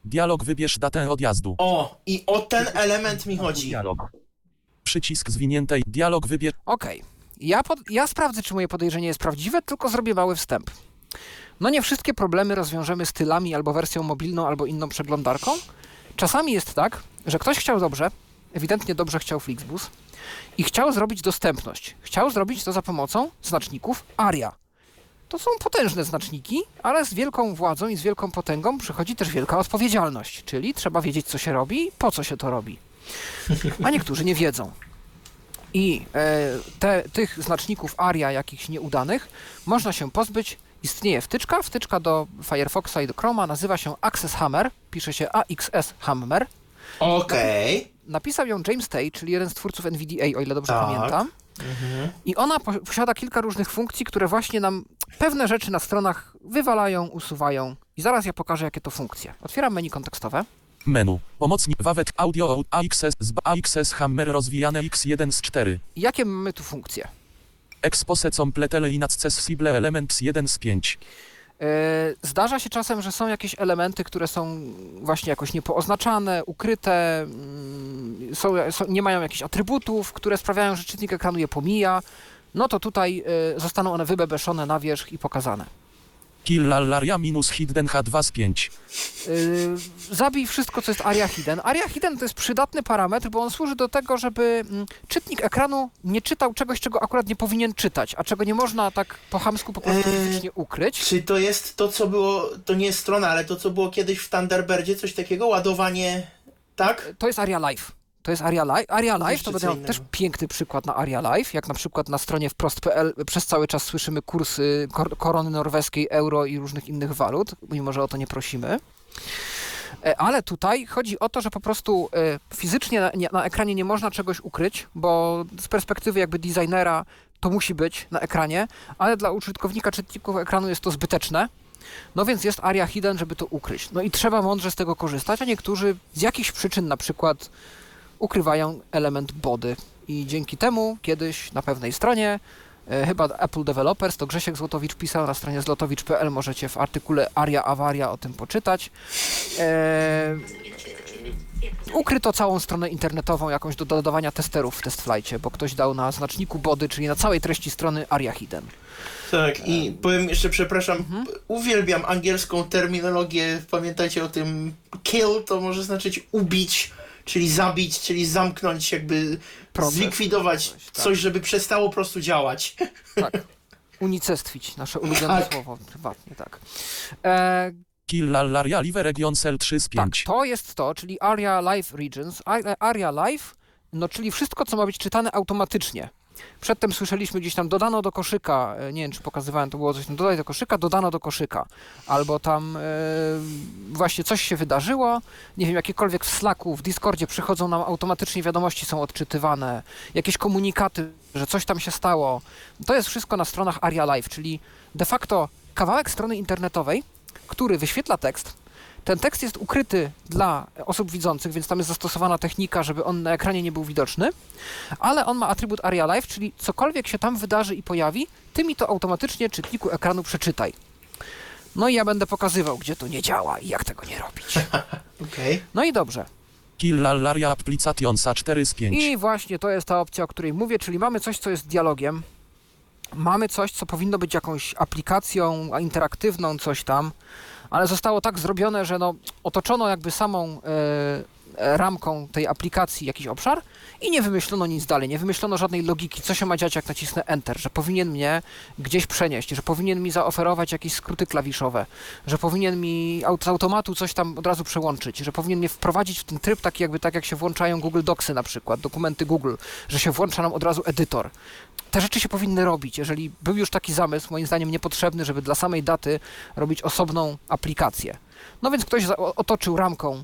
Dialog wybierz datę odjazdu. O, i o ten element mi chodzi. Dialog. Przycisk zwinięte. Dialog wybierz. Okej. Ja, pod, ja sprawdzę, czy moje podejrzenie jest prawdziwe, tylko zrobię mały wstęp. No nie wszystkie problemy rozwiążemy stylami albo wersją mobilną, albo inną przeglądarką. Czasami jest tak, że ktoś chciał dobrze, ewidentnie dobrze chciał Flixbus i chciał zrobić dostępność. Chciał zrobić to za pomocą znaczników ARIA. To są potężne znaczniki, ale z wielką władzą i z wielką potęgą przychodzi też wielka odpowiedzialność, czyli trzeba wiedzieć, co się robi i po co się to robi. A niektórzy nie wiedzą. I e, te, tych znaczników ARIA jakichś nieudanych można się pozbyć. Istnieje wtyczka, wtyczka do Firefoxa i do Chroma, nazywa się Access Hammer, pisze się AXS Hammer. Okej. Napisał ją James Tay, czyli jeden z twórców NVDA, o ile dobrze Tak. pamiętam. I ona po- posiada kilka różnych funkcji, które właśnie nam pewne rzeczy na stronach wywalają, usuwają. I zaraz ja pokażę, jakie to funkcje. Otwieram menu kontekstowe. Menu. Pomocnik Wawet Audio AXS z AXS Hammer rozwijane X1 z 4. I jakie mamy tu funkcje? Expose completele inaccessible elements 1 z 5. E, Zdarza się czasem, że są jakieś elementy, które są właśnie jakoś niepooznaczane, ukryte, mm, są, są, nie mają jakichś atrybutów, które sprawiają, że czytnik ekranu je pomija. No to tutaj e, zostaną one wybebeszone na wierzch i pokazane. Kill laria minus hidden H2 z 5. Yy, zabij wszystko, co jest aria hidden. Aria hidden to jest przydatny parametr, bo on służy do tego, żeby mm, czytnik ekranu nie czytał czegoś, czego akurat nie powinien czytać, a czego nie można tak po chamsku po prostu Eee, fizycznie ukryć. Czy to jest to, co było, to nie jest strona, ale to, co było kiedyś w Thunderbirdzie, coś takiego? Ładowanie, tak? To jest aria live. To jest Aria Live. Aria Live to będzie też piękny przykład na Aria Live, jak na przykład na stronie wprost.pl przez cały czas słyszymy kursy kor korony norweskiej, euro i różnych innych walut, mimo że o to nie prosimy. E, Ale tutaj chodzi o to, że po prostu e, fizycznie na, na ekranie nie można czegoś ukryć, bo z perspektywy jakby designera to musi być na ekranie, ale dla użytkownika czytników ekranu jest to zbyteczne. No więc jest aria hidden, żeby to ukryć. No i trzeba mądrze z tego korzystać, a niektórzy z jakichś przyczyn na przykład ukrywają element body. I dzięki temu kiedyś na pewnej stronie, e, chyba Apple Developers, to Grzesiek Złotowicz pisał na stronie zlotowicz.pl, możecie w artykule Aria Awaria o tym poczytać. E, ukryto całą stronę internetową jakąś do dodawania testerów w TestFlightie, bo ktoś dał na znaczniku body, czyli na całej treści strony Aria Hidden. Tak, i powiem jeszcze, przepraszam, Mhm. uwielbiam angielską terminologię. Pamiętajcie o tym, kill to może znaczyć ubić, czyli zabić, czyli zamknąć, jakby Proces. zlikwidować Coś, coś, tak. żeby przestało po prostu działać. Tak. Unicestwić, nasze ulubione Tak. słowo, prywatnie, tak. E, Kill laria live region cell 3 z Tak, 5. to jest to, czyli ARIA Live Regions. A- ARIA Live, no czyli wszystko, co ma być czytane automatycznie. Przedtem słyszeliśmy gdzieś tam dodano do koszyka, e, nie wiem czy pokazywałem, to było coś tam, dodaj do koszyka, dodano do koszyka. Albo tam e, właśnie coś się wydarzyło, nie wiem, jakiekolwiek w Slacku, w Discordzie przychodzą nam automatycznie wiadomości, są odczytywane, jakieś komunikaty, że coś tam się stało. To jest wszystko na stronach ARIA Live, czyli de facto kawałek strony internetowej, który wyświetla tekst, ten tekst jest ukryty dla osób widzących, więc tam jest zastosowana technika, żeby on na ekranie nie był widoczny, ale on ma atrybut ARIA Live, czyli cokolwiek się tam wydarzy i pojawi, ty mi to automatycznie czytniku ekranu przeczytaj. No i ja będę pokazywał, gdzie to nie działa i jak tego nie robić. Okej. No i dobrze. Kill laria applicationsa 4 z 5. I właśnie to jest ta opcja, o której mówię, czyli mamy coś, co jest dialogiem, mamy coś, co powinno być jakąś aplikacją a interaktywną, coś tam, ale zostało tak zrobione, że no, otoczono jakby samą, e, ramką tej aplikacji jakiś obszar i nie wymyślono nic dalej, nie wymyślono żadnej logiki, co się ma dziać, jak nacisnę Enter, że powinien mnie gdzieś przenieść, że powinien mi zaoferować jakieś skróty klawiszowe, że powinien mi z automatu coś tam od razu przełączyć, że powinien mnie wprowadzić w ten tryb taki jakby tak jak się włączają Google Docsy na przykład, dokumenty Google, że się włącza nam od razu edytor. Te rzeczy się powinny robić. Jeżeli był już taki zamysł, moim zdaniem niepotrzebny, żeby dla samej daty robić osobną aplikację. No więc ktoś otoczył ramką,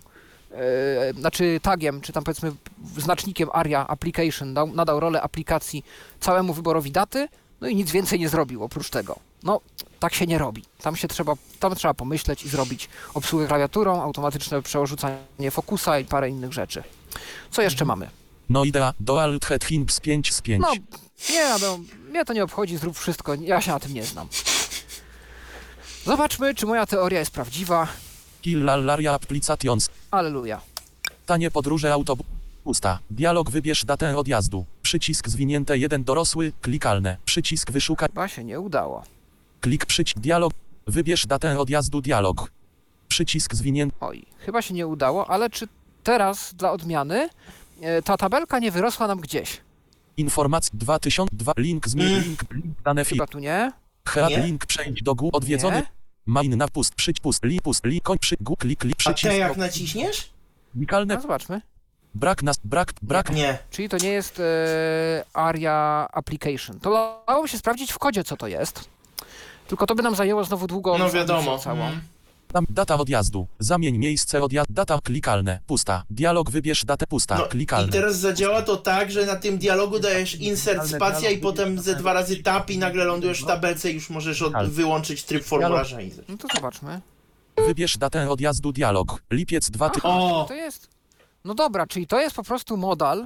e, znaczy tagiem, czy tam powiedzmy znacznikiem ARIA Application, dał, nadał rolę aplikacji całemu wyborowi daty, no i nic więcej nie zrobił oprócz tego. No, tak się nie robi. Tam się trzeba, tam trzeba pomyśleć i zrobić obsługę klawiaturą, automatyczne przeorzucanie fokusa i parę innych rzeczy. Co jeszcze mamy? No idea, Dual Head Hinks 5 z 5. No, nie, no, mnie to nie obchodzi, zrób wszystko, ja się na tym nie znam. Zobaczmy, czy moja teoria jest prawdziwa. Killallaria Applications. Aleluja. Tanie podróże autobusta. Dialog wybierz datę odjazdu. Przycisk zwinięte 1 dorosły, klikalne. Przycisk wyszukaj. Chyba się nie udało. Klik przycisk dialog. Wybierz datę odjazdu dialog. Przycisk zwinięty. Oj, chyba się nie udało, ale czy teraz dla odmiany ta tabelka nie wyrosła nam gdzieś? Informacja 2002. Link zmień. Mm. Link. link dane fi. Chyba tu nie? Head Nie? link przejdź do góry. Odwiedzony. Nie? Main na pust. Przyć pust. Li pust. Li koń przy. Gu klik klik A przycisk. te jak naciśniesz? Klikalne. No zobaczmy. Brak nas. Brak. Brak. Nie. Czyli to nie jest e, ARIA Application. To dałoby się sprawdzić w kodzie, co to jest. Tylko to by nam zajęło znowu długo. No wiadomo. Całą. Mm. Tam data odjazdu. Zamień miejsce odjazdu. Data klikalne. Pusta. Dialog wybierz datę pusta. No, I klikalne. teraz zadziała to tak, że na tym dialogu dajesz insert spacja i potem ze dwa razy tap i nagle lądujesz w tabelce i już możesz od, wyłączyć tryb formularza. i- No to zobaczmy. Wybierz datę odjazdu dialog. Lipiec 2 ty... Aha, O! to jest. No dobra, czyli to jest po prostu modal,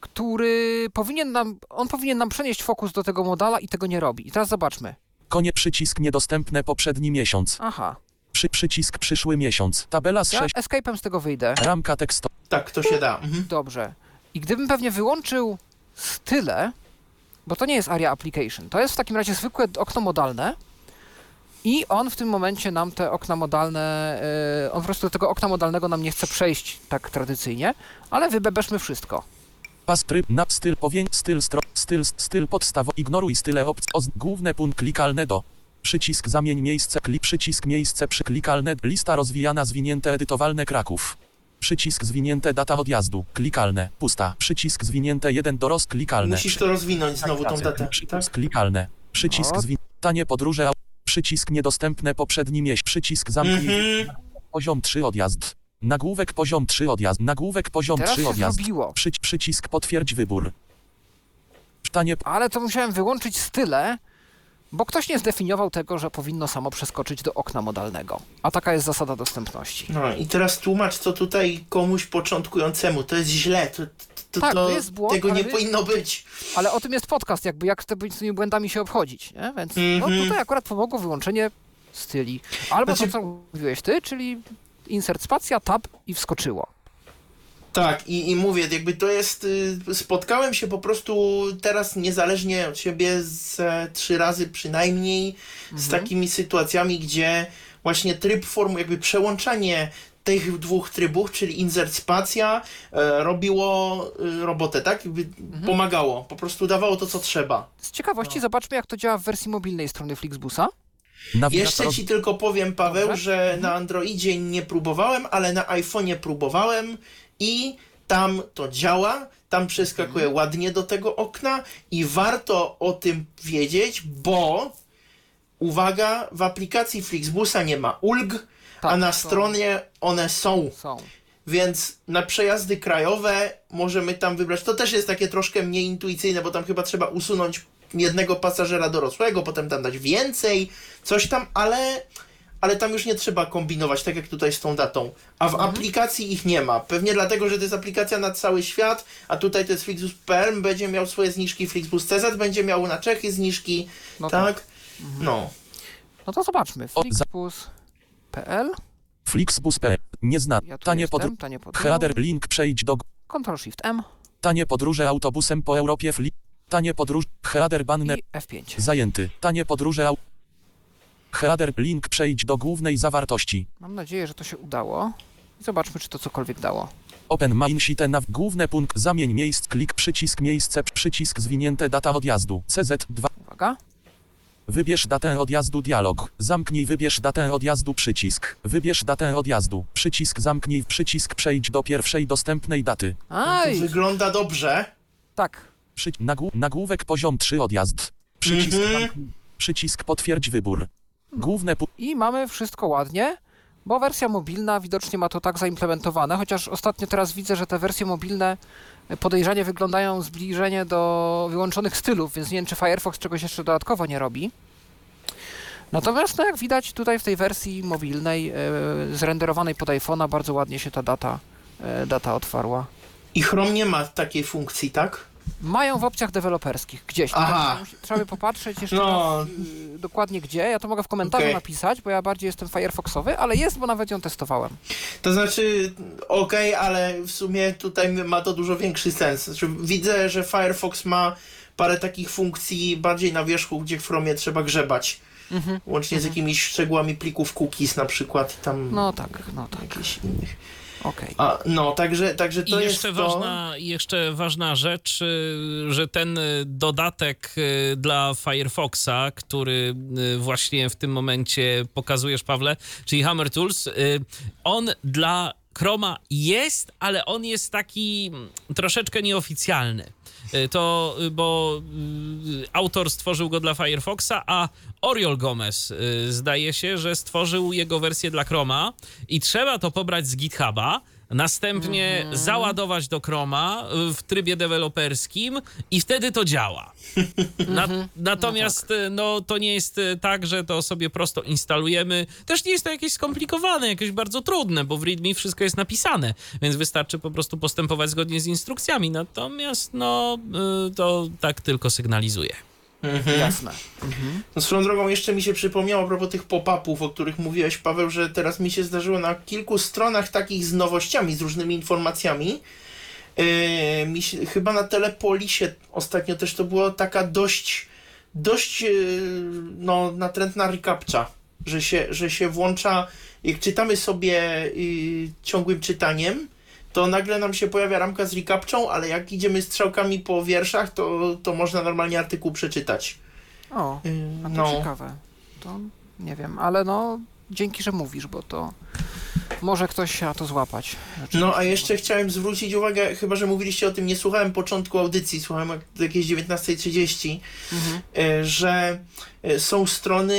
który powinien nam. On powinien nam przenieść fokus do tego modala i tego nie robi. I teraz zobaczmy. Konie przycisk niedostępny poprzedni miesiąc. Aha. Przy, przycisk przyszły miesiąc. Tabela z Ja 6. escape'em z tego wyjdę. Ramka tekstowa. Tak, to się da. Mhm. Dobrze. I gdybym pewnie wyłączył style, bo to nie jest ARIA Application, to jest w takim razie zwykłe okno modalne i on w tym momencie nam te okna modalne, yy, on po prostu do tego okna modalnego nam nie chce przejść tak tradycyjnie, ale wybebeszmy wszystko. Pas tryb na styl powięk styl stro styl styl podstawowy. Ignoruj style opcji. Główne punkt klikalne do. Przycisk zamień miejsce klik przycisk miejsce przyklikalne lista rozwijana zwinięte edytowalne Kraków. Przycisk zwinięte data odjazdu klikalne pusta. Przycisk zwinięte 1 doros klikalne. Musisz to rozwinąć znowu tą datę. Tak? Przycisk klikalne. Przycisk O. zwin... Tanie podróże. Przycisk niedostępne poprzedni miesiąc. Przycisk zamknij. Mhm. Poziom 3 odjazd. Nagłówek poziom 3 odjazd. Nagłówek poziom Teraz 3 się odjazd. zrobiło, Przy, przycisk potwierdź wybór. Tanie ale to musiałem wyłączyć style, bo ktoś nie zdefiniował tego, że powinno samo przeskoczyć do okna modalnego. A taka jest zasada dostępności. No i teraz tłumacz, co tutaj komuś początkującemu. To jest źle. To, to, Tak, to, to jest błąd, tego nie wy- powinno być. Ale o tym jest podcast, jakby jak z tymi- z tymi błędami się obchodzić, nie? Więc no, Mhm. tutaj akurat pomogło wyłączenie styli. Albo Znaczy- to, co mówiłeś ty, czyli insert spacja, tab i wskoczyło. Tak, i, i mówię, jakby to jest. y, Spotkałem się po prostu teraz niezależnie od siebie z e, trzy razy przynajmniej z Mhm. takimi sytuacjami, gdzie właśnie tryb formu, jakby przełączanie tych dwóch trybów, czyli insert spacja, e, robiło y, robotę, tak? Jakby Mhm. pomagało, po prostu dawało to, co trzeba. Z ciekawości zobaczmy, jak to działa w wersji mobilnej strony Flixbusa. nawigator. Jeszcze ci tylko powiem, Paweł, Dobrze. że na Androidzie nie próbowałem, ale na iPhone'ie próbowałem i tam to działa, tam przeskakuje Mhm. ładnie do tego okna i warto o tym wiedzieć, bo uwaga, w aplikacji Flixbusa nie ma ulg, a Tak, na są. stronie one są. Są. Więc na przejazdy krajowe możemy tam wybrać. To też jest takie troszkę mniej intuicyjne, bo tam chyba trzeba usunąć jednego pasażera dorosłego, potem tam dać więcej, coś tam, ale, ale tam już nie trzeba kombinować, tak jak tutaj z tą datą. A w aplikacji ich nie ma. Pewnie dlatego, że to jest aplikacja na cały świat, a tutaj to jest Flixbus.pl, będzie miał swoje zniżki, Flixbus.cz będzie miał na Czechy zniżki, No tak? No. No to zobaczmy. Flixbus.pl Flixbus.pl. Nie zna. Ja Tanie podróże. tanie podróże. Header link przejdź do. Ctrl Shift M Tanie podróże autobusem po Europie. Fli... Tanie podróż. Header banner. i F5. Zajęty. Tanie podróże au... Header link przejdź do głównej zawartości. Mam nadzieję, że to się udało. I zobaczmy, czy to cokolwiek dało. Open main sheet nav główny punkt zamień miejsc klik przycisk miejsce przycisk zwinięte data odjazdu CZ2 Uwaga. Wybierz datę odjazdu dialog. Zamknij wybierz datę odjazdu przycisk. Wybierz datę odjazdu. Przycisk zamknij przycisk przejdź do pierwszej dostępnej daty. To Aj, wygląda dobrze. tak. Przy, nagłó- nagłówek poziom 3 odjazd. Przycisk Mhm. zamknij. Przycisk potwierdź wybór. Główne pu- I mamy wszystko ładnie, bo wersja mobilna widocznie ma to tak zaimplementowane, chociaż ostatnio teraz widzę, że te wersje mobilne podejrzanie wyglądają zbliżenie do wyłączonych stylów, więc nie wiem, czy Firefox czegoś jeszcze dodatkowo nie robi. Natomiast, no jak widać tutaj w tej wersji mobilnej, e, zrenderowanej pod iPhone'a, bardzo ładnie się ta data, e, data otwarła. I Chrome nie ma takiej funkcji, tak? Mają w opcjach deweloperskich gdzieś. Aha. Musi- Trzeba by popatrzeć jeszcze No. raz, y, dokładnie gdzie. Ja to mogę w komentarzu Okej. napisać, bo ja bardziej jestem Firefoxowy, ale jest, bo nawet ją testowałem. To znaczy, okej, ale w sumie tutaj ma to dużo większy sens. Znaczy, widzę, że Firefox ma parę takich funkcji bardziej na wierzchu, gdzie w Chromie trzeba grzebać. Mhm. Łącznie z jakimiś szczegółami plików cookies na przykład i tam No tak, no tak. jakichś innych. Okej. No, także, także I to jeszcze, jest to... ważna, jeszcze ważna rzecz, y, że ten y, dodatek y, dla Firefoxa, który właśnie w tym momencie pokazujesz, Pawle, czyli Hammer Tools, on dla Chroma jest, ale on jest taki mm, troszeczkę nieoficjalny. Y, To, y, bo y, autor stworzył go dla Firefoxa, a Oriol Gomez y, zdaje się, że stworzył jego wersję dla Chroma i trzeba to pobrać z GitHuba, następnie załadować do Chroma y, w trybie deweloperskim i wtedy to działa. Na, natomiast y, no, to nie jest y, tak, że to sobie prosto instalujemy. Też nie jest to jakieś skomplikowane, jakieś bardzo trudne, bo w README wszystko jest napisane, więc wystarczy po prostu postępować zgodnie z instrukcjami. Natomiast no, to tak tylko sygnalizuje. Mhm. Jasne. No, swoją drogą jeszcze mi się przypomniało a propos tych pop-upów, o których mówiłeś, Paweł, że teraz mi się zdarzyło na kilku stronach takich z nowościami, z różnymi informacjami. Yy, mi się, chyba na Telepolisie ostatnio też to było taka dość, dość yy, no, natrętna recaptcha, że się, że się włącza, jak czytamy sobie yy, ciągłym czytaniem, to nagle nam się pojawia ramka z recaptchą, ale jak idziemy strzałkami po wierszach, to, to można normalnie artykuł przeczytać. O, Yy, a to no. ciekawe. To nie wiem, ale no dzięki, że mówisz, bo to może ktoś się na to złapać. No a jeszcze chciałem zwrócić uwagę, chyba że mówiliście o tym, nie słuchałem początku audycji, słuchałem jak- jakieś 19.30, Mhm. e, że e, są strony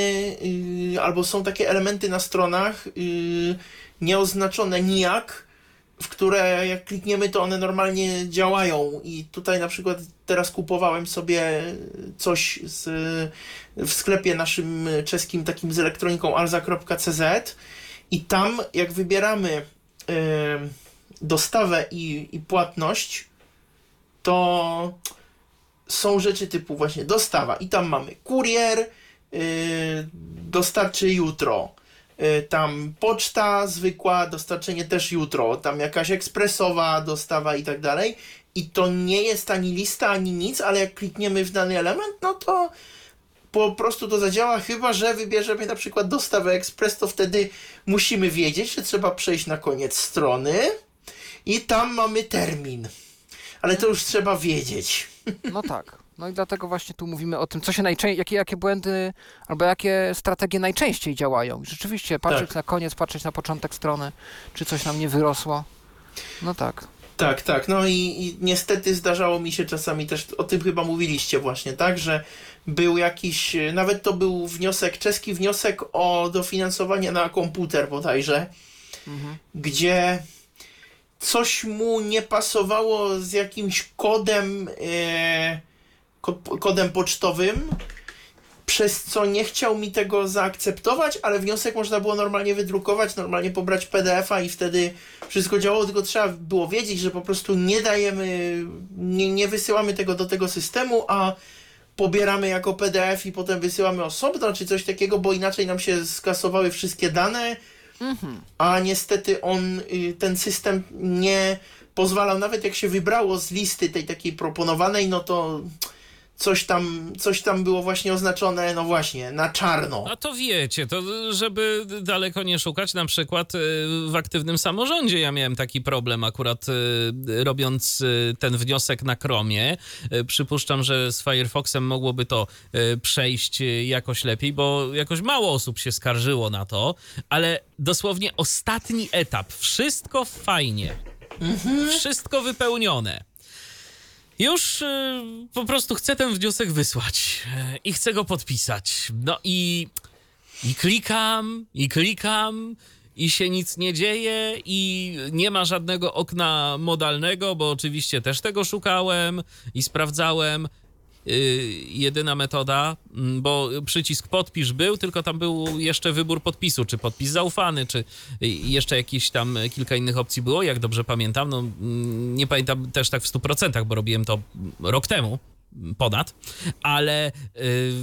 y, albo są takie elementy na stronach y, nieoznaczone nijak, w które jak klikniemy, to one normalnie działają. I tutaj na przykład teraz kupowałem sobie coś z, w sklepie naszym czeskim, takim z elektroniką alza.cz i tam jak wybieramy em, dostawę i, i płatność, to są rzeczy typu właśnie dostawa i tam mamy kurier, yy, dostarczy jutro. Yy, tam poczta zwykła, dostarczenie też jutro. Tam jakaś ekspresowa dostawa i tak dalej. I to nie jest ani lista, ani nic, ale jak klikniemy w dany element, no to po prostu to zadziała, chyba że wybierzemy na przykład dostawę ekspres, to wtedy musimy wiedzieć, że trzeba przejść na koniec strony i tam mamy termin. Ale to już trzeba wiedzieć. No tak. No i dlatego właśnie tu mówimy o tym, co się najczęściej, jakie, jakie błędy albo jakie strategie najczęściej działają. Rzeczywiście patrzeć Tak. na koniec, patrzeć na początek strony, czy coś nam nie wyrosło. No tak. Tak, tak. No i, i niestety zdarzało mi się czasami też, o tym chyba mówiliście właśnie, tak, że był jakiś, nawet to był wniosek, czeski wniosek o dofinansowanie na komputer bodajże, Mhm. gdzie coś mu nie pasowało z jakimś kodem, ko- kodem pocztowym, przez co nie chciał mi tego zaakceptować, ale wniosek można było normalnie wydrukować, normalnie pobrać PDF-a i wtedy wszystko działało, tylko trzeba było wiedzieć, że po prostu nie dajemy, nie, nie wysyłamy tego do tego systemu, a pobieramy jako PDF i potem wysyłamy osobno, czy coś takiego, bo inaczej nam się skasowały wszystkie dane, Mhm. a niestety on, y, ten system nie pozwalał, nawet jak się wybrało z listy tej takiej proponowanej, no to coś tam, coś tam było właśnie oznaczone, no właśnie, na czarno. A to wiecie, to żeby daleko nie szukać, na przykład y, w aktywnym samorządzie ja miałem taki problem akurat y, robiąc y, ten wniosek na Chromie. Y, Przypuszczam, że z Firefoxem mogłoby to przejść jakoś lepiej, bo jakoś mało osób się skarżyło na to, ale dosłownie ostatni etap, wszystko fajnie, wszystko wypełnione. Już y, po prostu chcę ten wniosek wysłać y, i chcę go podpisać. No i, i klikam, i klikam, i się nic nie dzieje, i nie ma żadnego okna modalnego, bo oczywiście też tego szukałem i sprawdzałem. Y, jedyna metoda, mm, bo przycisk podpisz był, tylko tam był jeszcze wybór podpisu, czy podpis zaufany, czy y, jeszcze jakieś tam kilka innych opcji było, jak dobrze pamiętam. No, mm, nie pamiętam też tak w 100%, bo robiłem to rok temu, ponad, ale y,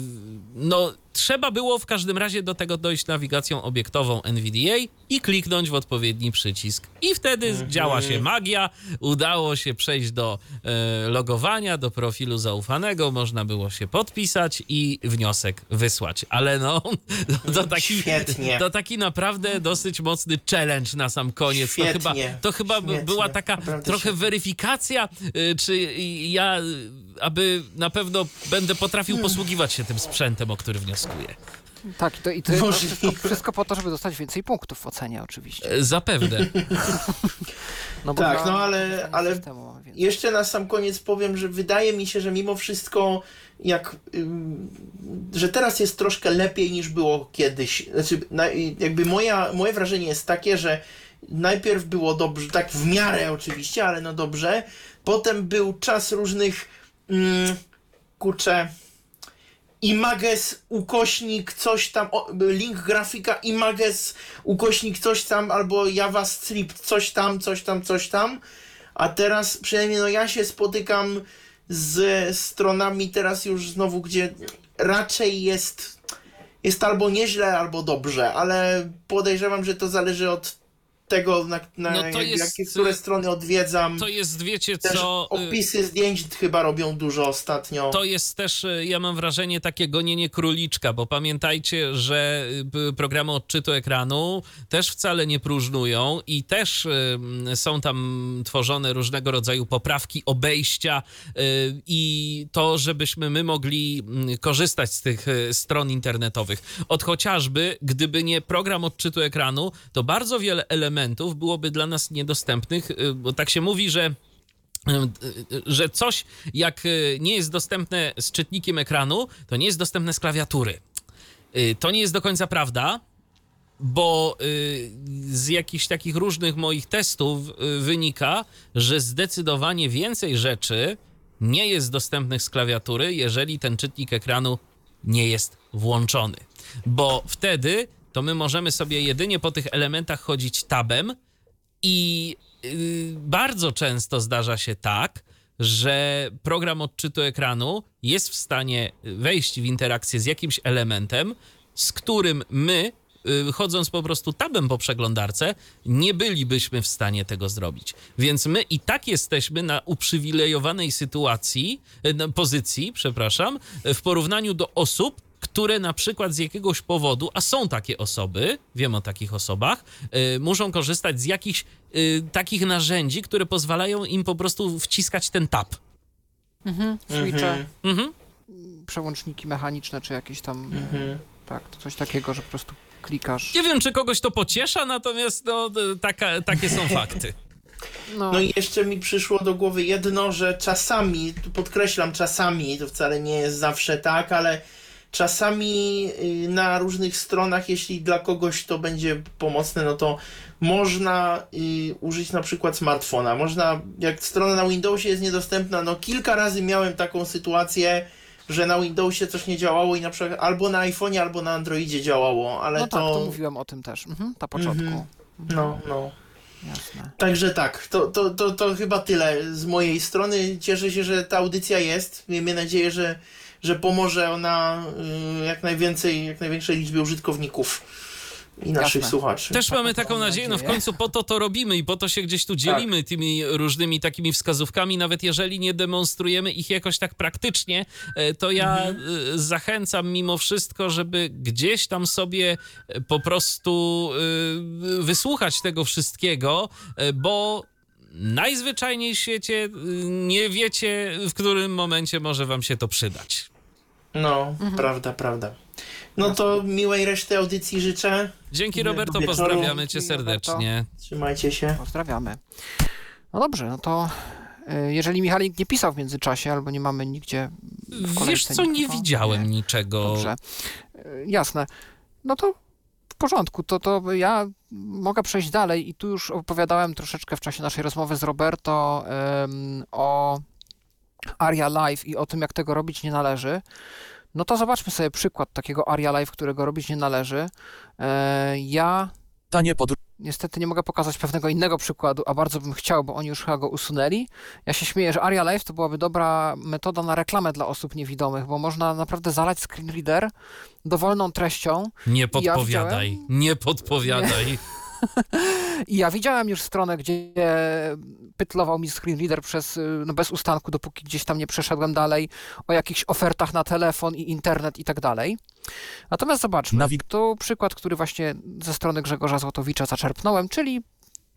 no trzeba było w każdym razie do tego dojść nawigacją obiektową NVDA i kliknąć w odpowiedni przycisk. I wtedy działa się magia, udało się przejść do e, logowania, do profilu zaufanego, można było się podpisać i wniosek wysłać. Ale no, to taki, Świetnie. to taki naprawdę dosyć mocny challenge na sam koniec. To chyba, Świetnie. to chyba by- Świetnie. była taka Naprawdę trochę weryfikacja, y, czy ja, aby na pewno będę potrafił posługiwać się tym sprzętem, o który wnioskuję. Tak, i to, i to jest Możliwe. wszystko, wszystko po to, żeby dostać więcej punktów w ocenie oczywiście. E, Zapewne. No Tak, no ale- ale systemu. Jeszcze na sam koniec powiem, że wydaje mi się, że mimo wszystko, jak, że teraz jest troszkę lepiej niż było kiedyś. Znaczy, na, jakby moja, moje wrażenie jest takie, że najpierw było dobrze, tak w miarę oczywiście, ale no dobrze. Potem był czas różnych, mm, kurczę, Images, ukośnik, coś tam, link grafika, Images, ukośnik, coś tam, albo JavaScript, coś tam, coś tam, coś tam. A teraz przynajmniej no ja się spotykam z stronami teraz już znowu, gdzie raczej jest, jest albo nieźle, albo dobrze, ale podejrzewam, że to zależy od tego, na, na No jak, jest- jakie, które strony odwiedzam. To jest, wiecie Też co... y, opisy zdjęć chyba robią dużo ostatnio. To jest też, y, ja mam wrażenie, takie gonienie króliczka, bo pamiętajcie, że y, programy odczytu ekranu też wcale nie próżnują i też y, są tam tworzone różnego rodzaju poprawki, obejścia y, i to, żebyśmy my mogli mm, korzystać z tych y, stron internetowych. Od chociażby, gdyby nie program odczytu ekranu, to bardzo wiele elementów byłoby dla nas niedostępnych, y, bo tak się mówi, że że coś jak y, nie jest dostępne z czytnikiem ekranu, to nie jest dostępne z klawiatury. Y, To nie jest do końca prawda, bo y, z jakichś takich różnych moich testów y, wynika, że zdecydowanie więcej rzeczy nie jest dostępnych z klawiatury, jeżeli ten czytnik ekranu nie jest włączony. Bo wtedy to my możemy sobie jedynie po tych elementach chodzić tabem i y, bardzo często zdarza się tak, że program odczytu ekranu jest w stanie wejść w interakcję z jakimś elementem, z którym my, y, chodząc po prostu tabem po przeglądarce, nie bylibyśmy w stanie tego zrobić. Więc my i tak jesteśmy na uprzywilejowanej sytuacji, y, na pozycji, przepraszam, w porównaniu do osób, które na przykład z jakiegoś powodu, a są takie osoby, wiem o takich osobach, y, muszą korzystać z jakichś y, takich narzędzi, które pozwalają im po prostu wciskać ten tab. Mhm. Switche, Mhm. przełączniki mechaniczne, czy jakieś tam, tak, to coś takiego, że po prostu klikasz. Nie wiem, czy kogoś to pociesza, natomiast no, taka, takie są fakty. No, No i jeszcze mi przyszło do głowy jedno, że czasami, tu podkreślam czasami, to wcale nie jest zawsze tak, ale czasami y, na różnych stronach, jeśli dla kogoś to będzie pomocne, no to można y, użyć na przykład smartfona. Można, jak strona na Windowsie jest niedostępna, no kilka razy miałem taką sytuację, że na Windowsie coś nie działało i na przykład albo na iPhone'ie, albo na Androidzie działało, ale no to... tak, to mówiłem o tym też, mhm, na początku. Mhm. No, no. Jasne. Także tak, to, to, to, to chyba tyle z mojej strony. Cieszę się, że ta audycja jest. Miejmy nadzieję, że, że pomoże ona y, jak najwięcej, jak największej liczbie użytkowników i naszych Jasne. słuchaczy. Też mamy mam taką nadzieję, no w końcu po to to robimy i po to się gdzieś tu dzielimy tymi różnymi takimi wskazówkami, nawet jeżeli nie demonstrujemy ich jakoś tak praktycznie, e, to ja e, zachęcam mimo wszystko, żeby gdzieś tam sobie e, po prostu wysłuchać tego wszystkiego, bo najzwyczajniej w świecie nie wiecie, w którym momencie może wam się to przydać. No, Mhm. prawda, prawda. No to miłej reszty audycji życzę. Dzięki Roberto, wieczoru. pozdrawiamy cię serdecznie. Trzymajcie się. Pozdrawiamy. No dobrze, no to y, jeżeli Michalik nie pisał w międzyczasie, albo nie mamy nigdzie w Wiesz co, nie widziałem niczego. Dobrze. Y, Jasne. No to w porządku, to, to ja mogę przejść dalej i tu już opowiadałem troszeczkę w czasie naszej rozmowy z Roberto em, o Aria Live i o tym, jak tego robić nie należy. No to zobaczmy sobie przykład takiego Aria Live, którego robić nie należy. E, ja Tanie podróż. Niestety nie mogę pokazać pewnego innego przykładu, a bardzo bym chciał, bo oni już chyba go usunęli. Ja się śmieję, że Aria Live to byłaby dobra metoda na reklamę dla osób niewidomych, bo można naprawdę zalać screen reader dowolną treścią. Nie podpowiadaj, widziałem- nie podpowiadaj. I ja widziałem już stronę, gdzie pytlował mi screen reader przez, y, no bez ustanku, dopóki gdzieś tam nie przeszedłem dalej, o jakichś ofertach na telefon i internet i tak dalej. Natomiast zobaczmy, tu przykład, który właśnie ze strony Grzegorza Złotowicza zaczerpnąłem, czyli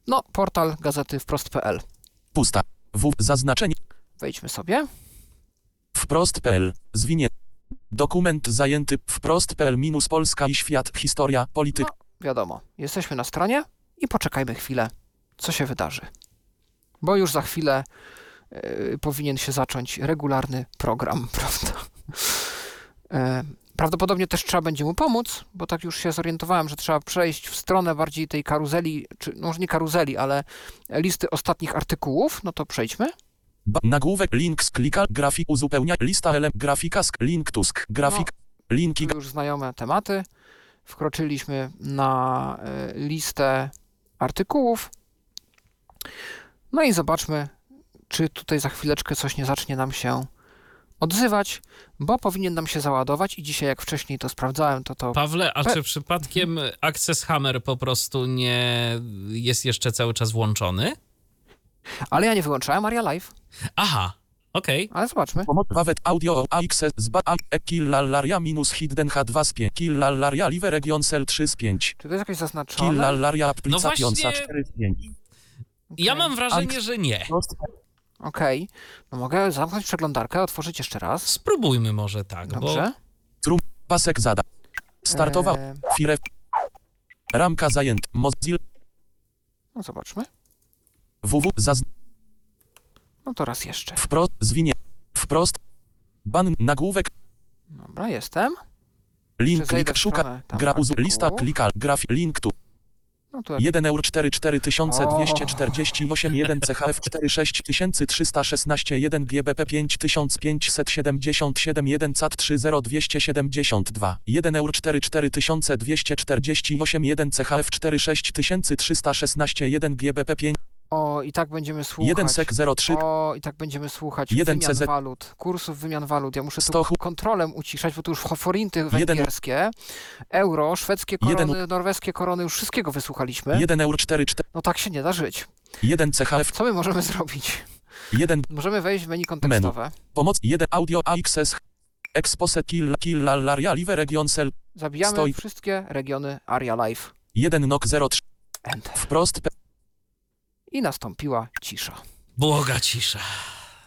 no, portal gazety wprost.pl. Pusta. W. Zaznaczenie. Wejdźmy sobie. Wprost.pl. Zwinie. Dokument zajęty wprost.pl minus Polska i świat. Historia. Polityka. Wiadomo, jesteśmy na stronie i poczekajmy chwilę, co się wydarzy. Bo już za chwilę y, powinien się zacząć regularny program, prawda? E, prawdopodobnie też trzeba będzie mu pomóc, bo tak już się zorientowałem, że trzeba przejść w stronę bardziej tej karuzeli, czy no może nie karuzeli, ale listy ostatnich artykułów. No to przejdźmy. Ba- nagłówek. Link z klika. Grafik uzupełnia. Lista ele. Grafika sk. Link tusk. Grafik. Linki. Tu już znajome tematy. Wkroczyliśmy na y, listę artykułów. No i zobaczmy, czy tutaj za chwileczkę coś nie zacznie nam się odzywać, bo powinien nam się załadować i dzisiaj, jak wcześniej to sprawdzałem, to to Pawle, a Pe- czy przypadkiem Access Hammer po prostu nie jest jeszcze cały czas włączony? Ale ja nie wyłączałem Aria Live, Aha, okej. ale zobaczmy. Pomoc. Wawet audio AX zba a e killallaria minus hidden H2 z 5. Killallaria live region cell 3 z 5. Czy to jest jakoś zaznaczone? Killallaria No właśnie- 4 z 5. Ja Okej. mam wrażenie, że nie. Okej, no mogę zamknąć przeglądarkę, otworzyć jeszcze raz. Spróbujmy może tak, Dobrze. Pasek zada. Startował. Eee, Fire. Ramka zajęt. Mozilla. no zobaczmy. www. Zaz. No to raz jeszcze. Wprost. Zwinie. Wprost. Ban. Nagłówek. Dobra, jestem. Link. Klik. Szuka. Gra. Uzu. Lista. Klika. Grafik. Link tu. No tu 1 euro 44 248 1 CHF 46 316 1 GBP 5577 1 CAT 30272 1 euro 44 248 1 CHF 46 316 1 GBP 5 O, i tak będziemy słuchać. 1 SEK 03 O, i tak będziemy słuchać Jeden wymian CZ. walut, kursów wymian walut. Ja muszę tu Sto chu- kontrolem uciszać, bo tu już forinty węgierskie, euro, szwedzkie korony, norweskie korony, już wszystkiego wysłuchaliśmy. 1 euro 44 No tak się nie da żyć. 1 CHF Co my możemy zrobić? 1 Możemy wejść w menu kontekstowe. Pomoc 1 audio AXS Expose kill kill laria live region cell Zabijamy Stoi. wszystkie regiony Aria Live. 1 NOK 03 Enter. wprost I nastąpiła cisza. Błoga cisza.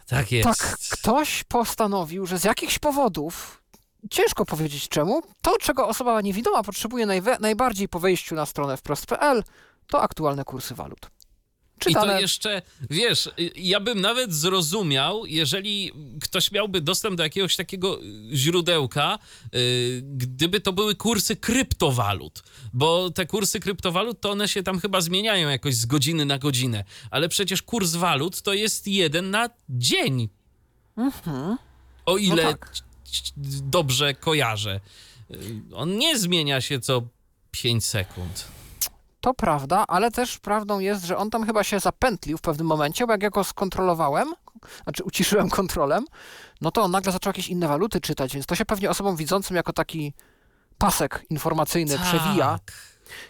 Tak jest. Tak, ktoś postanowił, że z jakichś powodów, ciężko powiedzieć czemu, to czego osoba niewidoma potrzebuje najbardziej po wejściu na stronę wprost.pl, to aktualne kursy walut. I to Czytane jeszcze, wiesz, y, ja bym nawet zrozumiał, jeżeli ktoś miałby dostęp do jakiegoś takiego źródełka, y, gdyby to były kursy kryptowalut, bo te kursy kryptowalut to one się tam chyba zmieniają jakoś z godziny na godzinę, ale przecież kurs walut to jest jeden na dzień. O ile tak. c- c- dobrze kojarzę. Y, On nie zmienia się co 5 sekund. To prawda, ale też prawdą jest, że on tam chyba się zapętlił w pewnym momencie, bo jak ja go skontrolowałem, znaczy uciszyłem kontrolem, no to on nagle zaczął jakieś inne waluty czytać, więc to się pewnie osobom widzącym jako taki pasek informacyjny przewija. Tak.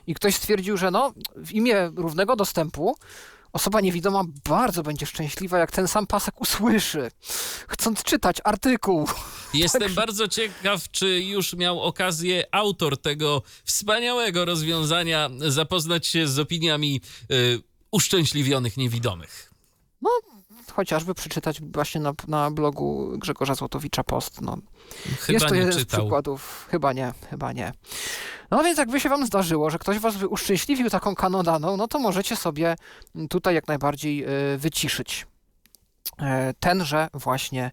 i ktoś stwierdził, że no, w imię równego dostępu osoba niewidoma bardzo będzie szczęśliwa, jak ten sam pasek usłyszy, chcąc czytać artykuł. Jestem Także- bardzo ciekaw, czy już miał okazję autor tego wspaniałego rozwiązania zapoznać się z opiniami y, uszczęśliwionych niewidomych. Chociażby przeczytać właśnie na, na blogu Grzegorza Złotowicza post. No, Chyba jest to jeden z czytał. przykładów. Chyba nie, chyba nie. No więc jakby się wam zdarzyło, że ktoś was uszczęśliwił taką kanodaną, no to możecie sobie tutaj jak najbardziej y, wyciszyć e, tenże właśnie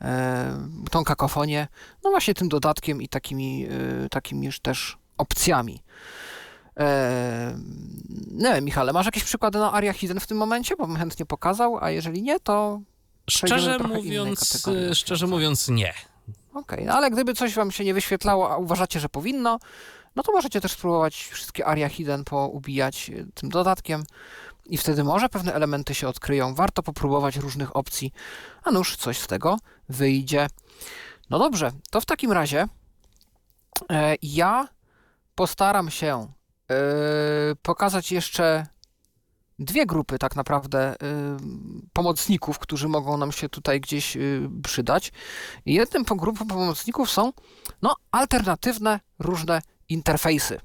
e, tą kakofonię, no właśnie tym dodatkiem i takimi, takimi już też opcjami. E, nie wiem, Michale, masz jakieś przykłady na Aria Hidden w tym momencie? Bo bym chętnie pokazał, a jeżeli nie, to Szczerze mówiąc, y, szczerze mówiąc nie. Okej, no ale gdyby coś wam się nie wyświetlało, a uważacie, że powinno, no to możecie też spróbować wszystkie aria hidden poubijać y, tym dodatkiem i wtedy może pewne elementy się odkryją. Warto popróbować różnych opcji, a nuż coś z tego wyjdzie. No dobrze, to w takim razie e, ja postaram się e, pokazać jeszcze dwie grupy tak naprawdę y, pomocników, którzy mogą nam się tutaj gdzieś y, przydać. Jednym grupą pomocników są no, alternatywne różne interfejsy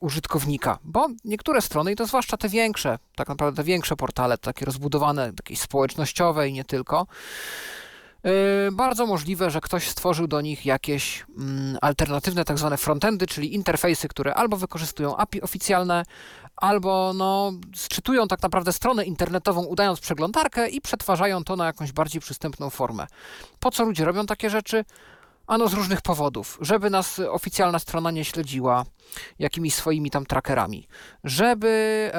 użytkownika, bo niektóre strony, i to zwłaszcza te większe, tak naprawdę te większe portale, takie rozbudowane, takie społecznościowe i nie tylko, bardzo możliwe, że ktoś stworzył do nich jakieś mm, alternatywne tak zwane frontendy, czyli interfejsy, które albo wykorzystują API oficjalne, albo no, sczytują tak naprawdę stronę internetową, udając przeglądarkę i przetwarzają to na jakąś bardziej przystępną formę. Po co ludzie robią takie rzeczy? Ano z różnych powodów. Żeby nas oficjalna strona nie śledziła jakimiś swoimi tam trackerami. Żeby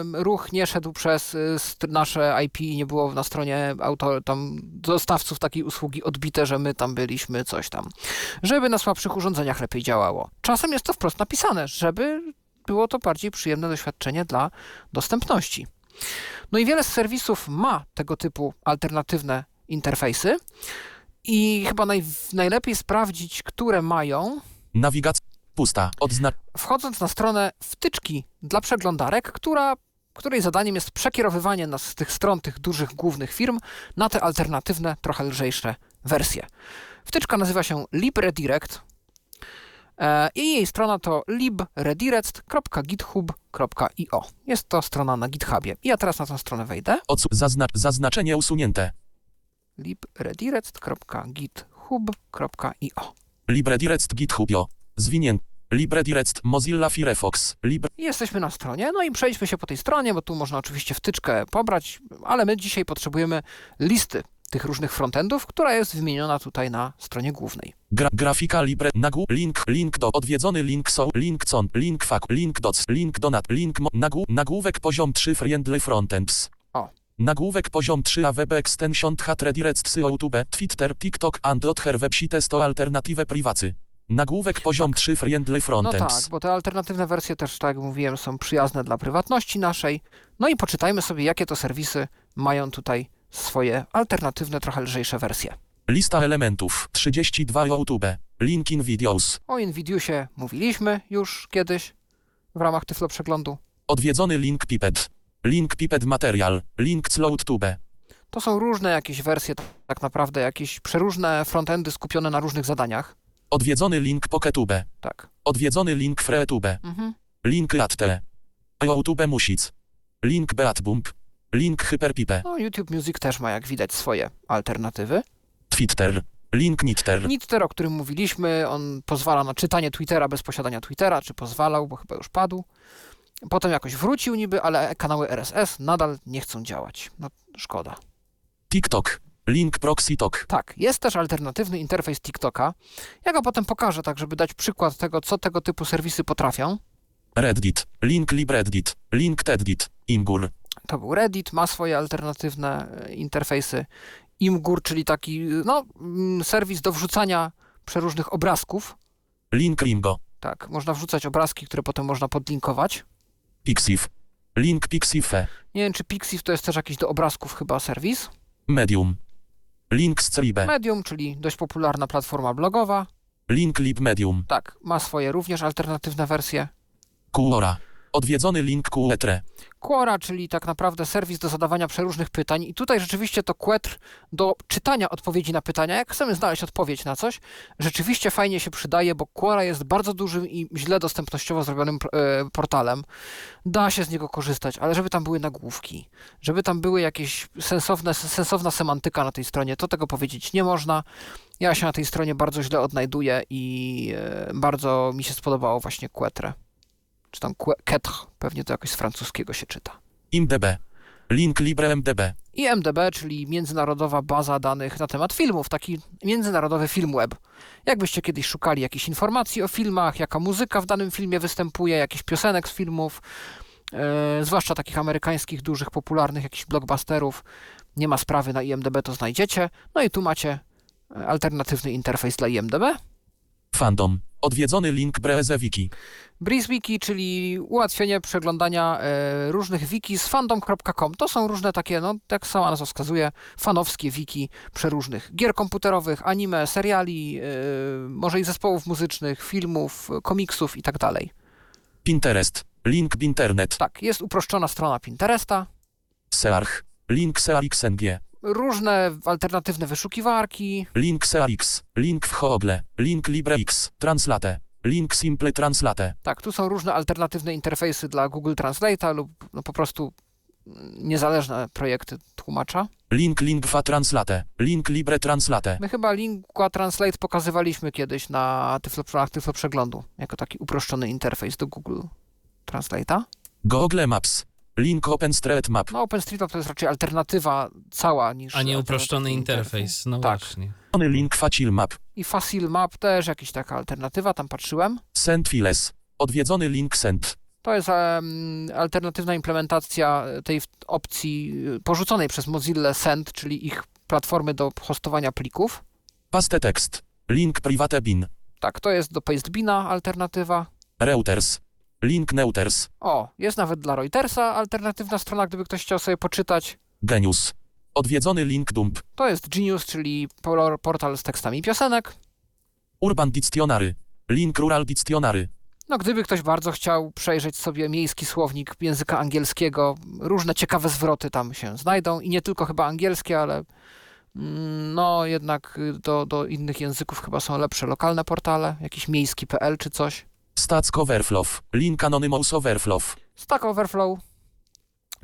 em, ruch nie szedł przez y, nasze IP i nie było na stronie auto, tam dostawców takiej usługi odbite, że my tam byliśmy, coś tam. Żeby na słabszych urządzeniach lepiej działało. Czasem jest to wprost napisane, żeby było to bardziej przyjemne doświadczenie dla dostępności. No i wiele z serwisów ma tego typu alternatywne interfejsy i chyba naj, najlepiej sprawdzić, które mają, Nawigacja. Pusta. Odzna. wchodząc na stronę wtyczki dla przeglądarek, która, której zadaniem jest przekierowywanie nas z tych stron tych dużych głównych firm na te alternatywne, trochę lżejsze wersje. Wtyczka nazywa się LibRedirect e, i jej strona to libredirect.github.io. Jest to strona na GitHubie. I ja teraz na tę stronę wejdę. Odsu- zazna- zaznaczenie usunięte. libredirect.github.io. LibreDirect GitHubio. Zwinięte. LibreDirect Mozilla Firefox. Libre. Jesteśmy na stronie, no i przejdźmy się po tej stronie, bo tu można oczywiście wtyczkę pobrać, ale my dzisiaj potrzebujemy listy tych różnych frontendów, która jest wymieniona tutaj na stronie głównej. Gra, grafika Libre. Nagł. Link. Link do. Odwiedzony link są. Link con. Link fac. Link doc. Link donat. Link mo. Nagł, nagłówek poziom 3 Friendly Frontends. Nagłówek poziom 3 AWB Extension Hat Redirect YouTube, Twitter, TikTok and other websites to alternative privacy. Nagłówek poziom 3 Friendly No Frontends. tak, bo te alternatywne wersje też, tak jak mówiłem, są przyjazne dla prywatności naszej. No i poczytajmy sobie, jakie to serwisy mają tutaj swoje alternatywne, trochę lżejsze wersje. Lista elementów 32 YouTube. Link in videos. O Nvidiusie mówiliśmy już kiedyś w ramach Tyflo Przeglądu. Odwiedzony link Piped. Link Piped Material. Link Cloud-Tube. To są różne jakieś wersje, tak naprawdę jakieś przeróżne frontendy skupione na różnych zadaniach. Odwiedzony link PokeTube. Tak. Odwiedzony link FreeTube. Mhm. Link Latte. YouTube Music. Link Beatbump. Link Hyperpipe. No, YouTube Music też ma, jak widać, swoje alternatywy. Twitter. Link Nitter. Nitter, o którym mówiliśmy, on pozwala na czytanie Twittera bez posiadania Twittera, czy pozwalał, bo chyba już padł. Potem jakoś wrócił niby, ale kanały RSS nadal nie chcą działać. No, szkoda. TikTok. Link Proxy Talk. Tak, jest też alternatywny interfejs TikToka. Ja go potem pokażę, tak żeby dać przykład tego, co tego typu serwisy potrafią. Reddit. Link LibReddit. Link TEDDit. Imgur. To był Reddit, ma swoje alternatywne e, interfejsy. Imgur, czyli taki no, mm, serwis do wrzucania przeróżnych obrazków. Link Ringo. Tak, można wrzucać obrazki, które potem można podlinkować. Pixiv. Link Pixife. Nie wiem, czy Pixiv to jest też jakiś do obrazków chyba serwis. Medium. Link Scribe. Medium, czyli dość popularna platforma blogowa. Link LibMedium. Tak, ma swoje również alternatywne wersje. Quora. Odwiedzony link Quetre. Quora, czyli tak naprawdę serwis do zadawania przeróżnych pytań. I tutaj rzeczywiście to Quetr do czytania odpowiedzi na pytania. Jak chcemy znaleźć odpowiedź na coś, rzeczywiście fajnie się przydaje, bo Quora jest bardzo dużym i źle dostępnościowo zrobionym e, portalem. Da się z niego korzystać, ale żeby tam były nagłówki, żeby tam były jakieś sensowne, sensowna semantyka na tej stronie, to tego powiedzieć nie można. Ja się na tej stronie bardzo źle odnajduję i e, bardzo mi się spodobało właśnie Quetre czy tam Quetre, pewnie to jakoś z francuskiego się czyta. IMDB. Link LibreMDB. I MDB, czyli międzynarodowa baza danych na temat filmów, taki międzynarodowy film web. Jakbyście kiedyś szukali jakichś informacji o filmach, jaka muzyka w danym filmie występuje, jakichś piosenek z filmów, e, zwłaszcza takich amerykańskich, dużych, popularnych, jakichś blockbusterów, nie ma sprawy, na IMDB to znajdziecie. No i tu macie e, alternatywny interfejs dla IMDB. Fandom. Odwiedzony link Breezewiki. BreezeWiki, czyli ułatwienie przeglądania e, różnych wiki z fandom.com. To są różne takie, no jak sama nazwa wskazuje, fanowskie wiki przeróżnych gier komputerowych, anime, seriali, e, może i zespołów muzycznych, filmów, komiksów i tak dalej. Pinterest. Link Binternet. Tak, jest uproszczona strona Pinteresta. Search. Link SearXNG. Różne alternatywne wyszukiwarki. Link SearX. Link w Google. Link LibreX. Translate. Link Simple Translate. Tak, tu są różne alternatywne interfejsy dla Google Translate'a lub no, po prostu niezależne projekty tłumacza. Link Lingua Translate. Link Libre Translate. My chyba Lingua Translate pokazywaliśmy kiedyś na Tyflo, na Tyflo Przeglądu, jako taki uproszczony interfejs do Google Translate'a. Google Maps. Link OpenStreetMap. No OpenStreetMap to jest raczej alternatywa cała niż... A nie uproszczony interfejs, no tak. właśnie. Link Facil Map. I Facil Map też jakaś taka alternatywa, tam patrzyłem. Send Files. Odwiedzony link Send. To jest um, alternatywna implementacja tej opcji y, porzuconej przez Mozilla Send, czyli ich platformy do hostowania plików. Paste Text. Link Private Bin. Tak, to jest do Pastebina alternatywa. Reuters. Link Neuters. O, jest nawet dla Reutersa alternatywna strona, gdyby ktoś chciał sobie poczytać. Genius. Odwiedzony link Dump. To jest Genius, czyli portal z tekstami piosenek. Urban Dictionary. Link Rural Dictionary. No, gdyby ktoś bardzo chciał przejrzeć sobie miejski słownik języka angielskiego, różne ciekawe zwroty tam się znajdą i nie tylko chyba angielskie, ale mm, no jednak do, do innych języków chyba są lepsze lokalne portale, jakiś miejski.pl czy coś. Stack Overflow. Link Anonymous Overflow. Stack Overflow,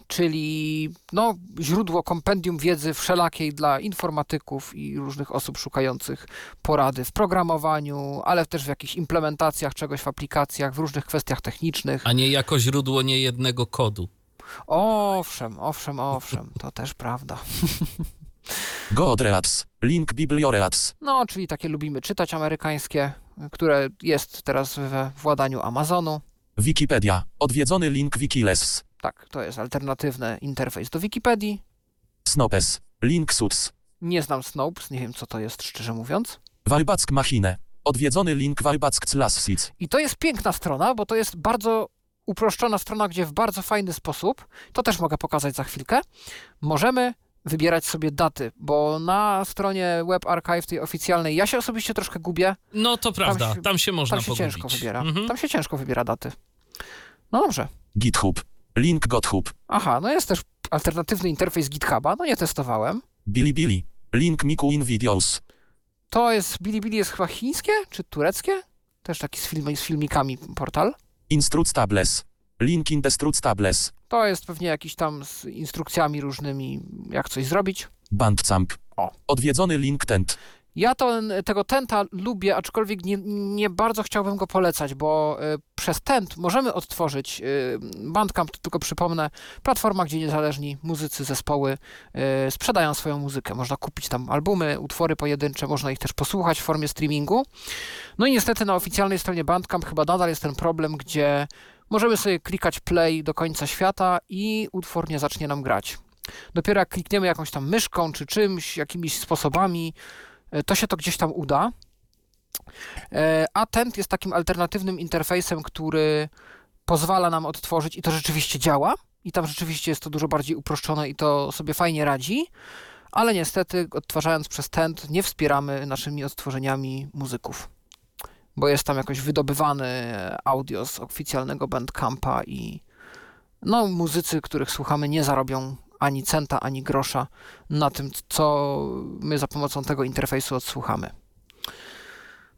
czyli no, źródło kompendium wiedzy wszelakiej dla informatyków i różnych osób szukających porady w programowaniu, ale też w jakichś implementacjach czegoś w aplikacjach, w różnych kwestiach technicznych. A nie jako źródło niejednego kodu. Owszem, owszem, owszem, to też prawda. Godreads. Link Biblioreads. No, czyli takie lubimy czytać amerykańskie, które jest teraz we władaniu Amazonu. Wikipedia. Odwiedzony link Wikiless. Tak, to jest alternatywny interfejs do Wikipedii. Snopes. Link Suits. Nie znam Snopes, nie wiem co to jest, szczerze mówiąc. Walback Machine. Odwiedzony link Walback Lassits. I to jest piękna strona, bo to jest bardzo uproszczona strona, gdzie w bardzo fajny sposób, to też mogę pokazać za chwilkę, możemy wybierać sobie daty, bo na stronie Web Archive tej oficjalnej ja się osobiście troszkę gubię. No to prawda, tam się, tam się można Tam się pogubić. ciężko wybiera. Mhm. Tam się ciężko wybiera daty. No dobrze. GitHub. Link GitHub. Aha, no jest też alternatywny interfejs GitHuba, no nie testowałem. Bilibili. Link Miku in Videos. To jest, Bilibili jest chyba chińskie, czy tureckie? Też taki z, film, z filmikami portal. Instructables. Link Indestructables. To jest pewnie jakiś tam z instrukcjami różnymi, jak coś zrobić. Bandcamp. O. Odwiedzony link Tent. Ja to, tego Tenta lubię, aczkolwiek nie, nie bardzo chciałbym go polecać, bo y, przez Tent możemy odtworzyć y, Bandcamp, to tylko przypomnę, platforma, gdzie niezależni muzycy, zespoły y, sprzedają swoją muzykę. Można kupić tam albumy, utwory pojedyncze, można ich też posłuchać w formie streamingu. No i niestety na oficjalnej stronie Bandcamp chyba nadal jest ten problem, gdzie możemy sobie klikać play do końca świata i utwór nie zacznie nam grać. Dopiero jak klikniemy jakąś tam myszką czy czymś, jakimiś sposobami, to się to gdzieś tam uda. A Tent jest takim alternatywnym interfejsem, który pozwala nam odtworzyć i to rzeczywiście działa. I tam rzeczywiście jest to dużo bardziej uproszczone i to sobie fajnie radzi. Ale niestety, odtwarzając przez Tent, nie wspieramy naszymi odtworzeniami muzyków. Bo jest tam jakoś wydobywany audio z oficjalnego Bandcampa i no, muzycy, których słuchamy, nie zarobią ani centa, ani grosza na tym, co my za pomocą tego interfejsu odsłuchamy.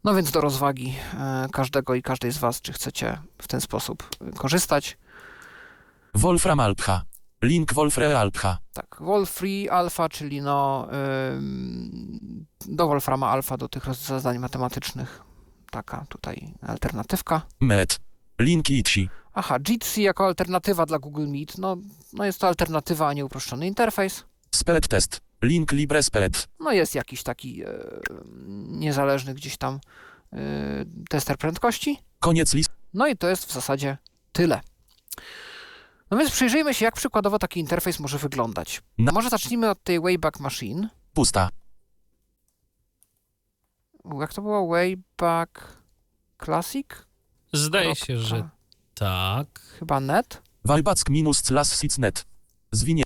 No więc do rozwagi e, każdego i każdej z Was, czy chcecie w ten sposób korzystać. Wolfram Alpha. Link Wolfre Alpha. Tak, Wolfree Alpha, czyli no ym, do Wolframa Alpha, do tych zadań matematycznych. Taka tutaj alternatywka. Met. Link Itchy. Aha, Jitsi jako alternatywa dla Google Meet. No, no jest to alternatywa, a nie uproszczony interfejs. Sped Test. Link LibreSped. No jest jakiś taki e, niezależny gdzieś tam e, tester prędkości. Koniec list. No i to jest w zasadzie tyle. No więc przyjrzyjmy się, jak przykładowo taki interfejs może wyglądać. Na- Może zacznijmy od tej Wayback Machine. Pusta. Jak to było? Wayback Classic? Zdaje się, że Kropka. tak. Chyba net. Walback minus clas sicnet. Zwinie.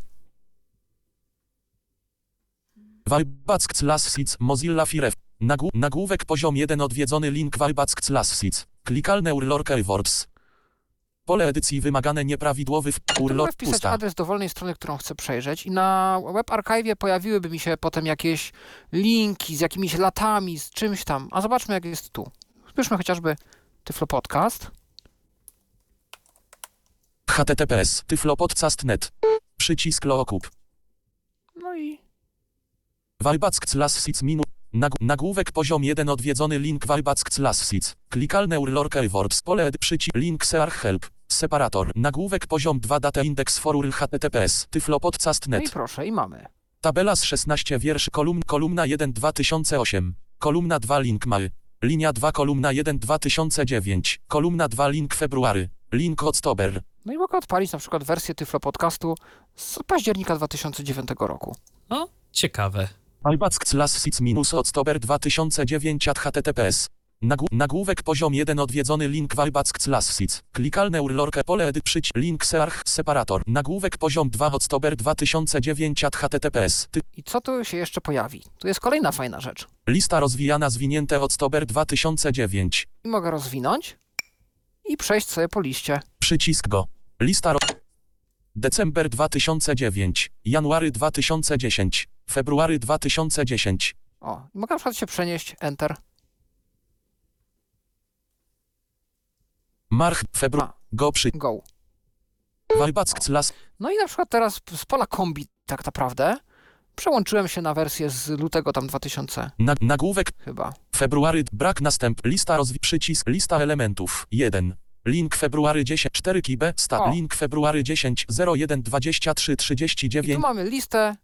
Walback clas sic Mozilla Firef. Nagł nagłówek poziom 1 odwiedzony link Walback clas sic. Klikalne urlork Words. Pole edycji wymagane nieprawidłowy w urlor wpisać pusta. adres dowolnej strony, którą chcę przejrzeć i na Web Archive pojawiłyby mi się potem jakieś linki z jakimiś latami, z czymś tam. A zobaczmy, jak jest tu. Spójrzmy chociażby Tyflo Podcast. https tyflopodcast.net. Przycisk lookup. No i Walback minus. Nag nagłówek poziom 1 odwiedzony link Walback clas sic. Klikalne urlork Words. Pole przycisk link search help. Separator. Nagłówek poziom 2 data index for url https No i tyflopodcast.net. proszę, i mamy. Tabela z 16 wierszy kolumn kolumna 1 2008. Kolumna 2 link mały. Linia 2 kolumna 1 2009. Kolumna 2 link february. Link October. No i mogę odpalić na przykład wersję Tyflo Podcastu z października 2009 roku. O, ciekawe. Alback sic minus October 2009 at https. Nagł nagłówek poziom 1 odwiedzony link Walback clas sic. Klikalne urlorkę pole edy przyć link search separator. Nagłówek poziom 2 October 2009 at https. Ty I co tu się jeszcze pojawi? Tu jest kolejna fajna rzecz. lista rozwijana zwinięte October 2009. I mogę rozwinąć i przejść sobie po liście. Przycisk go. Lista ro... December 2009. January 2010. February 2010. O, i mogę na przykład się przenieść, Enter. March, februar. Go przy... Go. Clas... No i na przykład teraz z pola kombi tak naprawdę przełączyłem się na wersję z lutego tam 2000 Na, nagłówek chyba. February brak następ lista rozwi przycisk lista elementów 1 link february 10 4 kibe stat O. link february 10 01 23 I tu 39 mamy listę,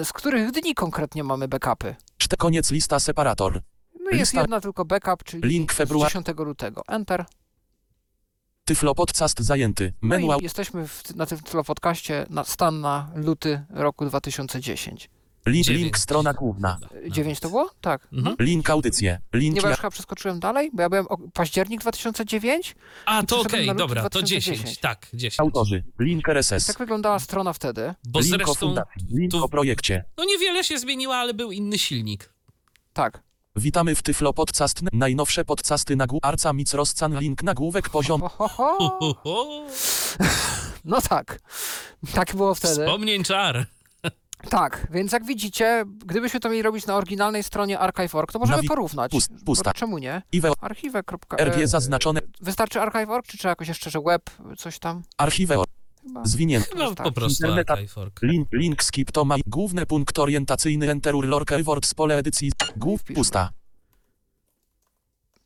y, z których dni konkretnie mamy backupy. 4 koniec lista separator No i jest Lista- jedna tylko backup, czyli Link februar- 10 lutego. Enter. Tyflo podcast zajęty No menu i jesteśmy w, na tym tylu podcaście na stan na luty roku 2010. link, link strona główna Y, 9 to było? Tak. Mhm. link audycje link Nie, bo ja chyba przeskoczyłem dalej, bo ja byłem o, październik 2009 A, to okej, luty dobra, to 2010. 10. Tak, 10. autorzy link i RSS tak wyglądała strona wtedy. Bo link o zresztą, fundacji link tu- o projekcie no niewiele się zmieniło, ale był inny silnik. Tak. Witamy w tyflo podcast najnowsze podcasty na Arca Mic Rozcan link nagłówek poziom Ho, ho, ho. No tak. Tak było wtedy. Wspomnień czar. Tak, więc jak widzicie, gdybyśmy to mieli robić na oryginalnej stronie archive.org, to możemy Nawi- porównać. pust- pusta. Bo czemu nie? iwe Archive. RG zaznaczone Wystarczy archive.org, czy trzeba jakoś jeszcze, że web, coś tam? archiwę Chyba. zwinięte No po Wystarczy. prostu Internet-. Link, link skip to ma główny punkt orientacyjny Enter Urlork Words pole edycji głów pusta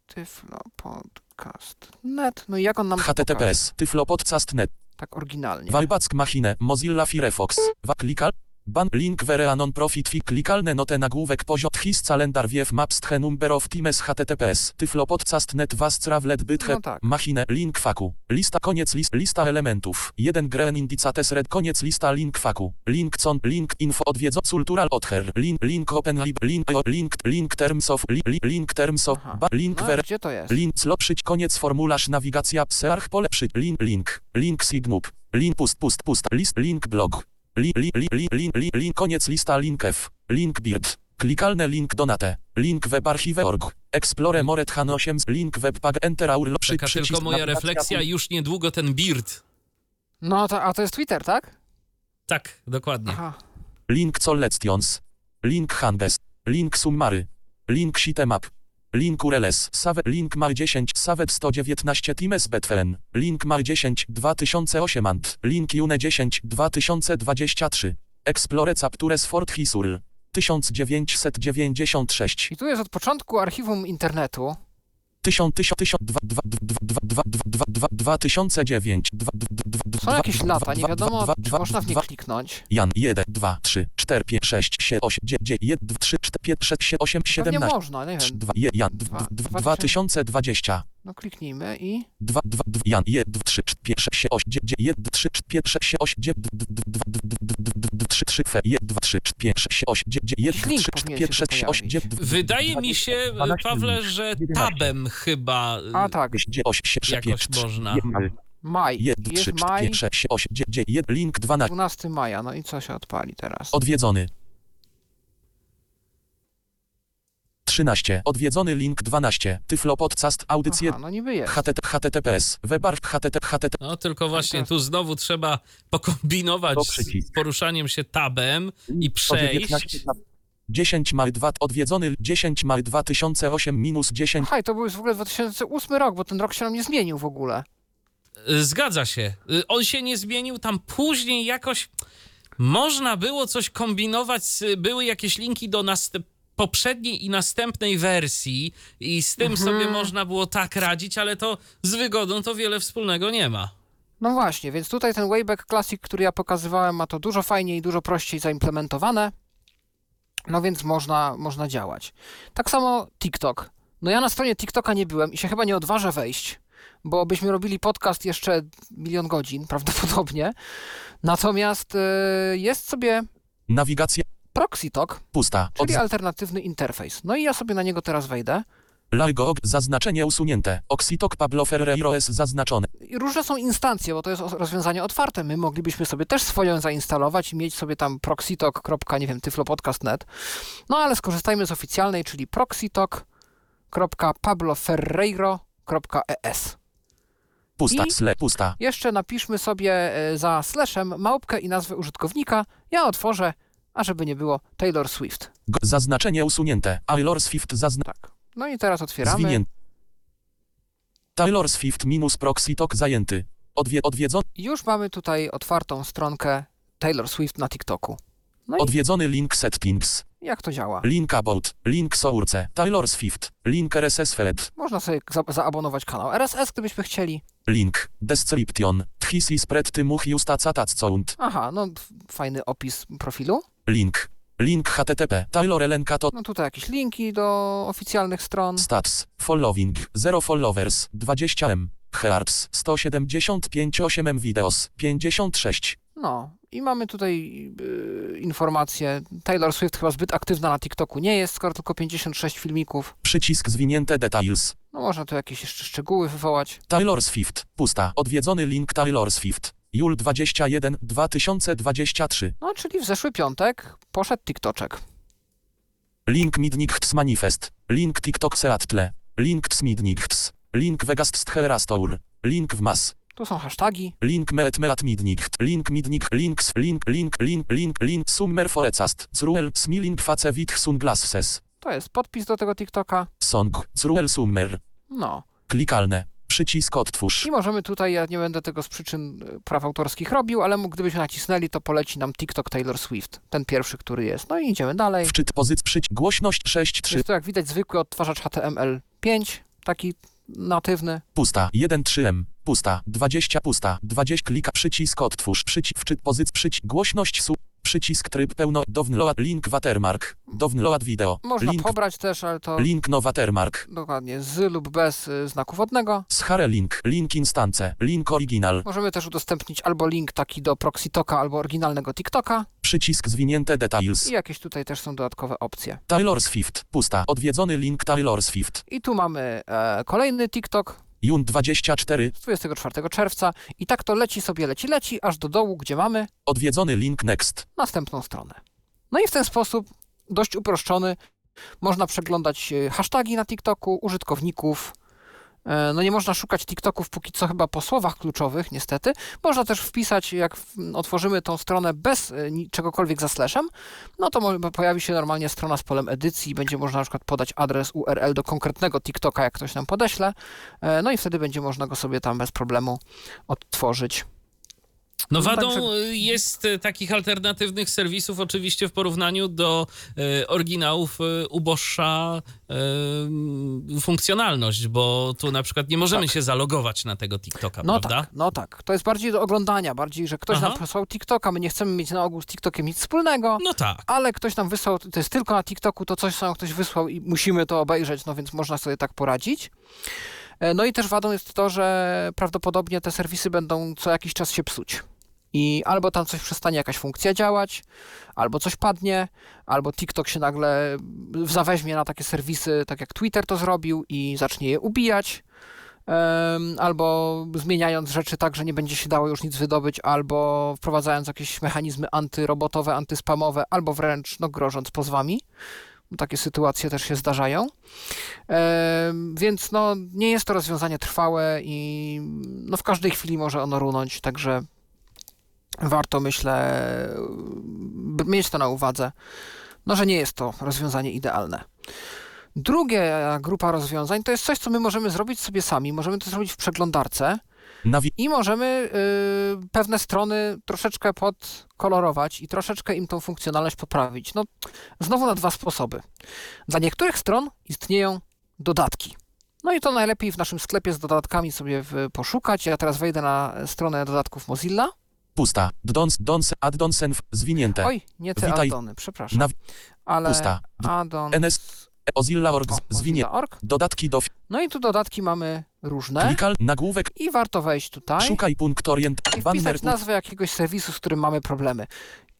Tyflo podcast. Net. No i jak on nam https tyflopodcast.net Tak oryginalnie. Walback Machine Mozilla Firefox wa klikal ban link were non profit fi klikalne note nagłówek poziom his calendar wief maps tche number of teams https tyflopodcast.net was travlet bythe No tak. machine link faku. Lista koniec list lista elementów. 1 green indicates red koniec lista link faku. Link con link info odwiedzo cultural other link link open lib link link link terms of li, li, link terms of ba, link No, gdzie to jest? Link clo przyć koniec formularz nawigacja search pole przy link. Link link signub. Link pust pust pust. List link blog li, li, li, li, li, li, link koniec lista link f link bird Klikalne link donate. Link web archive.org. Explore Moret Han 8. Link web pag enter aul przy Taka przycisk tylko moja refleksja, już niedługo ten Beard. No, to, a to jest Twitter, tak? Tak, dokładnie. Aha. Link collections. Link hanges. Link summary. Link sitemap. Link URLs. Save. Link mal 10. Savet 119 Times Betfelen. Link mal 10 2008 ant. Link June 10 2023. Explore Captures Fort Hisul. 1996. I tu jest od początku archiwum internetu. 1000 1000 1000 2 2 2 2 2 2 2009 2 2 Są jakieś lata, nie wiadomo, czy można w nie kliknąć. Jan 1 2 3 4 5 6 7 8 9 1 2 3 4 5 6 7 8 Pewnie 17 można, nie wiem. 2 Jan Dwa- 2020 No kliknijmy i... 2 2 2 Jan 1 3 5 6 8 9 1 3 5 6 8 9 2 3 3 F 1 2 3 5 6 8 9 1 Link 3 powinien 5 się 6 8 pojawić. 9 Wydaje mi się, 12 Pawle, że tabem chyba A tak, 8 7 jakoś można. maj. 1 Jest 3 maj, 5 6 8 9 1 link 12 12 maja. No i co się odpali teraz? Odwiedzony. 13. Odwiedzony link 12. Tyflo Podcast audycje Aha, no niby jest. HTT, HTTPS. Webar HTTP HTTP. No tylko właśnie tu znowu trzeba pokombinować z poruszaniem się tabem i przejść. 10 mal 2. Odwiedzony 10 mal 2008 minus 10. Haj, to był już w ogóle 2008 rok, bo ten rok się nam nie zmienił w ogóle. Y, Zgadza się. Y, On się nie zmienił, tam później jakoś można było coś kombinować, były jakieś linki do następ poprzedniej i następnej wersji i z tym sobie można było tak radzić, ale to z wygodą to wiele wspólnego nie ma. No właśnie, więc tutaj ten Wayback Classic, który ja pokazywałem, ma to dużo fajniej i dużo prościej zaimplementowane. No więc można, można działać. Tak samo TikTok. No ja na stronie TikToka nie byłem i się chyba nie odważę wejść, bo byśmy robili podcast jeszcze milion godzin prawdopodobnie. Natomiast y, jest sobie Nawigacja ProxyTalk, pusta. Czyli alternatywny interfejs. No i ja sobie na niego teraz wejdę. Largo zaznaczenie usunięte. Oxitok Pablo Ferreiro S zaznaczone. I różne są instancje, bo to jest rozwiązanie otwarte. My moglibyśmy sobie też swoją zainstalować i mieć sobie tam proxytalk. nie wiem, tyflopodcast.net. No ale skorzystajmy z oficjalnej, czyli proxytalk.pabloferreiro.es. Pusta. I- Sle. Pusta. Jeszcze napiszmy sobie e, za slashem małpkę i nazwę użytkownika. Ja otworzę, a żeby nie było, Taylor Swift. Zaznaczenie usunięte. Taylor Swift zazna... Tak. No i teraz otwieramy. Zwinięte. Taylor Swift minus Proxitok zajęty. Odwie odwiedzony. Już mamy tutaj otwartą stronkę Taylor Swift na TikToku. No i Odwiedzony link settings. jak to działa? Link about. Link source. Taylor Swift. Link RSS feed. Można sobie za zaabonować kanał RSS, gdybyśmy chcieli. Link. Description. Tchisi spread tymuch justa catat count. Aha, no fajny opis profilu. Link. Link HTTP. Taylor Elenka to No tutaj jakieś linki do oficjalnych stron. stats. Following. 0 followers. 20M. Hearts. 175 8M videos. 56. No i mamy tutaj yy, informacje. Taylor Swift chyba zbyt aktywna na TikToku nie jest, skoro tylko 56 filmików. Przycisk zwinięte details. No można tu jakieś jeszcze szczegóły wywołać. Taylor Swift. Pusta. Odwiedzony link Taylor Swift. Jul 21 2023. No czyli w zeszły piątek poszedł TikToczek. Link Midnichts Manifest. Link TikTok Seattle. Link Smidnichts. Link Vegas Herastor. Link w mas. Tu są hasztagi. Link Meet Meat Midnicht. Link Midnicht. Links. Link. Link. Link. Link. Link. Summer Forecast. Zruel. Smiling Face with Sunglasses. To jest podpis do tego TikToka. Song. Zruel Summer. No. Klikalne. Przycisk odtwórz. I możemy tutaj, ja nie będę tego z przyczyn y, praw autorskich robił, ale gdybyśmy nacisnęli, to poleci nam TikTok Taylor Swift. Ten pierwszy, który jest. No i idziemy dalej. Wczyt pozyc przyć. Głośność 6.3. Jest to, jak widać, zwykły odtwarzacz HTML5, taki natywny. Pusta. 1.3M. Pusta. 20. Pusta. 20. Klika. Przycisk odtwórz. Przycisk wczyt pozyc. Przycisk. Głośność su. Przycisk tryb pełno. Download. Link watermark. Download video. Można Link. pobrać też, ale to Link no watermark. dokładnie z lub bez y, znaku wodnego. Schare link. Link instance. Link original. Możemy też udostępnić albo link taki do ProxyToka, albo oryginalnego TikToka. Przycisk zwinięte details. I jakieś tutaj też są dodatkowe opcje. Taylor Swift. Pusta. Odwiedzony link Taylor Swift. I tu mamy e, kolejny TikTok Jun 24. z 24 czerwca. I tak to leci sobie, leci, leci, aż do dołu, gdzie mamy Odwiedzony link next. następną stronę. No i w ten sposób dość uproszczony. Można przeglądać e, hashtagi na TikToku, użytkowników. E, No nie można szukać TikToków póki co chyba po słowach kluczowych, niestety. Można też wpisać, jak otworzymy tą stronę bez e, czegokolwiek za slashem, no to pojawi się normalnie strona z polem edycji będzie można na przykład podać adres URL do konkretnego TikToka, jak ktoś nam podeśle. E, No i wtedy będzie można go sobie tam bez problemu odtworzyć. No wadą jest y, takich alternatywnych serwisów oczywiście w porównaniu do y, oryginałów y, uboższa funkcjonalność, bo tu na przykład nie możemy się zalogować na tego TikToka, No prawda? tak, no tak. To jest bardziej do oglądania, bardziej, że ktoś Aha. nam posłał TikToka, my nie chcemy mieć na ogół z TikTokiem nic wspólnego. No tak. ale ktoś nam wysłał, to jest tylko na TikToku, to coś nam ktoś wysłał i musimy to obejrzeć, no więc można sobie tak poradzić. E, No i też wadą jest to, że prawdopodobnie te serwisy będą co jakiś czas się psuć. I albo tam coś przestanie jakaś funkcja działać, albo coś padnie, albo TikTok się nagle zaweźmie na takie serwisy, tak jak Twitter to zrobił i zacznie je ubijać. Albo zmieniając rzeczy tak, że nie będzie się dało już nic wydobyć, albo wprowadzając jakieś mechanizmy antyrobotowe, antyspamowe, albo wręcz no, grożąc pozwami. Takie sytuacje też się zdarzają. Więc no, nie jest to rozwiązanie trwałe i no, w każdej chwili może ono runąć, także warto, myślę, mieć to na uwadze, no, że nie jest to rozwiązanie idealne. Druga grupa rozwiązań to jest coś, co my możemy zrobić sobie sami. Możemy to zrobić w przeglądarce Nawi- i możemy y, pewne strony troszeczkę podkolorować i troszeczkę im tą funkcjonalność poprawić. No, znowu na dwa sposoby. Dla niektórych stron istnieją dodatki. No i to najlepiej w naszym sklepie z dodatkami sobie poszukać. Ja teraz wejdę na stronę dodatków Mozilla. Pusta. Dons, dons, addonsen, zwinięte. Oj, nie te Witaj. addony, przepraszam. Nawi- Ale pusta. addon... NS, Mozilla.org. Dodatki do... No i tu dodatki mamy różne. Klikal, nagłówek, I warto wejść tutaj. szukaj punkt orient, i wpisać nazwę jakiegoś serwisu, z którym mamy problemy.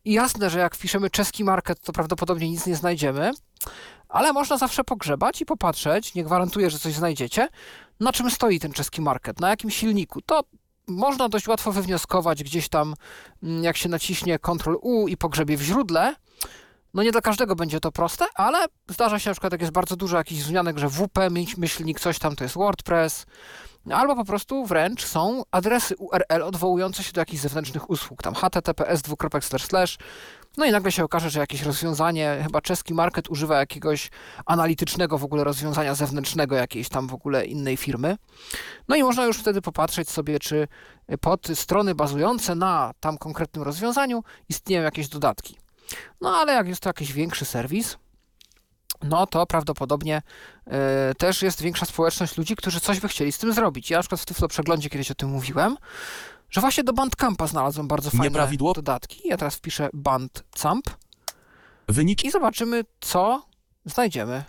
I jasne, że jak wpiszemy czeski market, to prawdopodobnie nic nie znajdziemy, ale można zawsze pogrzebać i popatrzeć, nie gwarantuję, że coś znajdziecie, na czym stoi ten czeski market, na jakim silniku. To można dość łatwo wywnioskować gdzieś tam, mm, jak się naciśnie Ctrl U i pogrzebie w źródle. No nie dla każdego będzie to proste, ale zdarza się na przykład, jak jest bardzo dużo jakichś zmianek, że WP, myśl- myślnik, coś tam to jest WordPress, albo po prostu wręcz są adresy URL odwołujące się do jakichś zewnętrznych usług, tam https dwukropek slash, no i nagle się okaże, że jakieś rozwiązanie, chyba czeski market używa jakiegoś analitycznego w ogóle rozwiązania zewnętrznego jakiejś tam w ogóle innej firmy. No i można już wtedy popatrzeć sobie, czy pod strony bazujące na tam konkretnym rozwiązaniu istnieją jakieś dodatki. No ale jak jest to jakiś większy serwis, no to prawdopodobnie e, też jest większa społeczność ludzi, którzy coś by chcieli z tym zrobić. Ja na przykład w Tyflo Przeglądzie kiedyś o tym mówiłem, że właśnie do Bandcampa znalazłem bardzo fajne Nieprawidło- dodatki. Ja teraz wpiszę Bandcamp wyniki i zobaczymy, co znajdziemy.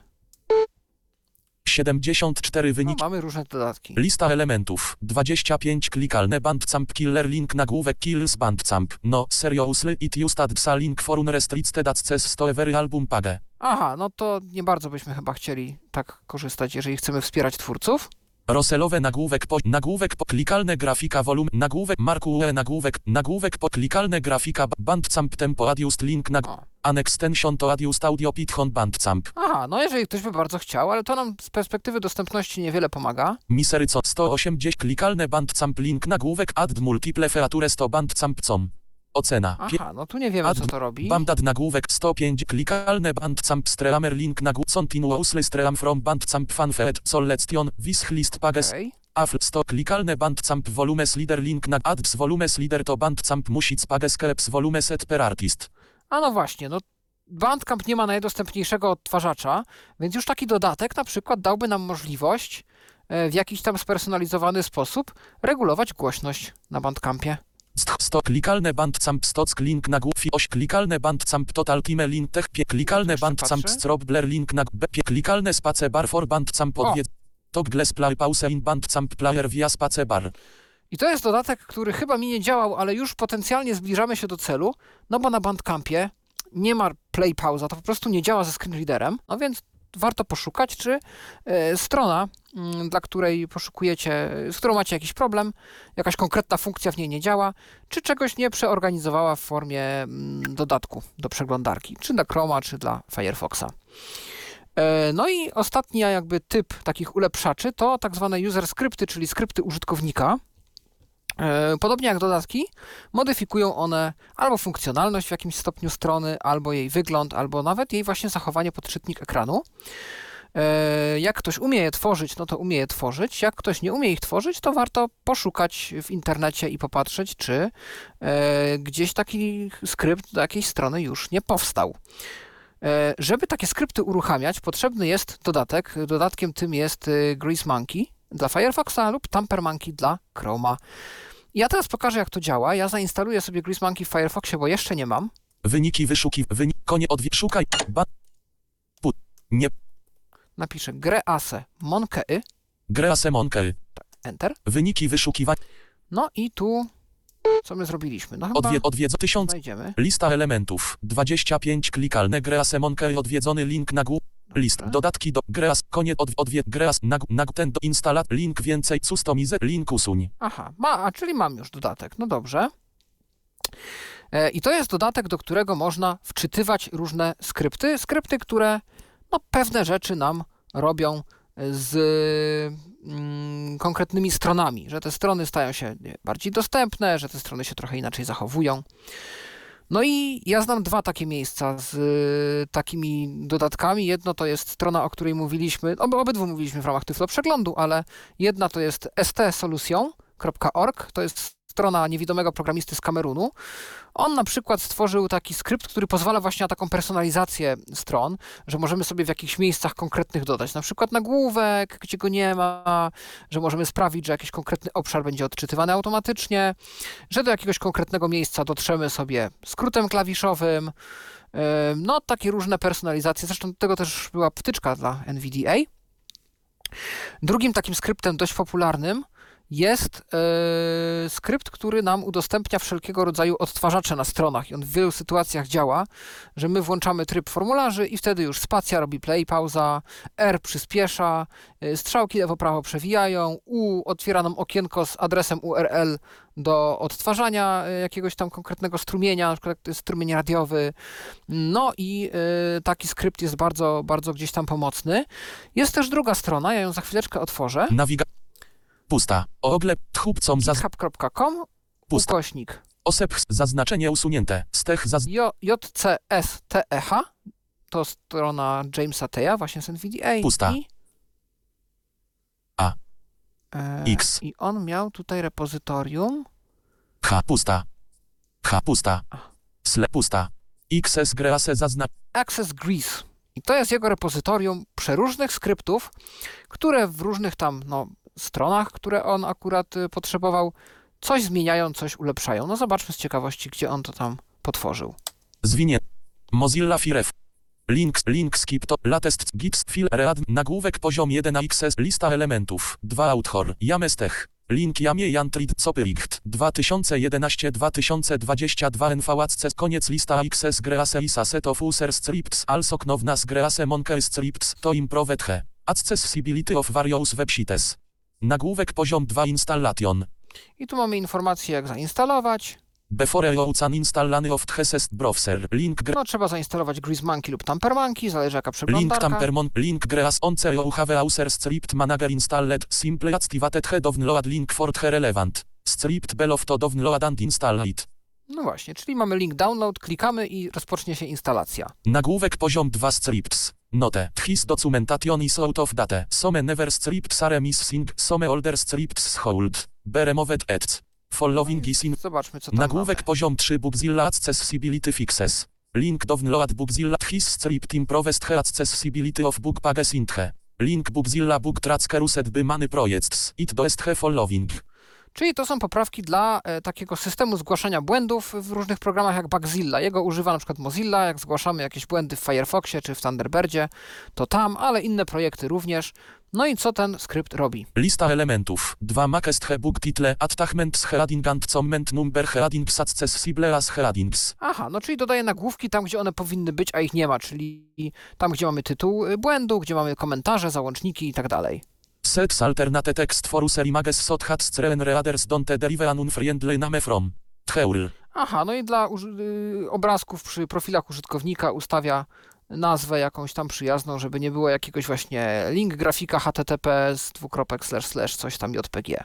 74 No, wyniki. mamy różne dodatki. Lista elementów. 25 klikalne bandcamp killer link nagłówek kills bandcamp. No, seriously it used adsa link for unrestricted access to every album page. Aha, no to nie bardzo byśmy chyba chcieli tak korzystać, jeżeli chcemy wspierać twórców. Roselowe nagłówek po nagłówek po klikalne grafika volum nagłówek marku UE nagłówek nagłówek po klikalne grafika bandcamp tempo adjust link nag O. an extension to adjust audio pithon bandcamp. Aha, no jeżeli ktoś by bardzo chciał, ale to nam z perspektywy dostępności niewiele pomaga. Misery co 180 klikalne bandcamp link nagłówek add multiple features to bandcamp com. Ocena. Aha, no tu nie wiemy, co to robi. Bandad nagłówek 105 klikalne bandcamp streamer link nagłówek continuously stream from bandcamp fanfeed selection wishlist pages Okej. afl 100 klikalne bandcamp volumes leader link na adds volumes leader to bandcamp music pages kelps volumes set per artist. A no właśnie, no Bandcamp nie ma najdostępniejszego odtwarzacza, więc już taki dodatek na przykład dałby nam możliwość e, w jakiś tam spersonalizowany sposób regulować głośność na Bandcampie. 100 klikalne bandcamp stock link na głowie 8 klikalne bandcamp total time link tech pie klikalne bandcamp patrzę. strop blur link na b pie klikalne space bar for bandcamp O. odwiedz Toggles play pause in bandcamp player via space bar. I to jest dodatek, który chyba mi nie działał, ale już potencjalnie zbliżamy się do celu, no bo na Bandcampie nie ma play pauza, to po prostu nie działa ze screenreaderem, no więc warto poszukać, czy e, strona, mm, dla której poszukujecie, z którą macie jakiś problem, jakaś konkretna funkcja w niej nie działa, czy czegoś nie przeorganizowała w formie mm, dodatku do przeglądarki, czy dla Chroma, czy dla Firefoxa. E, No i ostatni jakby typ takich ulepszaczy to tak zwane user skrypty, czyli skrypty użytkownika. E, Podobnie jak dodatki, modyfikują one albo funkcjonalność w jakimś stopniu strony, albo jej wygląd, albo nawet jej właśnie zachowanie pod czytnik ekranu. E, Jak ktoś umie je tworzyć, no to umie je tworzyć. Jak ktoś nie umie ich tworzyć, to warto poszukać w internecie i popatrzeć, czy e, gdzieś taki skrypt do jakiejś strony już nie powstał. Żeby takie skrypty uruchamiać, potrzebny jest dodatek. Dodatkiem tym jest y, Grease Monkey dla Firefoxa lub Tamper Monkey dla Chroma. Ja teraz pokażę, jak to działa. Ja zainstaluję sobie Grease Monkey w Firefoxie, bo jeszcze nie mam. Wyniki wyszuki, wynik, konie odwie, szukaj, ba, put, nie, Napiszę grease monkey, grea semonker, enter. wyniki wyszukiwania, No i tu, co my zrobiliśmy? No chyba odwie, odwiedz, tysiąc, znajdziemy. lista elementów, 25 klikalne, grea semonker, odwiedzony link na górę, list, Dobra. dodatki do, greas, koniec, od, odwie, greas, na, na, ten do instalat, link więcej, customize, link usuń. Aha, ma, a czyli mam już dodatek. No dobrze. E, I to jest dodatek, do którego można wczytywać różne skrypty. Skrypty, które no, pewne rzeczy nam robią z mm, konkretnymi stronami, że te strony stają się bardziej dostępne, że te strony się trochę inaczej zachowują. No i ja znam dwa takie miejsca z y, takimi dodatkami. Jedno to jest strona, o której mówiliśmy, ob, obydwu mówiliśmy w ramach Tyflo Przeglądu, ale jedna to jest stsolution.org, to jest strona niewidomego programisty z Kamerunu. On na przykład stworzył taki skrypt, który pozwala właśnie na taką personalizację stron, że możemy sobie w jakichś miejscach konkretnych dodać, na przykład nagłówek, gdzie go nie ma, że możemy sprawić, że jakiś konkretny obszar będzie odczytywany automatycznie, że do jakiegoś konkretnego miejsca dotrzemy sobie skrótem klawiszowym. Ym, No, takie różne personalizacje. Zresztą do tego też była wtyczka dla NVDA. Drugim takim skryptem dość popularnym jest e, skrypt, który nam udostępnia wszelkiego rodzaju odtwarzacze na stronach i on w wielu sytuacjach działa, że my włączamy tryb formularzy i wtedy już spacja robi play, pauza, R przyspiesza, e, strzałki lewo-prawo przewijają, U otwiera nam okienko z adresem URL do odtwarzania e, jakiegoś tam konkretnego strumienia, na przykład to jest strumień radiowy. No i taki skrypt jest bardzo, bardzo gdzieś tam pomocny. Jest też druga strona, ja ją za chwileczkę otworzę. Nawiga, pusta, ogle, tchupcom, zaz, github.com pusta, ukośnik osep, zaznaczenie usunięte, stech, zaz, JCSTEH E to strona Jamesa Teja właśnie z NVDA. Pusta. I, A. E, X. I on miał tutaj repozytorium. H, pusta, H, pusta, sle, pusta, XS, grease, zazna, Access Grease. I to jest jego repozytorium przeróżnych skryptów, które w różnych tam no, stronach, które on akurat y, potrzebował, coś zmieniają, coś ulepszają. No zobaczmy z ciekawości, gdzie on to tam potworzył. Zwinie. Mozilla Firef. Links, link skip to latest gits fil read nagłówek poziom 1 XS lista elementów 2 author jamestech link jamie jantrit copyricht 2011-2022 nvacc koniec lista XS grease isa set of user scripts also knownas grease monker scripts to improved he accessibility of various websites nagłówek poziom 2 installation I tu mamy informację, jak zainstalować. before you installany of the browser link No, trzeba zainstalować Grease Monkey lub Tamper Monkey, zależy jaka Link przeglądarka. tampermon, link greas on you have a user script manager installed, simple activated head download link for the relevant. Script below to download and install it. No właśnie, czyli mamy link download, klikamy i rozpocznie się instalacja. Nagłówek poziom 2 scripts. Note. His documentation is out of date. Some never scripts are missing, some older scripts hold. Be removed at. Following is in. Zobaczmy, co tam Nagłówek mamy. poziom 3 Bugzilla Accessibility Fixes. Link download Bugzilla His script improved the accessibility of bug pages in. Link Bugzilla Bug Tracker Used by Many Projects. It doest the following. Czyli to są poprawki dla e, takiego systemu zgłaszania błędów w różnych programach jak Bugzilla. Jego używa na przykład Mozilla, jak zgłaszamy jakieś błędy w Firefoxie czy w Thunderbirdzie, to tam, ale inne projekty również. No i co ten skrypt robi? Lista elementów. 2 Makest Book Title Attachment Heading and Comment Number Heading Accessible as Headings. Aha, no czyli dodaje nagłówki tam, gdzie one powinny być, a ich nie ma, czyli tam, gdzie mamy tytuł y, błędu, gdzie mamy komentarze, załączniki i tak dalej. Sets alternate text for user images sot hats screen readers don't derive an unfriendly name from. Tcheul. Aha, no i dla y, obrazków przy profilach użytkownika ustawia nazwę jakąś tam przyjazną, żeby nie było jakiegoś właśnie link grafika https dwukropek slash slash coś tam jpg.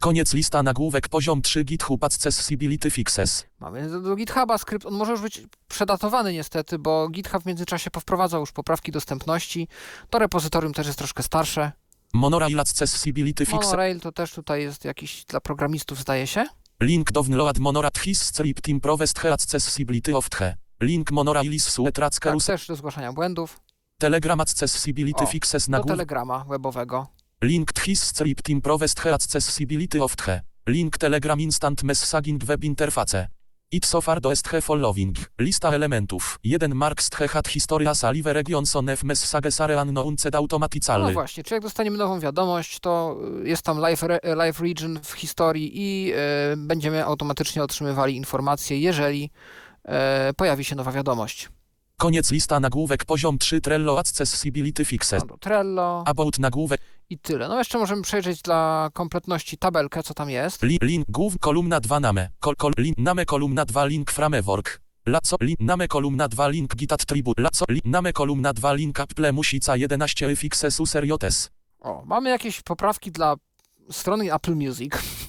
Koniec lista nagłówek poziom 3 GitHub Accessibility Fixes. Mamy do, do GitHuba skrypt, on może już być przedatowany niestety, bo GitHub w międzyczasie powprowadzał już poprawki dostępności. To repozytorium też jest troszkę starsze. Monorail Accessibility Fixes. Monorail to też tutaj jest jakiś dla programistów zdaje się. Link download monorat his script improved he accessibility of the. Link monorailis suetrac Tak, carus. też do zgłaszania błędów. Telegram Accessibility O, Fixes Do nagłówek. telegrama webowego. Linked his script improved he accessibility of the. Link Telegram Instant Messaging Web Interface. It so far do est he following. Lista elementów. 1 Marks the hat historia salive regions on f messages are unknownced No automatically. właśnie, czy jak dostaniemy nową wiadomość, to y, jest tam live, re- live region w historii i y, będziemy automatycznie otrzymywali informacje, jeżeli y, pojawi się nowa wiadomość. Koniec lista nagłówek poziom 3 Trello Accessibility Fixes. Do Trello About nagłówek. I tyle. No jeszcze możemy przejrzeć dla kompletności tabelkę, co tam jest. Li, link głów kolumna 2 name. Kol, kol, link name kolumna 2 link framework. La co link name kolumna 2 link git attribute. La co link name kolumna 2 link apple musica 11 fixes useriotes. O, mamy jakieś poprawki dla strony Apple Music.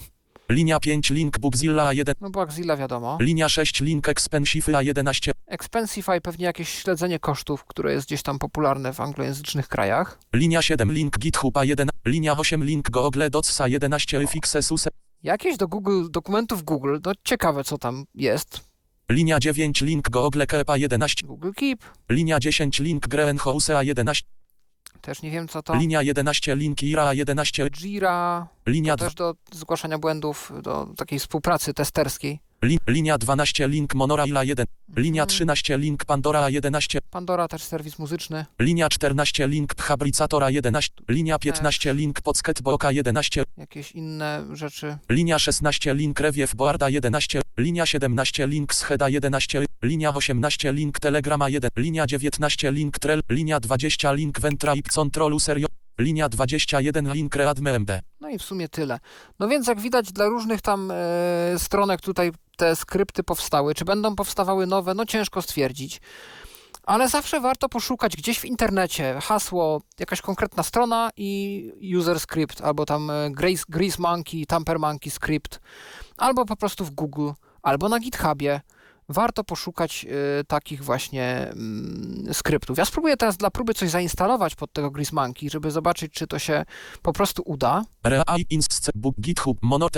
Linia 5 link Bookzilla 1. No bo Axilla wiadomo. Linia 6 link Expensive A11. Expensify pewnie jakieś śledzenie kosztów, które jest gdzieś tam popularne w anglojęzycznych krajach. Linia 7 link GitHub A1. Linia 8 link Google Docs A11 fixes user. Jakieś do Google, dokumentów Google, no ciekawe co tam jest. Linia 9 link Google Keep A11. Google Keep, Linia 10 link Greenhouse A11. Też nie wiem co to. Linia 11 link IRA A11. Jira, Linia, to też do zgłaszania błędów, do takiej współpracy testerskiej. Li, linia 12 link Monorail A1. Linia Mhm. 13 link Pandora A11. Pandora też serwis muzyczny. Linia 14 link Pchabricatora 11. Linia 15 link Podsketboka 11. Jakieś inne rzeczy. Linia 16 link Rewiew Boarda 11. Linia 17 link Scheda 11. Linia 18 link Telegrama 1. Linia 19 link Trell. Linia 20 link Ventraip Controlu Serio. Linia 21 link Readme MD. No i w sumie tyle. No więc jak widać dla różnych tam e, stronek tutaj te skrypty powstały. Czy będą powstawały nowe? No ciężko stwierdzić. Ale zawsze warto poszukać gdzieś w internecie hasło, jakaś konkretna strona i user script, albo tam e, Grace, Grease Monkey, Tamper Monkey script, albo po prostu w Google, albo na GitHubie. Warto poszukać e, takich właśnie mm, skryptów. Ja spróbuję teraz dla próby coś zainstalować pod tego Grease Monkey, żeby zobaczyć, czy to się po prostu uda. Inst Book GitHub Mono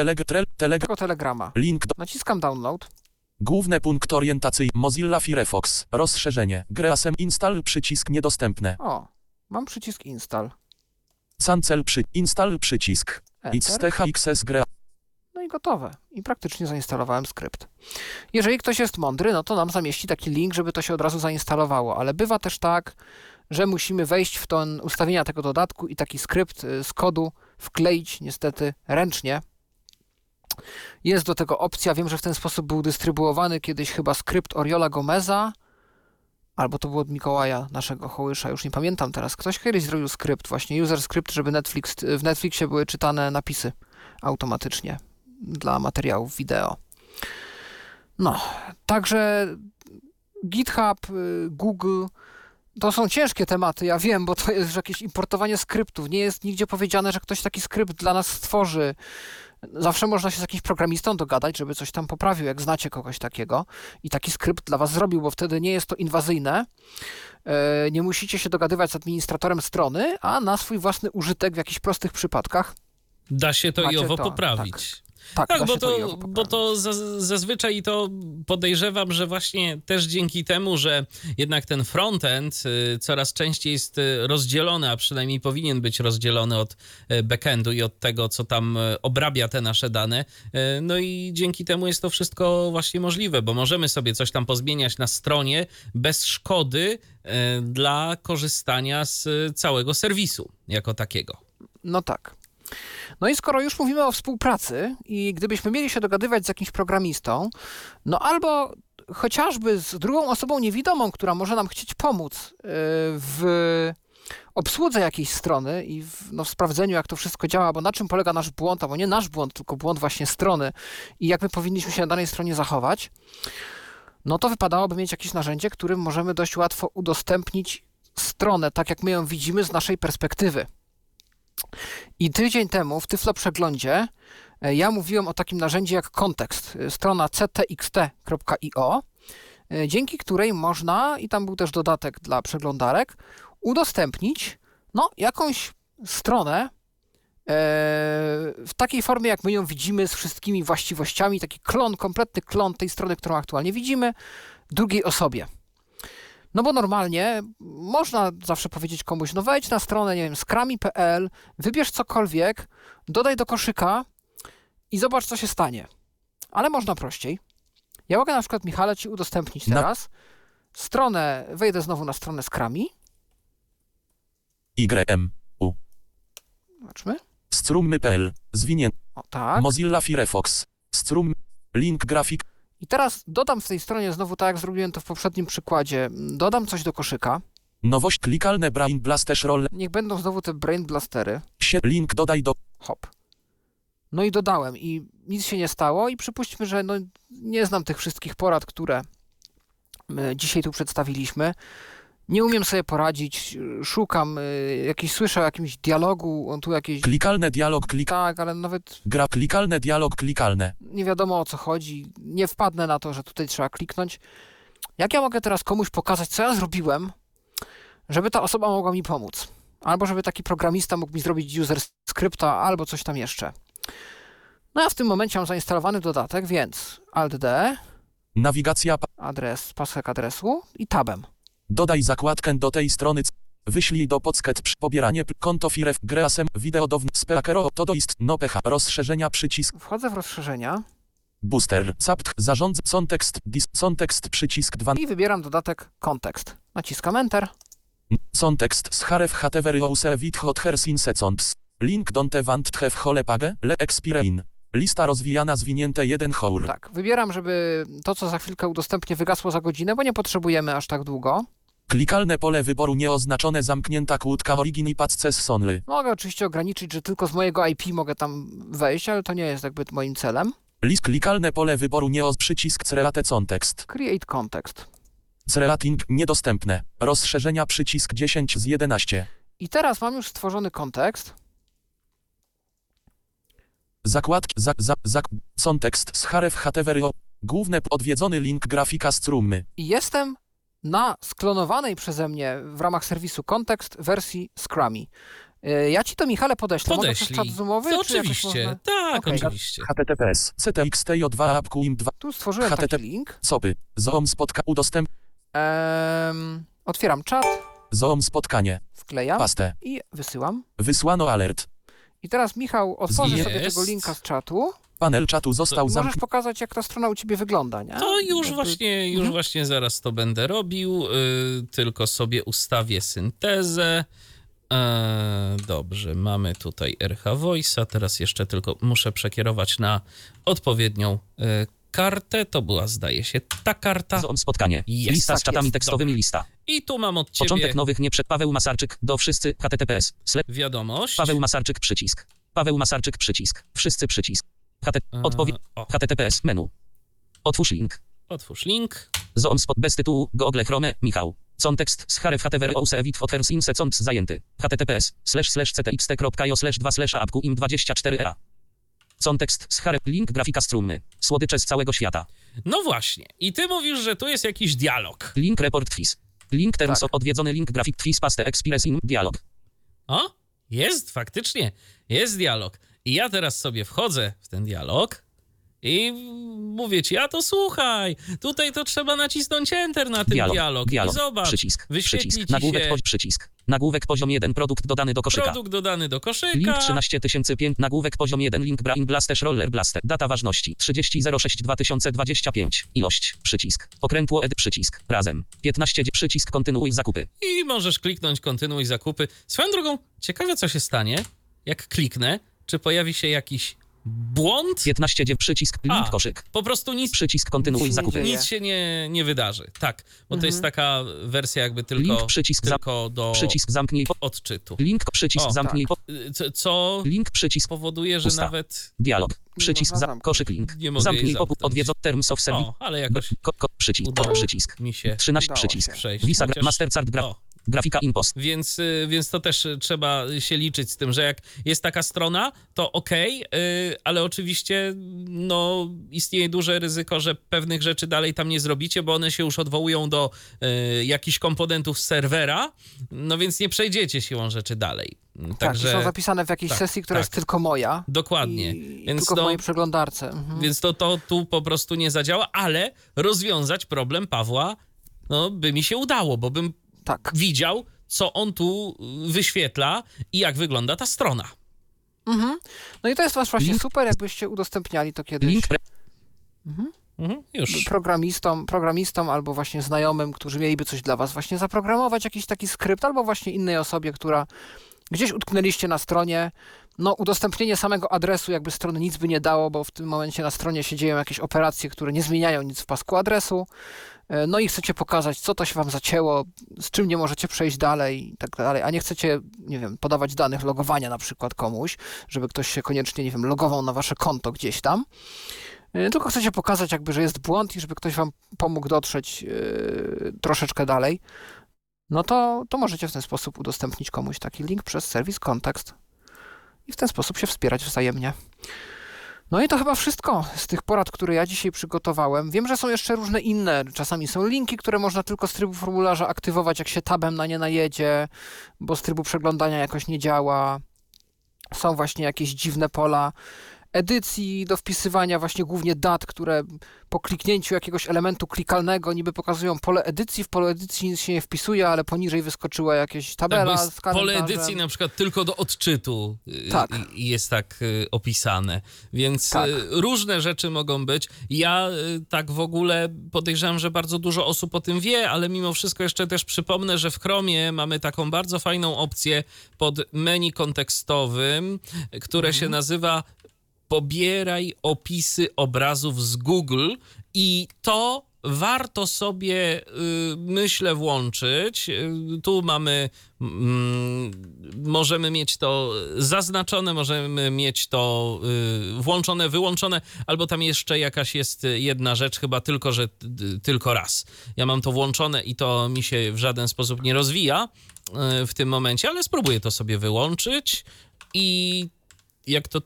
Telegrama. Link do Naciskam download. Główny punkt orientacyjny Mozilla Firefox Rozszerzenie Greasem Install przycisk niedostępne O, mam przycisk install. Cancel przy Install przycisk. XTHXS Grea I gotowe. I praktycznie zainstalowałem skrypt. Jeżeli ktoś jest mądry, no to nam zamieści taki link, żeby to się od razu zainstalowało, ale bywa też tak, że musimy wejść w to ustawienia tego dodatku i taki skrypt y, z kodu wkleić niestety ręcznie. Jest do tego opcja, wiem, że w ten sposób był dystrybuowany kiedyś chyba skrypt Oriola Gomeza, albo to było od Mikołaja, naszego hołysza, już nie pamiętam teraz. Ktoś kiedyś zrobił skrypt, właśnie user script, żeby Netflix, w Netflixie były czytane napisy automatycznie dla materiałów wideo. No, także GitHub, y, Google, to są ciężkie tematy, ja wiem, bo to jest jakieś importowanie skryptów. Nie jest nigdzie powiedziane, że ktoś taki skrypt dla nas stworzy. Zawsze można się z jakimś programistą dogadać, żeby coś tam poprawił, jak znacie kogoś takiego i taki skrypt dla was zrobił, bo wtedy nie jest to inwazyjne. E, Nie musicie się dogadywać z administratorem strony, a na swój własny użytek w jakichś prostych przypadkach Da się to i owo to, poprawić. Tak, Tak, da bo to, bo to za- zazwyczaj to podejrzewam, że właśnie też dzięki temu, że jednak ten frontend y, coraz częściej jest y, rozdzielony, a przynajmniej powinien być rozdzielony od y, backendu i od tego, co tam obrabia te nasze dane. No i dzięki temu jest to wszystko właśnie możliwe, bo możemy sobie coś tam pozmieniać na stronie bez szkody dla korzystania z całego serwisu jako takiego. No tak. No i skoro już mówimy o współpracy i gdybyśmy mieli się dogadywać z jakimś programistą, no albo chociażby z drugą osobą niewidomą, która może nam chcieć pomóc yy, w obsłudze jakiejś strony i w, no, w sprawdzeniu, jak to wszystko działa, bo na czym polega nasz błąd, albo nie nasz błąd, tylko błąd właśnie strony i jak my powinniśmy się na danej stronie zachować, no to wypadałoby mieć jakieś narzędzie, którym możemy dość łatwo udostępnić stronę, tak jak my ją widzimy z naszej perspektywy. I tydzień temu w Tyflo Przeglądzie e, ja mówiłem o takim narzędziu jak kontekst, e, strona ctxt.io, e, dzięki której można, i tam był też dodatek dla przeglądarek, udostępnić no, jakąś stronę e, w takiej formie, jak my ją widzimy, z wszystkimi właściwościami, taki klon, kompletny klon tej strony, którą aktualnie widzimy, drugiej osobie. No bo normalnie można zawsze powiedzieć komuś, no wejdź na stronę, nie wiem, skrami.pl, wybierz cokolwiek, dodaj do koszyka i zobacz, co się stanie. Ale można prościej. Ja mogę na przykład, Michale, ci udostępnić Na- teraz stronę, wejdę znowu na stronę Skrami, YM. zobaczmy, Strummy.pl. Zwinięty. o tak. Mozilla Firefox. Strum. Link grafik. I teraz dodam w tej stronie znowu, tak jak zrobiłem to w poprzednim przykładzie, dodam coś do koszyka. Nowość klikalne Brain Blasterz Roll. Niech będą znowu te Brain Blastery. Sie- Link dodaj do. Hop. No i dodałem i nic się nie stało i przypuśćmy, że no, nie znam tych wszystkich porad, które my dzisiaj tu przedstawiliśmy. Nie umiem sobie poradzić, szukam, y, jakiś słyszę o jakimś dialogu, on tu jakieś... Klikalne dialog klik. Tak, ale nawet Gra klikalne dialog klikalne. nie wiadomo o co chodzi. Nie wpadnę na to, że tutaj trzeba kliknąć. Jak ja mogę teraz komuś pokazać, co ja zrobiłem, żeby ta osoba mogła mi pomóc? Albo żeby taki programista mógł mi zrobić user skrypta, albo coś tam jeszcze. No ja w tym momencie mam zainstalowany dodatek, więc Alt-D, Nawigacja. pa- adres, pasek adresu i tabem. Dodaj zakładkę do tej strony. Wyślij do pocket przy pobieranie konto firef greasem wideo do speakero to do ist no ph rozszerzenia przycisk Wchodzę w rozszerzenia booster sapt zarządz context dis context przycisk 2 i wybieram dodatek kontekst. Naciskam Enter. context z haref hatevery ouse wit hot hersin secons link donte want have hole page le expirein lista rozwijana zwinięte jeden hour Tak, wybieram, żeby to, co za chwilkę udostępnię, wygasło za godzinę, bo nie potrzebujemy aż tak długo. Klikalne pole wyboru nieoznaczone zamknięta kłódka origin i paces sonly Mogę oczywiście ograniczyć, że tylko z mojego IP mogę tam wejść, ale to nie jest jakby moim celem. list klikalne pole wyboru nieoz przycisk crelate context Create context. Crelating niedostępne. Rozszerzenia przycisk 10 z 11. I teraz mam już stworzony kontekst. Zakładki za, za, za, context z haref hatevery Główne odwiedzony link grafika strummy. I jestem na sklonowanej przeze mnie w ramach serwisu kontekst wersji Scrummy. Y, Ja ci to, Michale, podeślę. Mogę przez Podeślij. czat zoomowy? To oczywiście. można- Tak, Okej. oczywiście. https ctxtj2 apkuim 2 Tu stworzyłem HTTP. taki link. copy. Zoom spotka udostęp. Em, otwieram czat, Zoom spotkanie. wklejam Pastę. i wysyłam. Wysłano alert. I teraz, Michał, otworzy Jest. sobie tego linka z czatu. Panel czatu został Możesz zamknięty. pokazać, jak ta strona u ciebie wygląda, nie? To już Jakby- właśnie, już Mhm. właśnie zaraz to będę robił. y, tylko sobie ustawię syntezę. E, dobrze, mamy tutaj RH Voice'a. Teraz jeszcze tylko muszę przekierować na odpowiednią y, kartę. To była, zdaje się, ta karta. Zoom spotkanie. Jest, lista tak z czatami jest. tekstowymi lista. I tu mam od ciebie Początek nowych nie przed Paweł Masarczyk do wszyscy https. Slep wiadomość. Paweł Masarczyk przycisk. Paweł Masarczyk przycisk. Wszyscy przycisk. HT, odpowiedź. https menu. Otwórz link. otwórz link. Zoom spot bez tytułu. Google Chrome. Michał. Contekst z haref htver ouse wit hoters in second zajęty. https slash slash ctxt.io slash 2 slash apku im 24a. Contekst z haref link grafika strumny. Słodycze z całego świata. No właśnie. I ty mówisz, że tu jest jakiś dialog. Link report twis. Link terms Tak. odwiedzony link grafik twis paste expires in dialog. O, jest, faktycznie, jest dialog. I ja teraz sobie wchodzę w ten dialog i mówię ci, a to słuchaj, tutaj to trzeba nacisnąć Enter na ten dialog, Dialog. Dialog. i zobacz, Przycisk. Przycisk. ci Nagłówek się przycisk. Nagłówek poziom 1. Produkt dodany do koszyka. produkt dodany do koszyka. Link 13005. Nagłówek poziom 1. Link Brain Blaster Roller Blaster. Data ważności 30.06.2025. Ilość. Przycisk. Pokrętło ed. Przycisk. Razem. 15. Przycisk. Kontynuuj zakupy. I możesz kliknąć kontynuuj zakupy. Swoją drogą, ciekawe co się stanie, jak kliknę, czy pojawi się jakiś błąd? 15. dziew- Przycisk. Link A. koszyk. Po prostu nic, Przycisk. Kontynuuj Nic zakupy. nic się nie, nie wydarzy. Tak, bo to jest taka wersja jakby tylko, Link. Przycisk. Tylko do Przycisk. Zamknij. Odczytu. Link. Przycisk. O, zamknij. Po- Y, Co, co Link. Przycisk. powoduje, że Pusta. nawet... Dialog. Przycisk. można Za, koszyk link. Nie mogę jej Zamknij popór. zamknąć. Odwiedz Terms of Service. O, ale jakoś Ko, ko, przycisk. udało Przycisk. mi się 13. Udało Przycisk. Visa. Chociaż- Mastercard. Gra, O, grafika Impost. Więc, y, więc to też trzeba się liczyć z tym, że jak jest taka strona, to okej, y, ale oczywiście no, istnieje duże ryzyko, że pewnych rzeczy dalej tam nie zrobicie, bo one się już odwołują do y, jakichś komponentów z serwera, no więc nie przejdziecie siłą rzeczy dalej. Tak, Także są zapisane w jakiejś tak, sesji, która tak. jest tylko moja. dokładnie. I Więc tylko w no- mojej przeglądarce. Mhm. Więc to, to tu po prostu nie zadziała, ale rozwiązać problem Pawła no, by mi się udało, bo bym Tak. widział, co on tu wyświetla i jak wygląda ta strona. Mhm. No i to jest właśnie Link- super, jakbyście udostępniali to kiedyś Link. Pre, Mhm, już. programistom, programistom albo właśnie znajomym, którzy mieliby coś dla was właśnie zaprogramować, jakiś taki skrypt, albo właśnie innej osobie, która gdzieś utknęliście na stronie. No, udostępnienie samego adresu jakby strony nic by nie dało, bo w tym momencie na stronie się dzieją jakieś operacje, które nie zmieniają nic w pasku adresu. E, No i chcecie pokazać, co to się wam zacięło, z czym nie możecie przejść dalej i tak dalej, a nie chcecie, nie wiem, podawać danych logowania na przykład komuś, żeby ktoś się koniecznie, nie wiem, logował na wasze konto gdzieś tam. E, Tylko chcecie pokazać jakby, że jest błąd i żeby ktoś wam pomógł dotrzeć e, troszeczkę dalej. No to, to możecie w ten sposób udostępnić komuś taki link przez serwis Kontekst i w ten sposób się wspierać wzajemnie. No i to chyba wszystko z tych porad, które ja dzisiaj przygotowałem. Wiem, że są jeszcze różne inne. Czasami są linki, które można tylko z trybu formularza aktywować, jak się tabem na nie najedzie, bo z trybu przeglądania jakoś nie działa. Są właśnie jakieś dziwne pola edycji do wpisywania właśnie głównie dat, które po kliknięciu jakiegoś elementu klikalnego niby pokazują pole edycji. W polu edycji nic się nie wpisuje, ale poniżej wyskoczyła jakieś Tak, tabela bo z kalendarzem. pole edycji na przykład tylko do odczytu y, Tak. i- i jest tak y, opisane. Więc Tak. y, różne rzeczy mogą być. Ja y, tak w ogóle podejrzewam, że bardzo dużo osób o tym wie, ale mimo wszystko jeszcze też przypomnę, że w Chromie mamy taką bardzo fajną opcję pod menu kontekstowym, które Mhm. się nazywa pobieraj opisy obrazów z Google i to warto sobie, y, myślę, włączyć. Y, Tu mamy, mm, możemy mieć to zaznaczone, możemy mieć to y, włączone, wyłączone, albo tam jeszcze jakaś jest jedna rzecz, chyba tylko, że tylko raz. Ja mam to włączone i to mi się w żaden sposób nie rozwija w tym momencie, ale spróbuję to sobie wyłączyć i jak to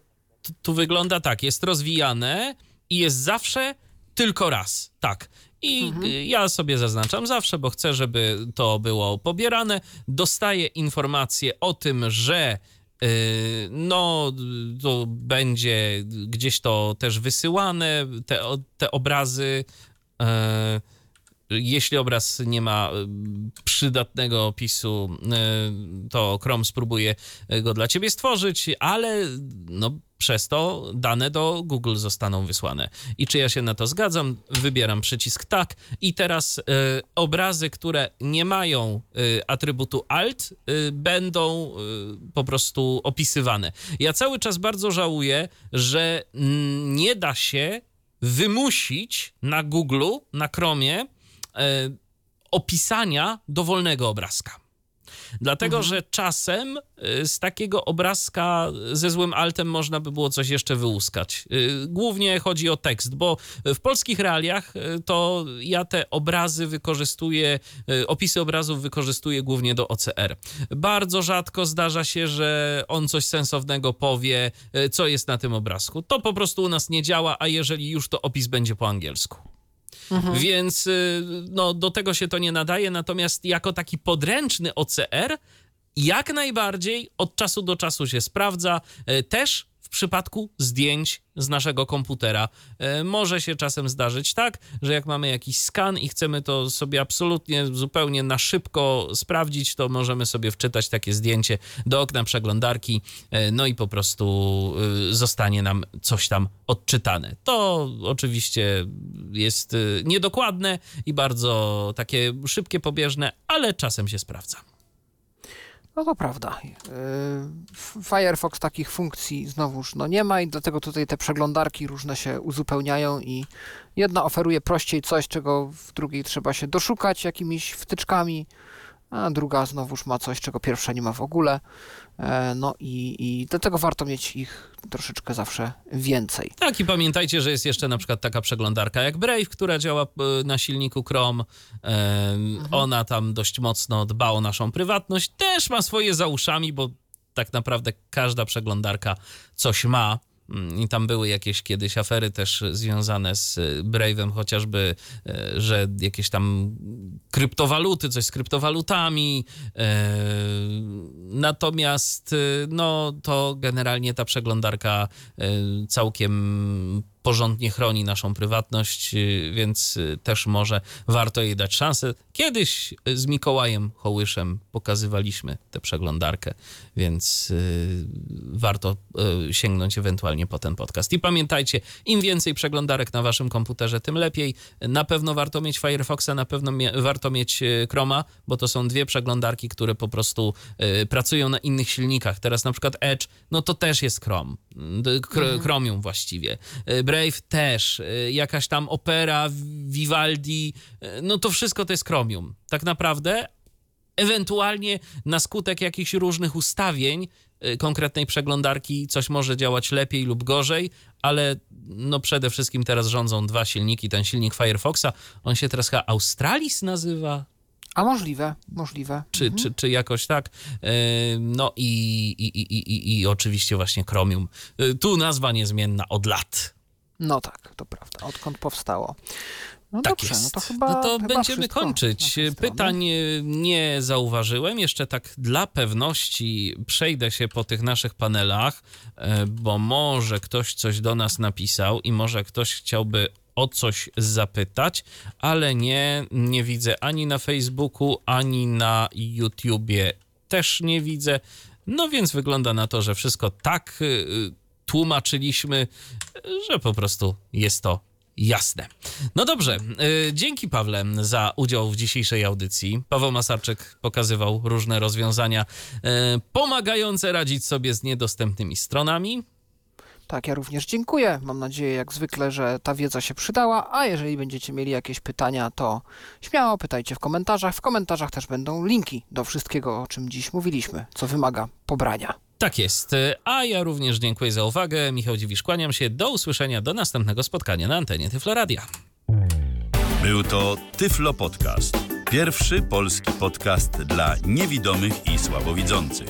tu wygląda tak, jest rozwijane i jest zawsze tylko raz, tak. I y, ja sobie zaznaczam zawsze, bo chcę, żeby to było pobierane. Dostaję informację o tym, że y, no, to będzie gdzieś to też wysyłane, te, te obrazy. e, jeśli obraz nie ma y, przydatnego opisu, y, to Chrome spróbuje go dla ciebie stworzyć, ale no, przez to dane do Google zostaną wysłane. I czy ja się na to zgadzam? Wybieram przycisk tak i teraz y, obrazy, które nie mają y, atrybutu alt, y, będą y, po prostu opisywane. Ja cały czas bardzo żałuję, że mm, nie da się wymusić na Google, na Chromie opisania dowolnego obrazka. Dlatego, że czasem y, z takiego obrazka ze złym altem można by było coś jeszcze wyłuskać. Y, Głównie chodzi o tekst, bo w polskich realiach to ja te obrazy wykorzystuję, opisy obrazów wykorzystuję głównie do OCR. Bardzo rzadko zdarza się, że on coś sensownego powie, co jest na tym obrazku. To po prostu u nas nie działa, a jeżeli już, to opis będzie po angielsku. Więc y, no, do tego się to nie nadaje, natomiast jako taki podręczny OCR jak najbardziej od czasu do czasu się sprawdza. Y, Też przypadku zdjęć z naszego komputera. E, może się czasem zdarzyć tak, że jak mamy jakiś skan i chcemy to sobie absolutnie zupełnie na szybko sprawdzić, to możemy sobie wczytać takie zdjęcie do okna przeglądarki, e, no i po prostu e, zostanie nam coś tam odczytane. To oczywiście jest niedokładne i bardzo takie szybkie, pobieżne, ale czasem się sprawdza. No to prawda. Yy, Firefox takich funkcji znowuż no nie ma i dlatego tutaj te przeglądarki różne się uzupełniają i jedna oferuje prościej coś, czego w drugiej trzeba się doszukać jakimiś wtyczkami, a druga znowuż ma coś, czego pierwsza nie ma w ogóle. E, no i, i dlatego warto mieć ich troszeczkę zawsze więcej. Tak, i pamiętajcie, że jest jeszcze na przykład taka przeglądarka jak Brave, która działa e, na silniku Chrome. Mhm. Ona tam dość mocno dba o naszą prywatność. Też ma swoje za uszami, bo tak naprawdę każda przeglądarka coś ma. Mm, I tam były jakieś kiedyś afery też związane z y, Brave'em, chociażby, y, że jakieś tam kryptowaluty, coś z kryptowalutami. Y, natomiast, no, to generalnie ta przeglądarka całkiem porządnie chroni naszą prywatność, y, więc y, też może warto jej dać szansę. Kiedyś z Mikołajem Hołyszem pokazywaliśmy tę przeglądarkę, więc y, warto sięgnąć ewentualnie po ten podcast. I pamiętajcie, im więcej przeglądarek na waszym komputerze, tym lepiej. Na pewno warto mieć Firefoxa, na pewno warto mieć Chroma, bo to są dwie przeglądarki, które po prostu pracują na innych silnikach. Teraz na przykład Edge, no to też jest Chrome. Chromium właściwie. Brave też, y, jakaś tam opera, Vivaldi, y, no to wszystko to jest Chromium. Tak naprawdę, ewentualnie na skutek jakichś różnych ustawień konkretnej przeglądarki coś może działać lepiej lub gorzej, ale no przede wszystkim teraz rządzą dwa silniki. Ten silnik Firefoxa, on się teraz chyba Australis nazywa, a możliwe, możliwe. Czy, mhm. czy, czy jakoś tak. No i, i, i, i, i oczywiście właśnie Chromium. Tu nazwa niezmienna od lat. No tak, to prawda. Odkąd powstało. No tak dobrze, jest. no to chyba. No to chyba będziemy kończyć. Pytań nie zauważyłem. Jeszcze tak dla pewności przejdę się po tych naszych panelach, e, bo może ktoś coś do nas napisał i może ktoś chciałby o coś zapytać, ale nie, nie widzę ani na Facebooku, ani na YouTubie też nie widzę. No więc wygląda na to, że wszystko tak y, tłumaczyliśmy, że po prostu jest to jasne. No dobrze, y, dzięki Pawle za udział w dzisiejszej audycji. Paweł Masarczyk pokazywał różne rozwiązania y, pomagające radzić sobie z niedostępnymi stronami. Tak, ja również dziękuję. Mam nadzieję, jak zwykle, że ta wiedza się przydała. A jeżeli będziecie mieli jakieś pytania, to śmiało pytajcie w komentarzach. W komentarzach też będą linki do wszystkiego, o czym dziś mówiliśmy, co wymaga pobrania. Tak jest. A ja również dziękuję za uwagę. Michał Dziwisz, kłaniam się. Do usłyszenia, do następnego spotkania na antenie Tyfloradia. Był to Tyflo Podcast. Pierwszy polski podcast dla niewidomych i słabowidzących.